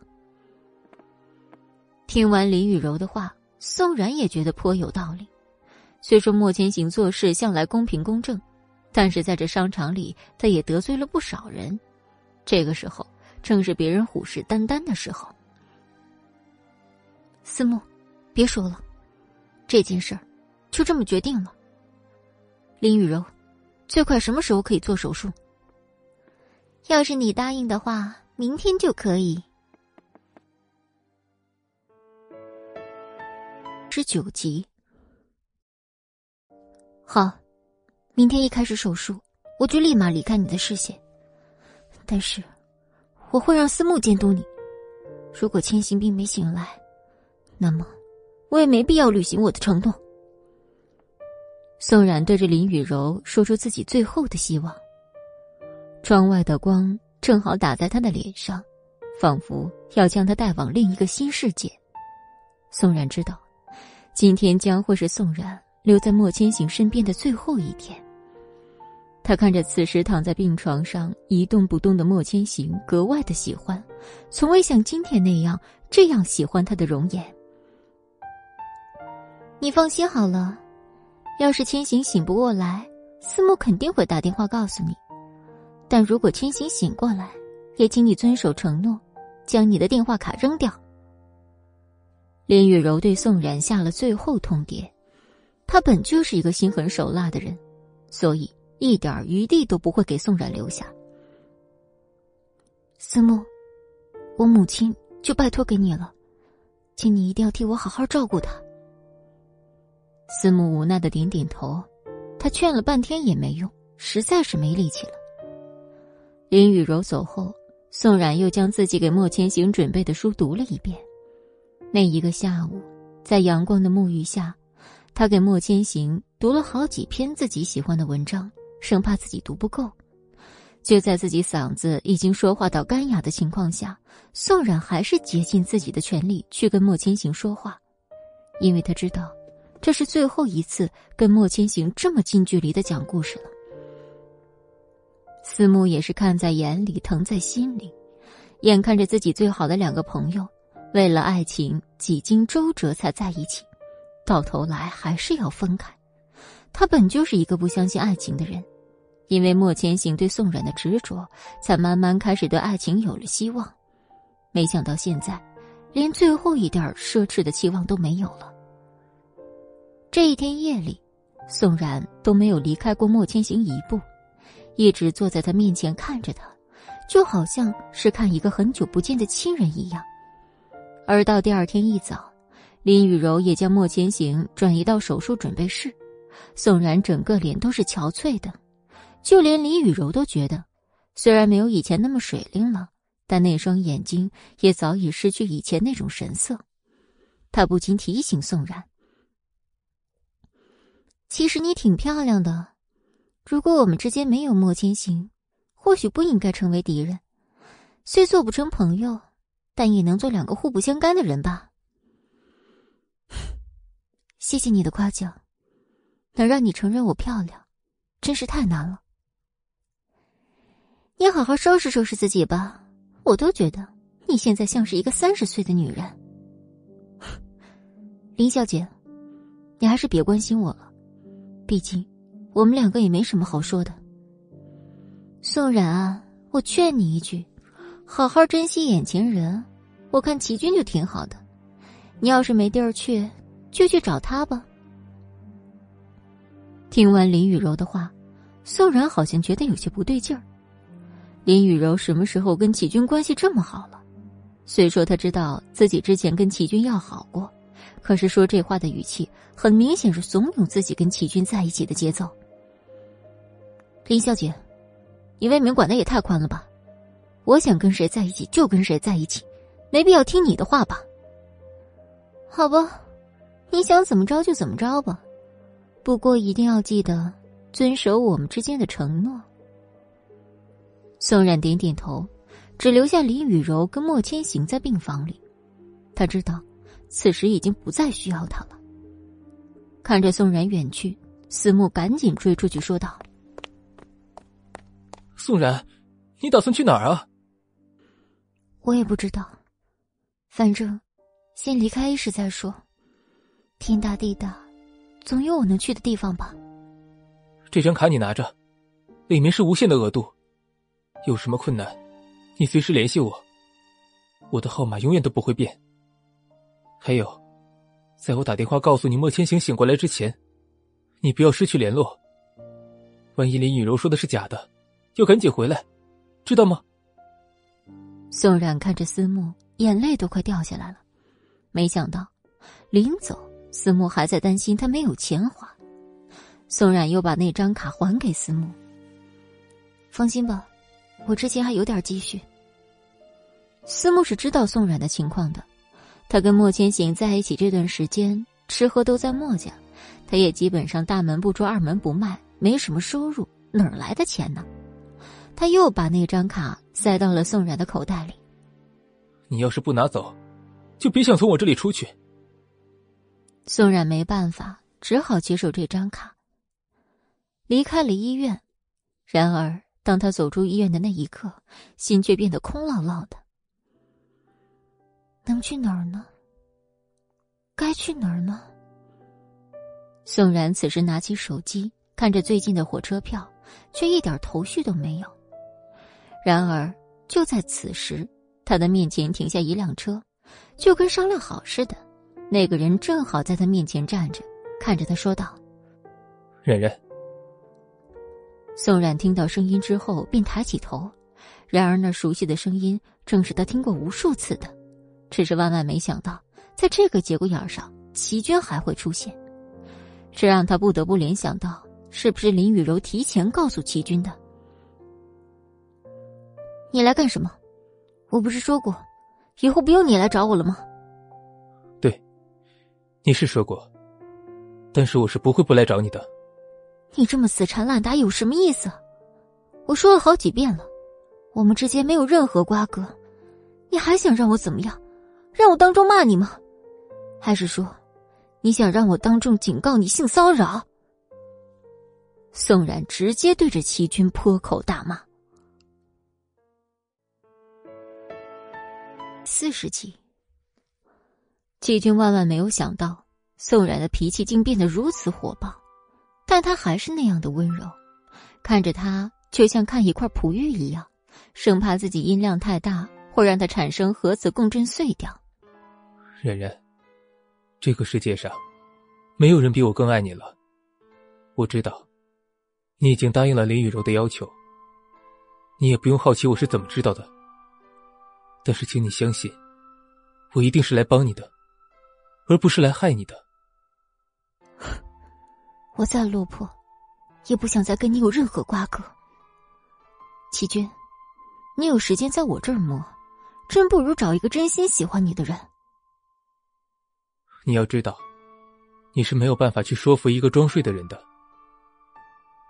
听完林雨柔的话，宋然也觉得颇有道理。虽说莫千行做事向来公平公正，但是在这商场里，他也得罪了不少人。这个时候正是别人虎视眈眈的时候。思慕，别说了，这件事儿就这么决定了。林雨柔，最快什么时候可以做手术？要是你答应的话，明天就可以。十九集，好，明天一开始手术，我就立马离开你的视线。但是，我会让思慕监督你。如果千行并没醒来，那么我也没必要履行我的承诺。宋冉对着林雨柔说出自己最后的希望。窗外的光正好打在他的脸上，仿佛要将他带往另一个新世界。宋冉知道，今天将会是宋冉留在莫千行身边的最后一天。他看着此时躺在病床上一动不动的莫千行，格外的喜欢，从未像今天那样这样喜欢他的容颜。你放心好了，要是千行醒不过来，思慕肯定会打电话告诉你。但如果千行醒过来，也请你遵守承诺，将你的电话卡扔掉。林雨柔对宋冉下了最后通牒，他本就是一个心狠手辣的人。所以一点余地都不会给宋冉留下。思慕，我母亲就拜托给你了，请你一定要替我好好照顾她。思慕无奈的点点头，他劝了半天也没用，实在是没力气了。林雨柔走后，宋冉又将自己给莫千行准备的书读了一遍。那一个下午，在阳光的沐浴下，他给莫千行读了好几篇自己喜欢的文章，生怕自己读不够。就在自己嗓子已经说话到干哑的情况下，宋冉还是竭尽自己的全力去跟莫千行说话，因为他知道，这是最后一次跟莫千行这么近距离的讲故事了。思慕也是看在眼里，疼在心里，眼看着自己最好的两个朋友，为了爱情几经周折才在一起，到头来还是要分开。他本就是一个不相信爱情的人。因为莫千行对宋冉的执着，才慢慢开始对爱情有了希望。没想到现在，连最后一点奢侈的期望都没有了。这一天夜里，宋冉都没有离开过莫千行一步，一直坐在他面前看着他，就好像是看一个很久不见的亲人一样。而到第二天一早，林雨柔也将莫千行转移到手术准备室，宋冉整个脸都是憔悴的。就连李雨柔都觉得，虽然没有以前那么水灵了，但那双眼睛也早已失去以前那种神色。他不禁提醒宋然：“其实你挺漂亮的，如果我们之间没有莫千行，或许不应该成为敌人。虽做不成朋友，但也能做两个互不相干的人吧。”谢谢你的夸奖，能让你承认我漂亮，真是太难了。你好好收拾收拾自己吧，我都觉得你现在像是一个三十岁的女人。林小姐，你还是别关心我了，毕竟我们两个也没什么好说的。宋冉啊，我劝你一句，好好珍惜眼前人。我看齐军就挺好的，你要是没地儿去，就去找他吧。听完林雨柔的话，宋冉好像觉得有些不对劲儿。林雨柔什么时候跟齐军关系这么好了？虽说他知道自己之前跟齐军要好过，可是说这话的语气很明显是怂恿自己跟齐军在一起的节奏。林小姐，你未免管的也太宽了吧？我想跟谁在一起就跟谁在一起，没必要听你的话吧？好吧，你想怎么着就怎么着吧，不过一定要记得遵守我们之间的承诺。宋冉点点头，只留下李雨柔跟莫千行在病房里。他知道，此时已经不再需要他了。看着宋冉远去，思慕赶紧追出去说道：“宋然，你打算去哪儿啊？”我也不知道，反正先离开 A 市再说。天大地大，总有我能去的地方吧。这张卡你拿着，里面是无限的额度。有什么困难，你随时联系我。我的号码永远都不会变。还有，在我打电话告诉你莫千行醒过来之前，你不要失去联络。万一林雨柔说的是假的，要赶紧回来，知道吗？宋冉看着思慕，眼泪都快掉下来了。没想到，临走，思慕还在担心他没有钱花。宋冉又把那张卡还给思慕。放心吧。我之前还有点积蓄。思慕是知道宋冉的情况的，他跟莫千行在一起这段时间，吃喝都在莫家，他也基本上大门不出二门不迈，没什么收入，哪来的钱呢？他又把那张卡塞到了宋冉的口袋里。你要是不拿走，就别想从我这里出去。宋冉没办法，只好接受这张卡，离开了医院。然而。当他走出医院的那一刻，心却变得空落落的。能去哪儿呢？该去哪儿呢？宋然此时拿起手机，看着最近的火车票，却一点头绪都没有。然而就在此时，他的面前停下一辆车，就跟商量好似的，那个人正好在他面前站着，看着他说道：“冉冉，宋冉听到声音之后，便抬起头，然而那熟悉的声音正是他听过无数次的，只是万万没想到，在这个节骨眼上，齐军还会出现，这让他不得不联想到，是不是林雨柔提前告诉齐军的？你来干什么？我不是说过，以后不用你来找我了吗？对，你是说过，但是我是不会不来找你的。你这么死缠烂打有什么意思？我说了好几遍了，我们之间没有任何瓜葛，你还想让我怎么样？让我当众骂你吗？还是说，你想让我当众警告你性骚扰？宋冉直接对着齐军破口大骂。四十集，季军万万没有想到，宋冉的脾气竟变得如此火爆。但他还是那样的温柔，看着他就像看一块璞玉一样，生怕自己音量太大会让他产生核磁共振碎掉。冉冉，这个世界上没有人比我更爱你了。我知道，你已经答应了林雨柔的要求，你也不用好奇我是怎么知道的。但是，请你相信，我一定是来帮你的，而不是来害你的。我再落魄，也不想再跟你有任何瓜葛。齐军，你有时间在我这儿磨，真不如找一个真心喜欢你的人。你要知道，你是没有办法去说服一个装睡的人的。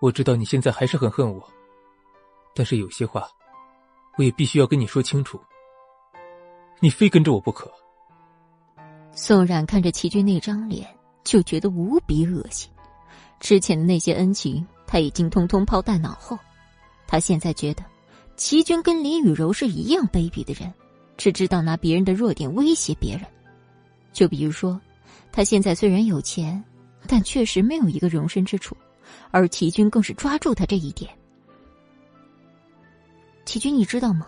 我知道你现在还是很恨我，但是有些话，我也必须要跟你说清楚。你非跟着我不可。宋冉看着齐军那张脸，就觉得无比恶心。之前的那些恩情，他已经通通抛在脑后。他现在觉得，齐军跟林雨柔是一样卑鄙的人，只知道拿别人的弱点威胁别人。就比如说，他现在虽然有钱，但确实没有一个容身之处，而齐军更是抓住他这一点。齐军，你知道吗？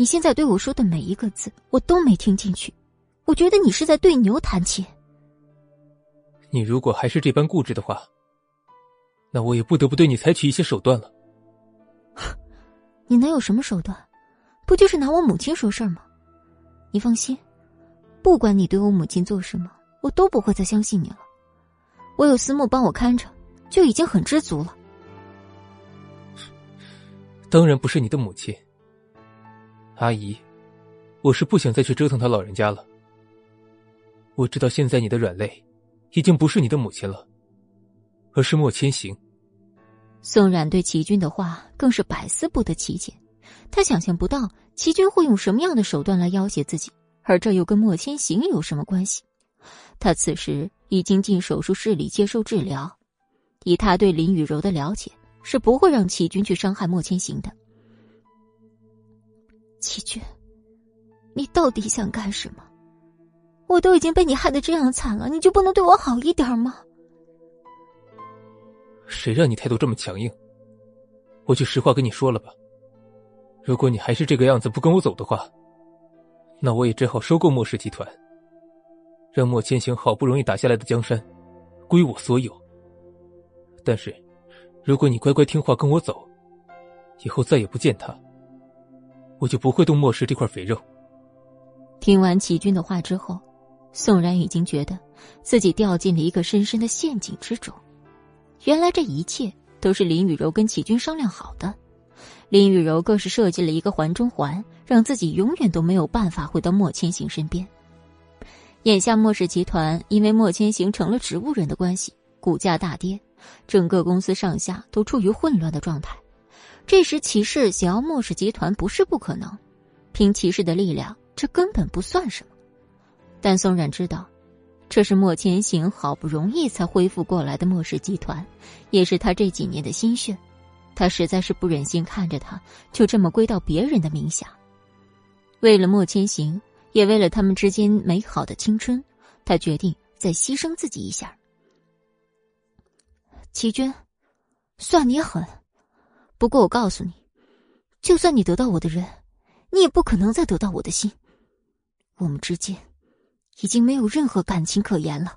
你现在对我说的每一个字，我都没听进去。我觉得你是在对牛弹琴。你如果还是这般固执的话，那我也不得不对你采取一些手段了。你能有什么手段？不就是拿我母亲说事儿吗？你放心，不管你对我母亲做什么，我都不会再相信你了。我有思慕帮我看着，就已经很知足了。当然不是你的母亲，阿姨，我是不想再去折腾他老人家了。我知道现在你的软肋。已经不是你的母亲了，而是莫千行。宋冉对齐军的话更是百思不得其解，他想象不到齐军会用什么样的手段来要挟自己，而这又跟莫千行有什么关系？他此时已经进手术室里接受治疗，以他对林雨柔的了解，是不会让齐军去伤害莫千行的。齐军，你到底想干什么？我都已经被你害得这样惨了，你就不能对我好一点吗？谁让你态度这么强硬？我就实话跟你说了吧。如果你还是这个样子不跟我走的话，那我也只好收购莫氏集团，让莫千行好不容易打下来的江山归我所有。但是，如果你乖乖听话跟我走，以后再也不见他，我就不会动莫氏这块肥肉。听完齐军的话之后。宋然已经觉得自己掉进了一个深深的陷阱之中。原来这一切都是林雨柔跟齐军商量好的。林雨柔更是设计了一个环中环，让自己永远都没有办法回到莫千行身边。眼下莫氏集团因为莫千行成了植物人的关系，股价大跌，整个公司上下都处于混乱的状态。这时骑士想要莫氏集团不是不可能，凭骑士的力量，这根本不算什么。但宋冉知道，这是莫千行好不容易才恢复过来的莫氏集团，也是他这几年的心血。他实在是不忍心看着他就这么归到别人的名下。为了莫千行，也为了他们之间美好的青春，他决定再牺牲自己一下。齐军，算你狠，不过我告诉你，就算你得到我的人，你也不可能再得到我的心。我们之间。已经没有任何感情可言了。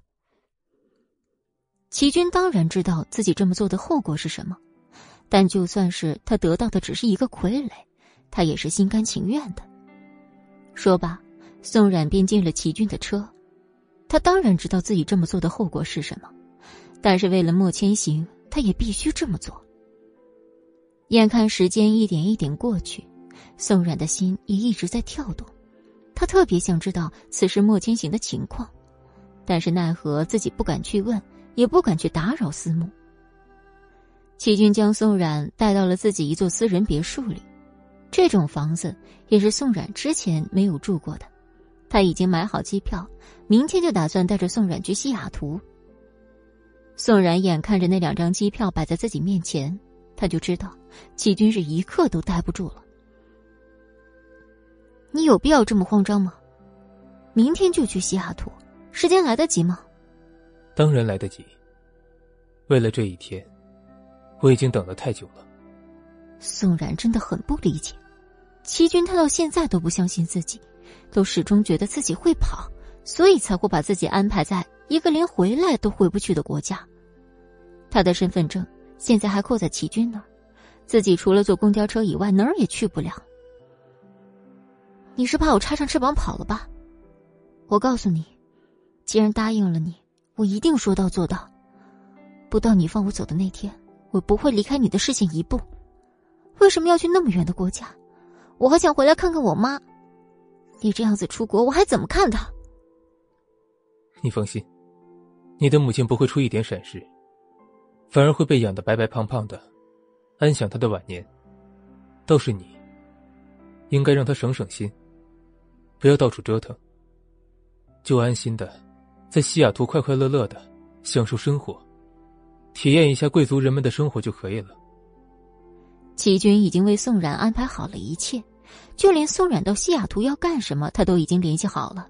齐军当然知道自己这么做的后果是什么，但就算是他得到的只是一个傀儡，他也是心甘情愿的。说罢，宋冉便进了齐军的车。他当然知道自己这么做的后果是什么，但是为了莫千行，他也必须这么做。眼看时间一点一点过去，宋冉的心也一直在跳动。他特别想知道此时莫千行的情况，但是奈何自己不敢去问，也不敢去打扰思慕。齐军将宋冉带到了自己一座私人别墅里，这种房子也是宋冉之前没有住过的。他已经买好机票，明天就打算带着宋冉去西雅图。宋冉眼看着那两张机票摆在自己面前，他就知道齐军是一刻都待不住了。你有必要这么慌张吗？明天就去西雅图，时间来得及吗？当然来得及。为了这一天，我已经等了太久了。宋冉真的很不理解，齐军他到现在都不相信自己，都始终觉得自己会跑，所以才会把自己安排在一个连回来都回不去的国家。他的身份证现在还扣在齐军那，自己除了坐公交车以外哪儿也去不了。你是怕我插上翅膀跑了吧？我告诉你，既然答应了你，我一定说到做到。不到你放我走的那天，我不会离开你的视线一步。为什么要去那么远的国家？我还想回来看看我妈。你这样子出国，我还怎么看她？你放心，你的母亲不会出一点闪失，反而会被养得白白胖胖的，安享他的晚年。倒是你，应该让他省省心。不要到处折腾，就安心的在西雅图快快乐乐的享受生活，体验一下贵族人们的生活就可以了。齐军已经为宋冉安排好了一切，就连宋冉到西雅图要干什么，他都已经联系好了。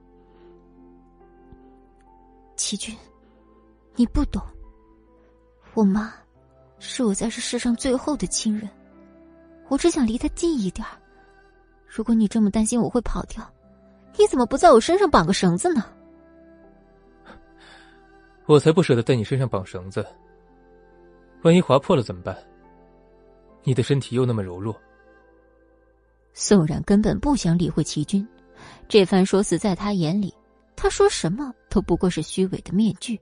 齐军，你不懂，我妈是我在这世上最后的亲人，我只想离她近一点如果你这么担心我会跑掉。你怎么不在我身上绑个绳子呢？我才不舍得在你身上绑绳子，万一划破了怎么办？你的身体又那么柔弱。宋冉根本不想理会齐军，这番说辞在他眼里，他说什么都不过是虚伪的面具。